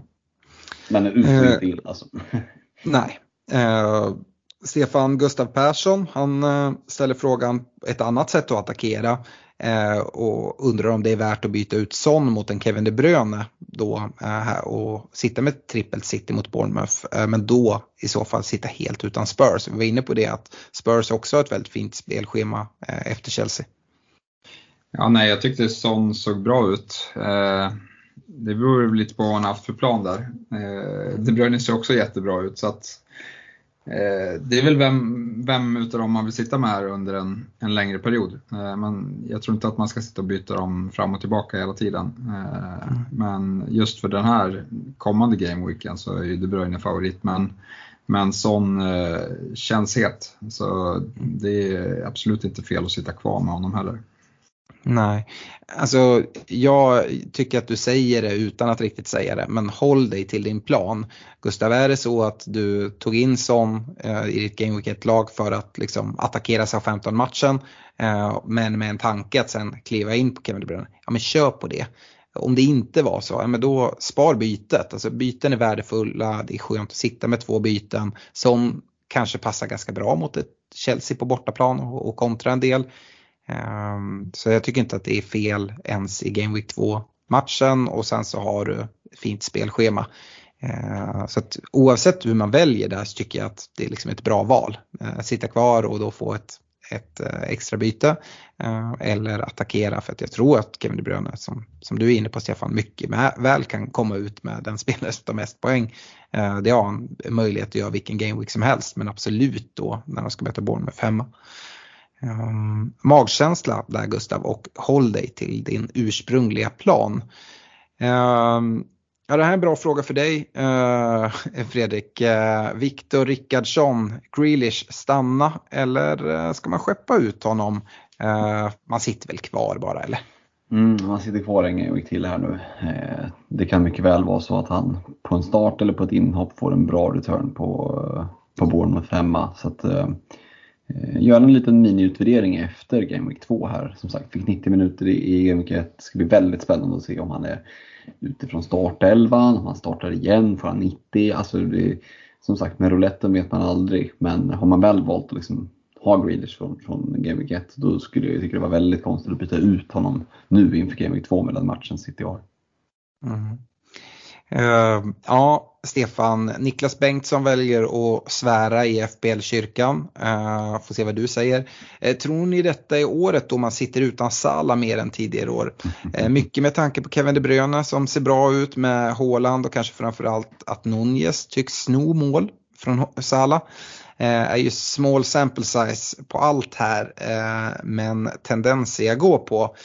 [SPEAKER 4] Men utspritt eh, till alltså.
[SPEAKER 2] Nej. Eh, Stefan Gustav Persson, han eh, ställer frågan ett annat sätt att attackera. Eh, och undrar om det är värt att byta ut Son mot en Kevin De Bruyne då eh, och sitta med trippelt city mot Bournemouth. Eh, men då i så fall sitta helt utan Spurs. Vi var inne på det att Spurs också har ett väldigt fint spelschema eh, efter Chelsea.
[SPEAKER 3] Ja, nej, jag tyckte Son såg bra ut. Eh, det beror lite på vad han haft för plan där. Eh, De Bruyne ser också jättebra ut så att Eh, det är väl vem, vem utav dem man vill sitta med här under en, en längre period. Eh, men jag tror inte att man ska sitta och byta dem fram och tillbaka hela tiden. Eh. Men just för den här kommande gameweeken så är ju De Bruyne favorit. Men, men sån eh, het. Så det är absolut inte fel att sitta kvar med honom heller.
[SPEAKER 2] Nej, alltså jag tycker att du säger det utan att riktigt säga det, men håll dig till din plan. Gustav, är det så att du tog in som eh, i ditt Game Week 1-lag för att liksom attackera sig 15 matchen eh, men med en tanke att sen kliva in på Kevin De Bruyne, ja men kör på det. Om det inte var så, ja, men då spar bytet. Alltså byten är värdefulla, det är skönt att sitta med två byten som kanske passar ganska bra mot ett Chelsea på bortaplan och, och kontra en del. Ehm, så jag tycker inte att det är fel ens i Game Week 2 matchen och sen så har du fint spelschema. Ehm, så att oavsett hur man väljer där så tycker jag att det är liksom ett bra val. Ehm, sitta kvar och då få ett, ett eh, extra byte eller attackera för att jag tror att Kevin De Bruyne som, som du är inne på Stefan mycket med, väl kan komma ut med den spelare som tar mest poäng. Det har han möjlighet att göra vilken game week som helst men absolut då när de ska möta Bournemouth hemma. Um, magkänsla där Gustav och håll dig till din ursprungliga plan. Um, ja, det här är en bra fråga för dig uh, Fredrik. Uh, Viktor Rickardsson, Grealish, stanna eller uh, ska man skeppa ut honom? Man sitter väl kvar bara eller?
[SPEAKER 4] Mm, han sitter kvar en gång till här nu. det kan mycket väl vara så att han på en start eller på ett inhopp får en bra return på, på Bournemouth hemma. Så att, Eh, Eh, göra en liten miniutvärdering efter Game Week 2 här. Som sagt, fick 90 minuter i Game Week 1. Det ska bli väldigt spännande att se om han är utifrån startelvan, om han startar igen, får han 90? Alltså det, som sagt, med rouletten vet man aldrig. Men har man väl valt att liksom ha Grealish från, från Game Week 1, då skulle jag tycka det var väldigt konstigt att byta ut honom nu inför Game Week 2 med den matchen City har.
[SPEAKER 2] Mm. Uh, ja, Stefan, Niklas Bengtsson väljer att svära i FBL-kyrkan. Uh, eh, får se vad du säger. Uh, tror ni detta är året då man sitter utan Sala mer än tidigare år? Uh, mycket med tanke på Kevin De Bruyne som ser bra ut med Haaland och kanske framförallt att Nunez tycks sno mål från Sala. är ju small sample size på allt här men tendenser jag går på.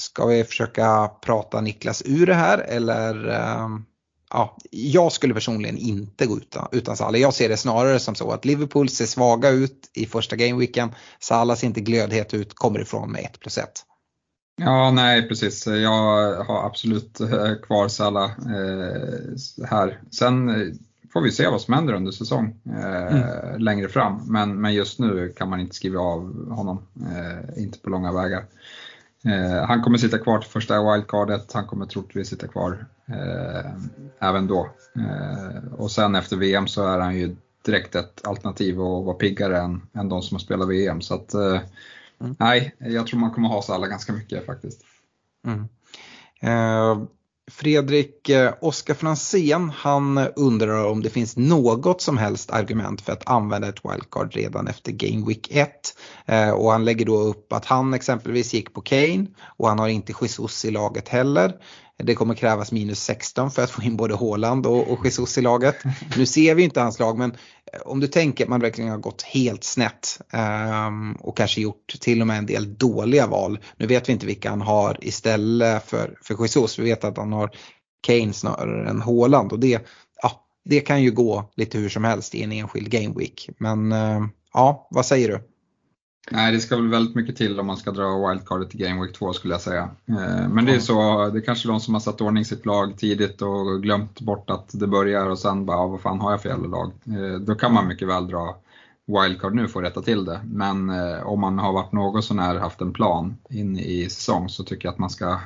[SPEAKER 2] Ska vi försöka prata Niklas ur det här eller ehm, ja, jag skulle personligen inte gå utan, utan Salah. Jag ser det snarare som så att Liverpool ser svaga ut i första gameweeken. Salah ser inte glödhet ut, kommer ifrån med 1 plus 1.
[SPEAKER 3] Ja, nej precis. Jag har absolut eh, kvar Salah eh, här. Sen eh, får vi se vad som händer under säsong mm. längre fram. Men, men just nu kan man inte skriva av honom, inte på långa vägar. Eh, han kommer sitta kvar till första wildcardet, han kommer troligtvis sitta kvar eh, även då. Eh, och sen efter VM så är han ju direkt ett alternativ och vara piggare än, än de som har spelat VM. Så att, eh, mm. nej, jag tror man kommer ha så alla ganska mycket faktiskt.
[SPEAKER 2] Mm. Fredrik eh, Oskar Franzén han undrar om det finns något som helst argument för att använda ett wildcard redan efter Game Week 1. Eh, och han lägger då upp att han exempelvis gick på Kane och han har inte Jesus i laget heller. Det kommer krävas minus 16 för att få in både Håland och, och Jesus i laget. Nu ser vi inte hans lag men eh, om du tänker att man verkligen har gått helt snett um, och kanske gjort till och med en del dåliga val. Nu vet vi inte vilka han har istället för, för Jesus. Vi vet att han har Kane snarare än Håland och det, ja, det kan ju gå lite hur som helst i en enskild game week. Men uh, ja, vad säger du?
[SPEAKER 3] Nej, det ska väl väldigt mycket till om man ska dra wildcardet till Game Week 2 skulle jag säga. Eh, men det är så, det är kanske de som har satt ordning sitt lag tidigt och glömt bort att det börjar och sen bara, vad fan har jag för jävla lag? Eh, då kan man mycket väl dra wildcard nu för att rätta till det. Men eh, om man har varit något sånär haft en plan in i säsong så tycker jag att man ska,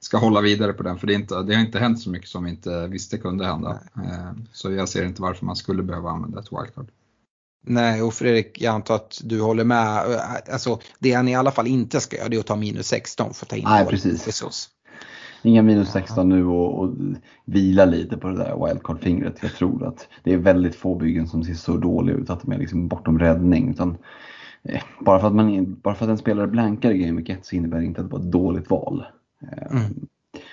[SPEAKER 3] ska hålla vidare på den. För det, inte, det har inte hänt så mycket som vi inte visste kunde hända. Så jag ser inte varför man skulle behöva använda ett wildcard.
[SPEAKER 2] Nej, och Fredrik, jag antar att du håller med. Alltså, det han i alla fall inte ska göra det är att ta minus 16 för att ta in
[SPEAKER 4] Nej, precis. Jesus. Inga minus 16 nu och, och vila lite på det där wildcard-fingret. Jag tror att det är väldigt få byggen som ser så dåliga ut att de är liksom bortom räddning. Utan, eh, bara, för att man, bara för att en spelare blankar i Game 1 så innebär det inte att det var ett dåligt val. Eh, mm.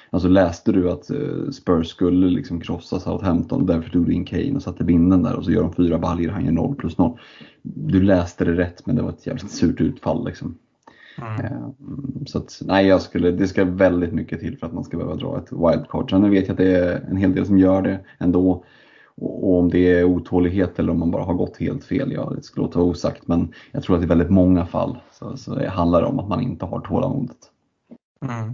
[SPEAKER 4] Alltså läste du att eh, Spurs skulle liksom krossa Southampton och därför tog du in Kane och satte binden där och så gör de fyra baljor han gör 0 plus 0. Du läste det rätt men det var ett jävligt surt utfall liksom. Mm. Eh, så att, nej, jag skulle, det ska väldigt mycket till för att man ska behöva dra ett wildcard. Sen vet jag att det är en hel del som gör det ändå. Och om det är otålighet eller om man bara har gått helt fel, ja det ska låta osagt. Men jag tror att i väldigt många fall så, så det handlar det om att man inte har tålamodet.
[SPEAKER 2] Mm.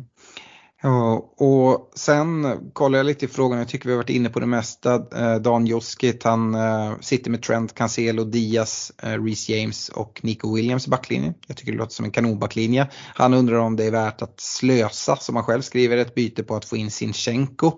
[SPEAKER 2] Ja, och sen kollar jag lite i frågan, jag tycker vi har varit inne på det mesta. Eh, Dan Joskit, han eh, sitter med Trent, Cancelo, Diaz, eh, Reece James och Nico Williams i backlinjen. Jag tycker det låter som en kanonbacklinje. Han undrar om det är värt att slösa, som han själv skriver, ett byte på att få in Sinchenko.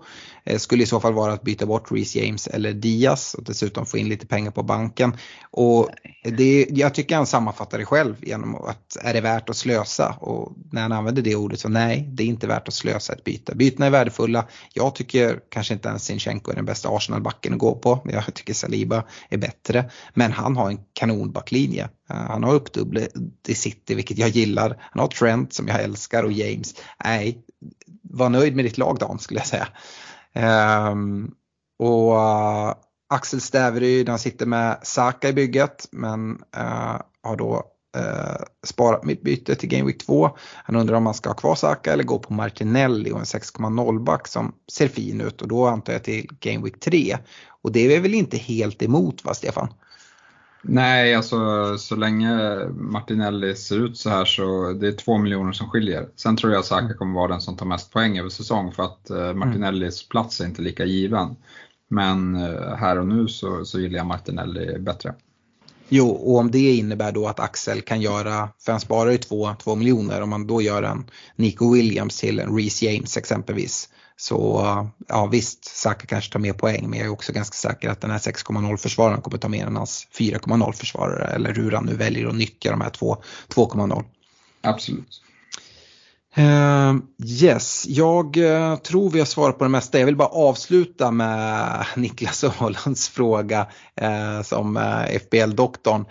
[SPEAKER 2] Skulle i så fall vara att byta bort Reece James eller Diaz och dessutom få in lite pengar på banken. Och det, jag tycker han sammanfattar det själv genom att är det värt att slösa? Och när han använder det ordet så nej, det är inte värt att slösa lösa ett byte. Bytena är värdefulla. Jag tycker kanske inte ens Sinchenko är den bästa Arsenal-backen att gå på. Jag tycker Saliba är bättre. Men han har en kanonbacklinje. Eh, han har uppdubblet i City vilket jag gillar. Han har Trent som jag älskar och James. Nej, var nöjd med ditt lag Dan skulle jag säga. Ehm, och eh, Axel Stäveryd han sitter med Saka i bygget men eh, har då eh, sparat mitt byte till Game Week 2. Han undrar om man ska ha kvar Saka eller gå på Martinelli och en 6,0 back som ser fin ut och då antar jag till Game Week 3. Och det är vi väl inte helt emot va Stefan?
[SPEAKER 3] Nej, alltså så länge Martinelli ser ut så här så det är två miljoner som skiljer. Sen tror jag Saka kommer vara den som tar mest poäng över säsong för att eh, Martinellis plats är inte lika given. Men eh, här och nu så, så gillar jag Martinelli bättre.
[SPEAKER 2] Jo, och om det innebär då att Axel kan göra, för han sparar ju 2 miljoner, om man då gör en Nico Williams till en Reece James exempelvis. Så ja visst, Saka kanske tar mer poäng men jag är också ganska säker att den här 6,0 försvararen kommer ta mer än hans 4,0 försvarare eller hur han nu väljer att nyttja de här 2,0.
[SPEAKER 3] Absolut.
[SPEAKER 2] Uh, yes, jag uh, tror vi har svarat på det mesta. Jag vill bara avsluta med Niklas Åhlunds fråga uh, som FBL-doktorn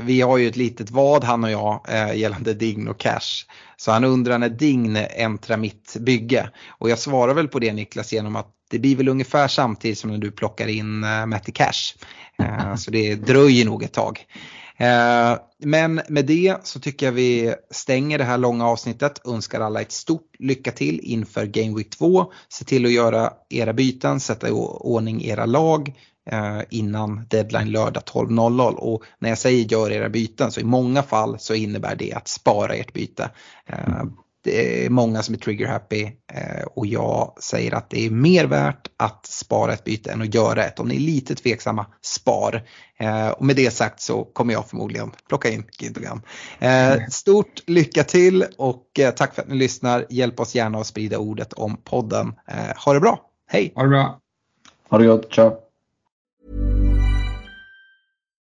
[SPEAKER 2] vi har ju ett litet vad han och jag eh, gällande Dign och Cash. Så han undrar när Dign äntrar mitt bygge. Och jag svarar väl på det Niklas genom att det blir väl ungefär samtidigt som när du plockar in eh, Matti Cash. Eh, så det dröjer nog ett tag. Eh, men med det så tycker jag vi stänger det här långa avsnittet. Önskar alla ett stort lycka till inför Game Week 2. Se till att göra era byten, sätta i ordning era lag innan deadline lördag 12.00 och när jag säger gör era byten så i många fall så innebär det att spara ert byte. Eh, det är många som är trigger happy eh, och jag säger att det är mer värt att spara ett byte än att göra ett. Om ni är lite tveksamma, spar. Eh, och med det sagt så kommer jag förmodligen plocka in Gindogan. Eh, stort lycka till och tack för att ni lyssnar. Hjälp oss gärna att sprida ordet om podden. Ha det bra, hej!
[SPEAKER 3] Ha det bra!
[SPEAKER 4] Ha det gott, ciao!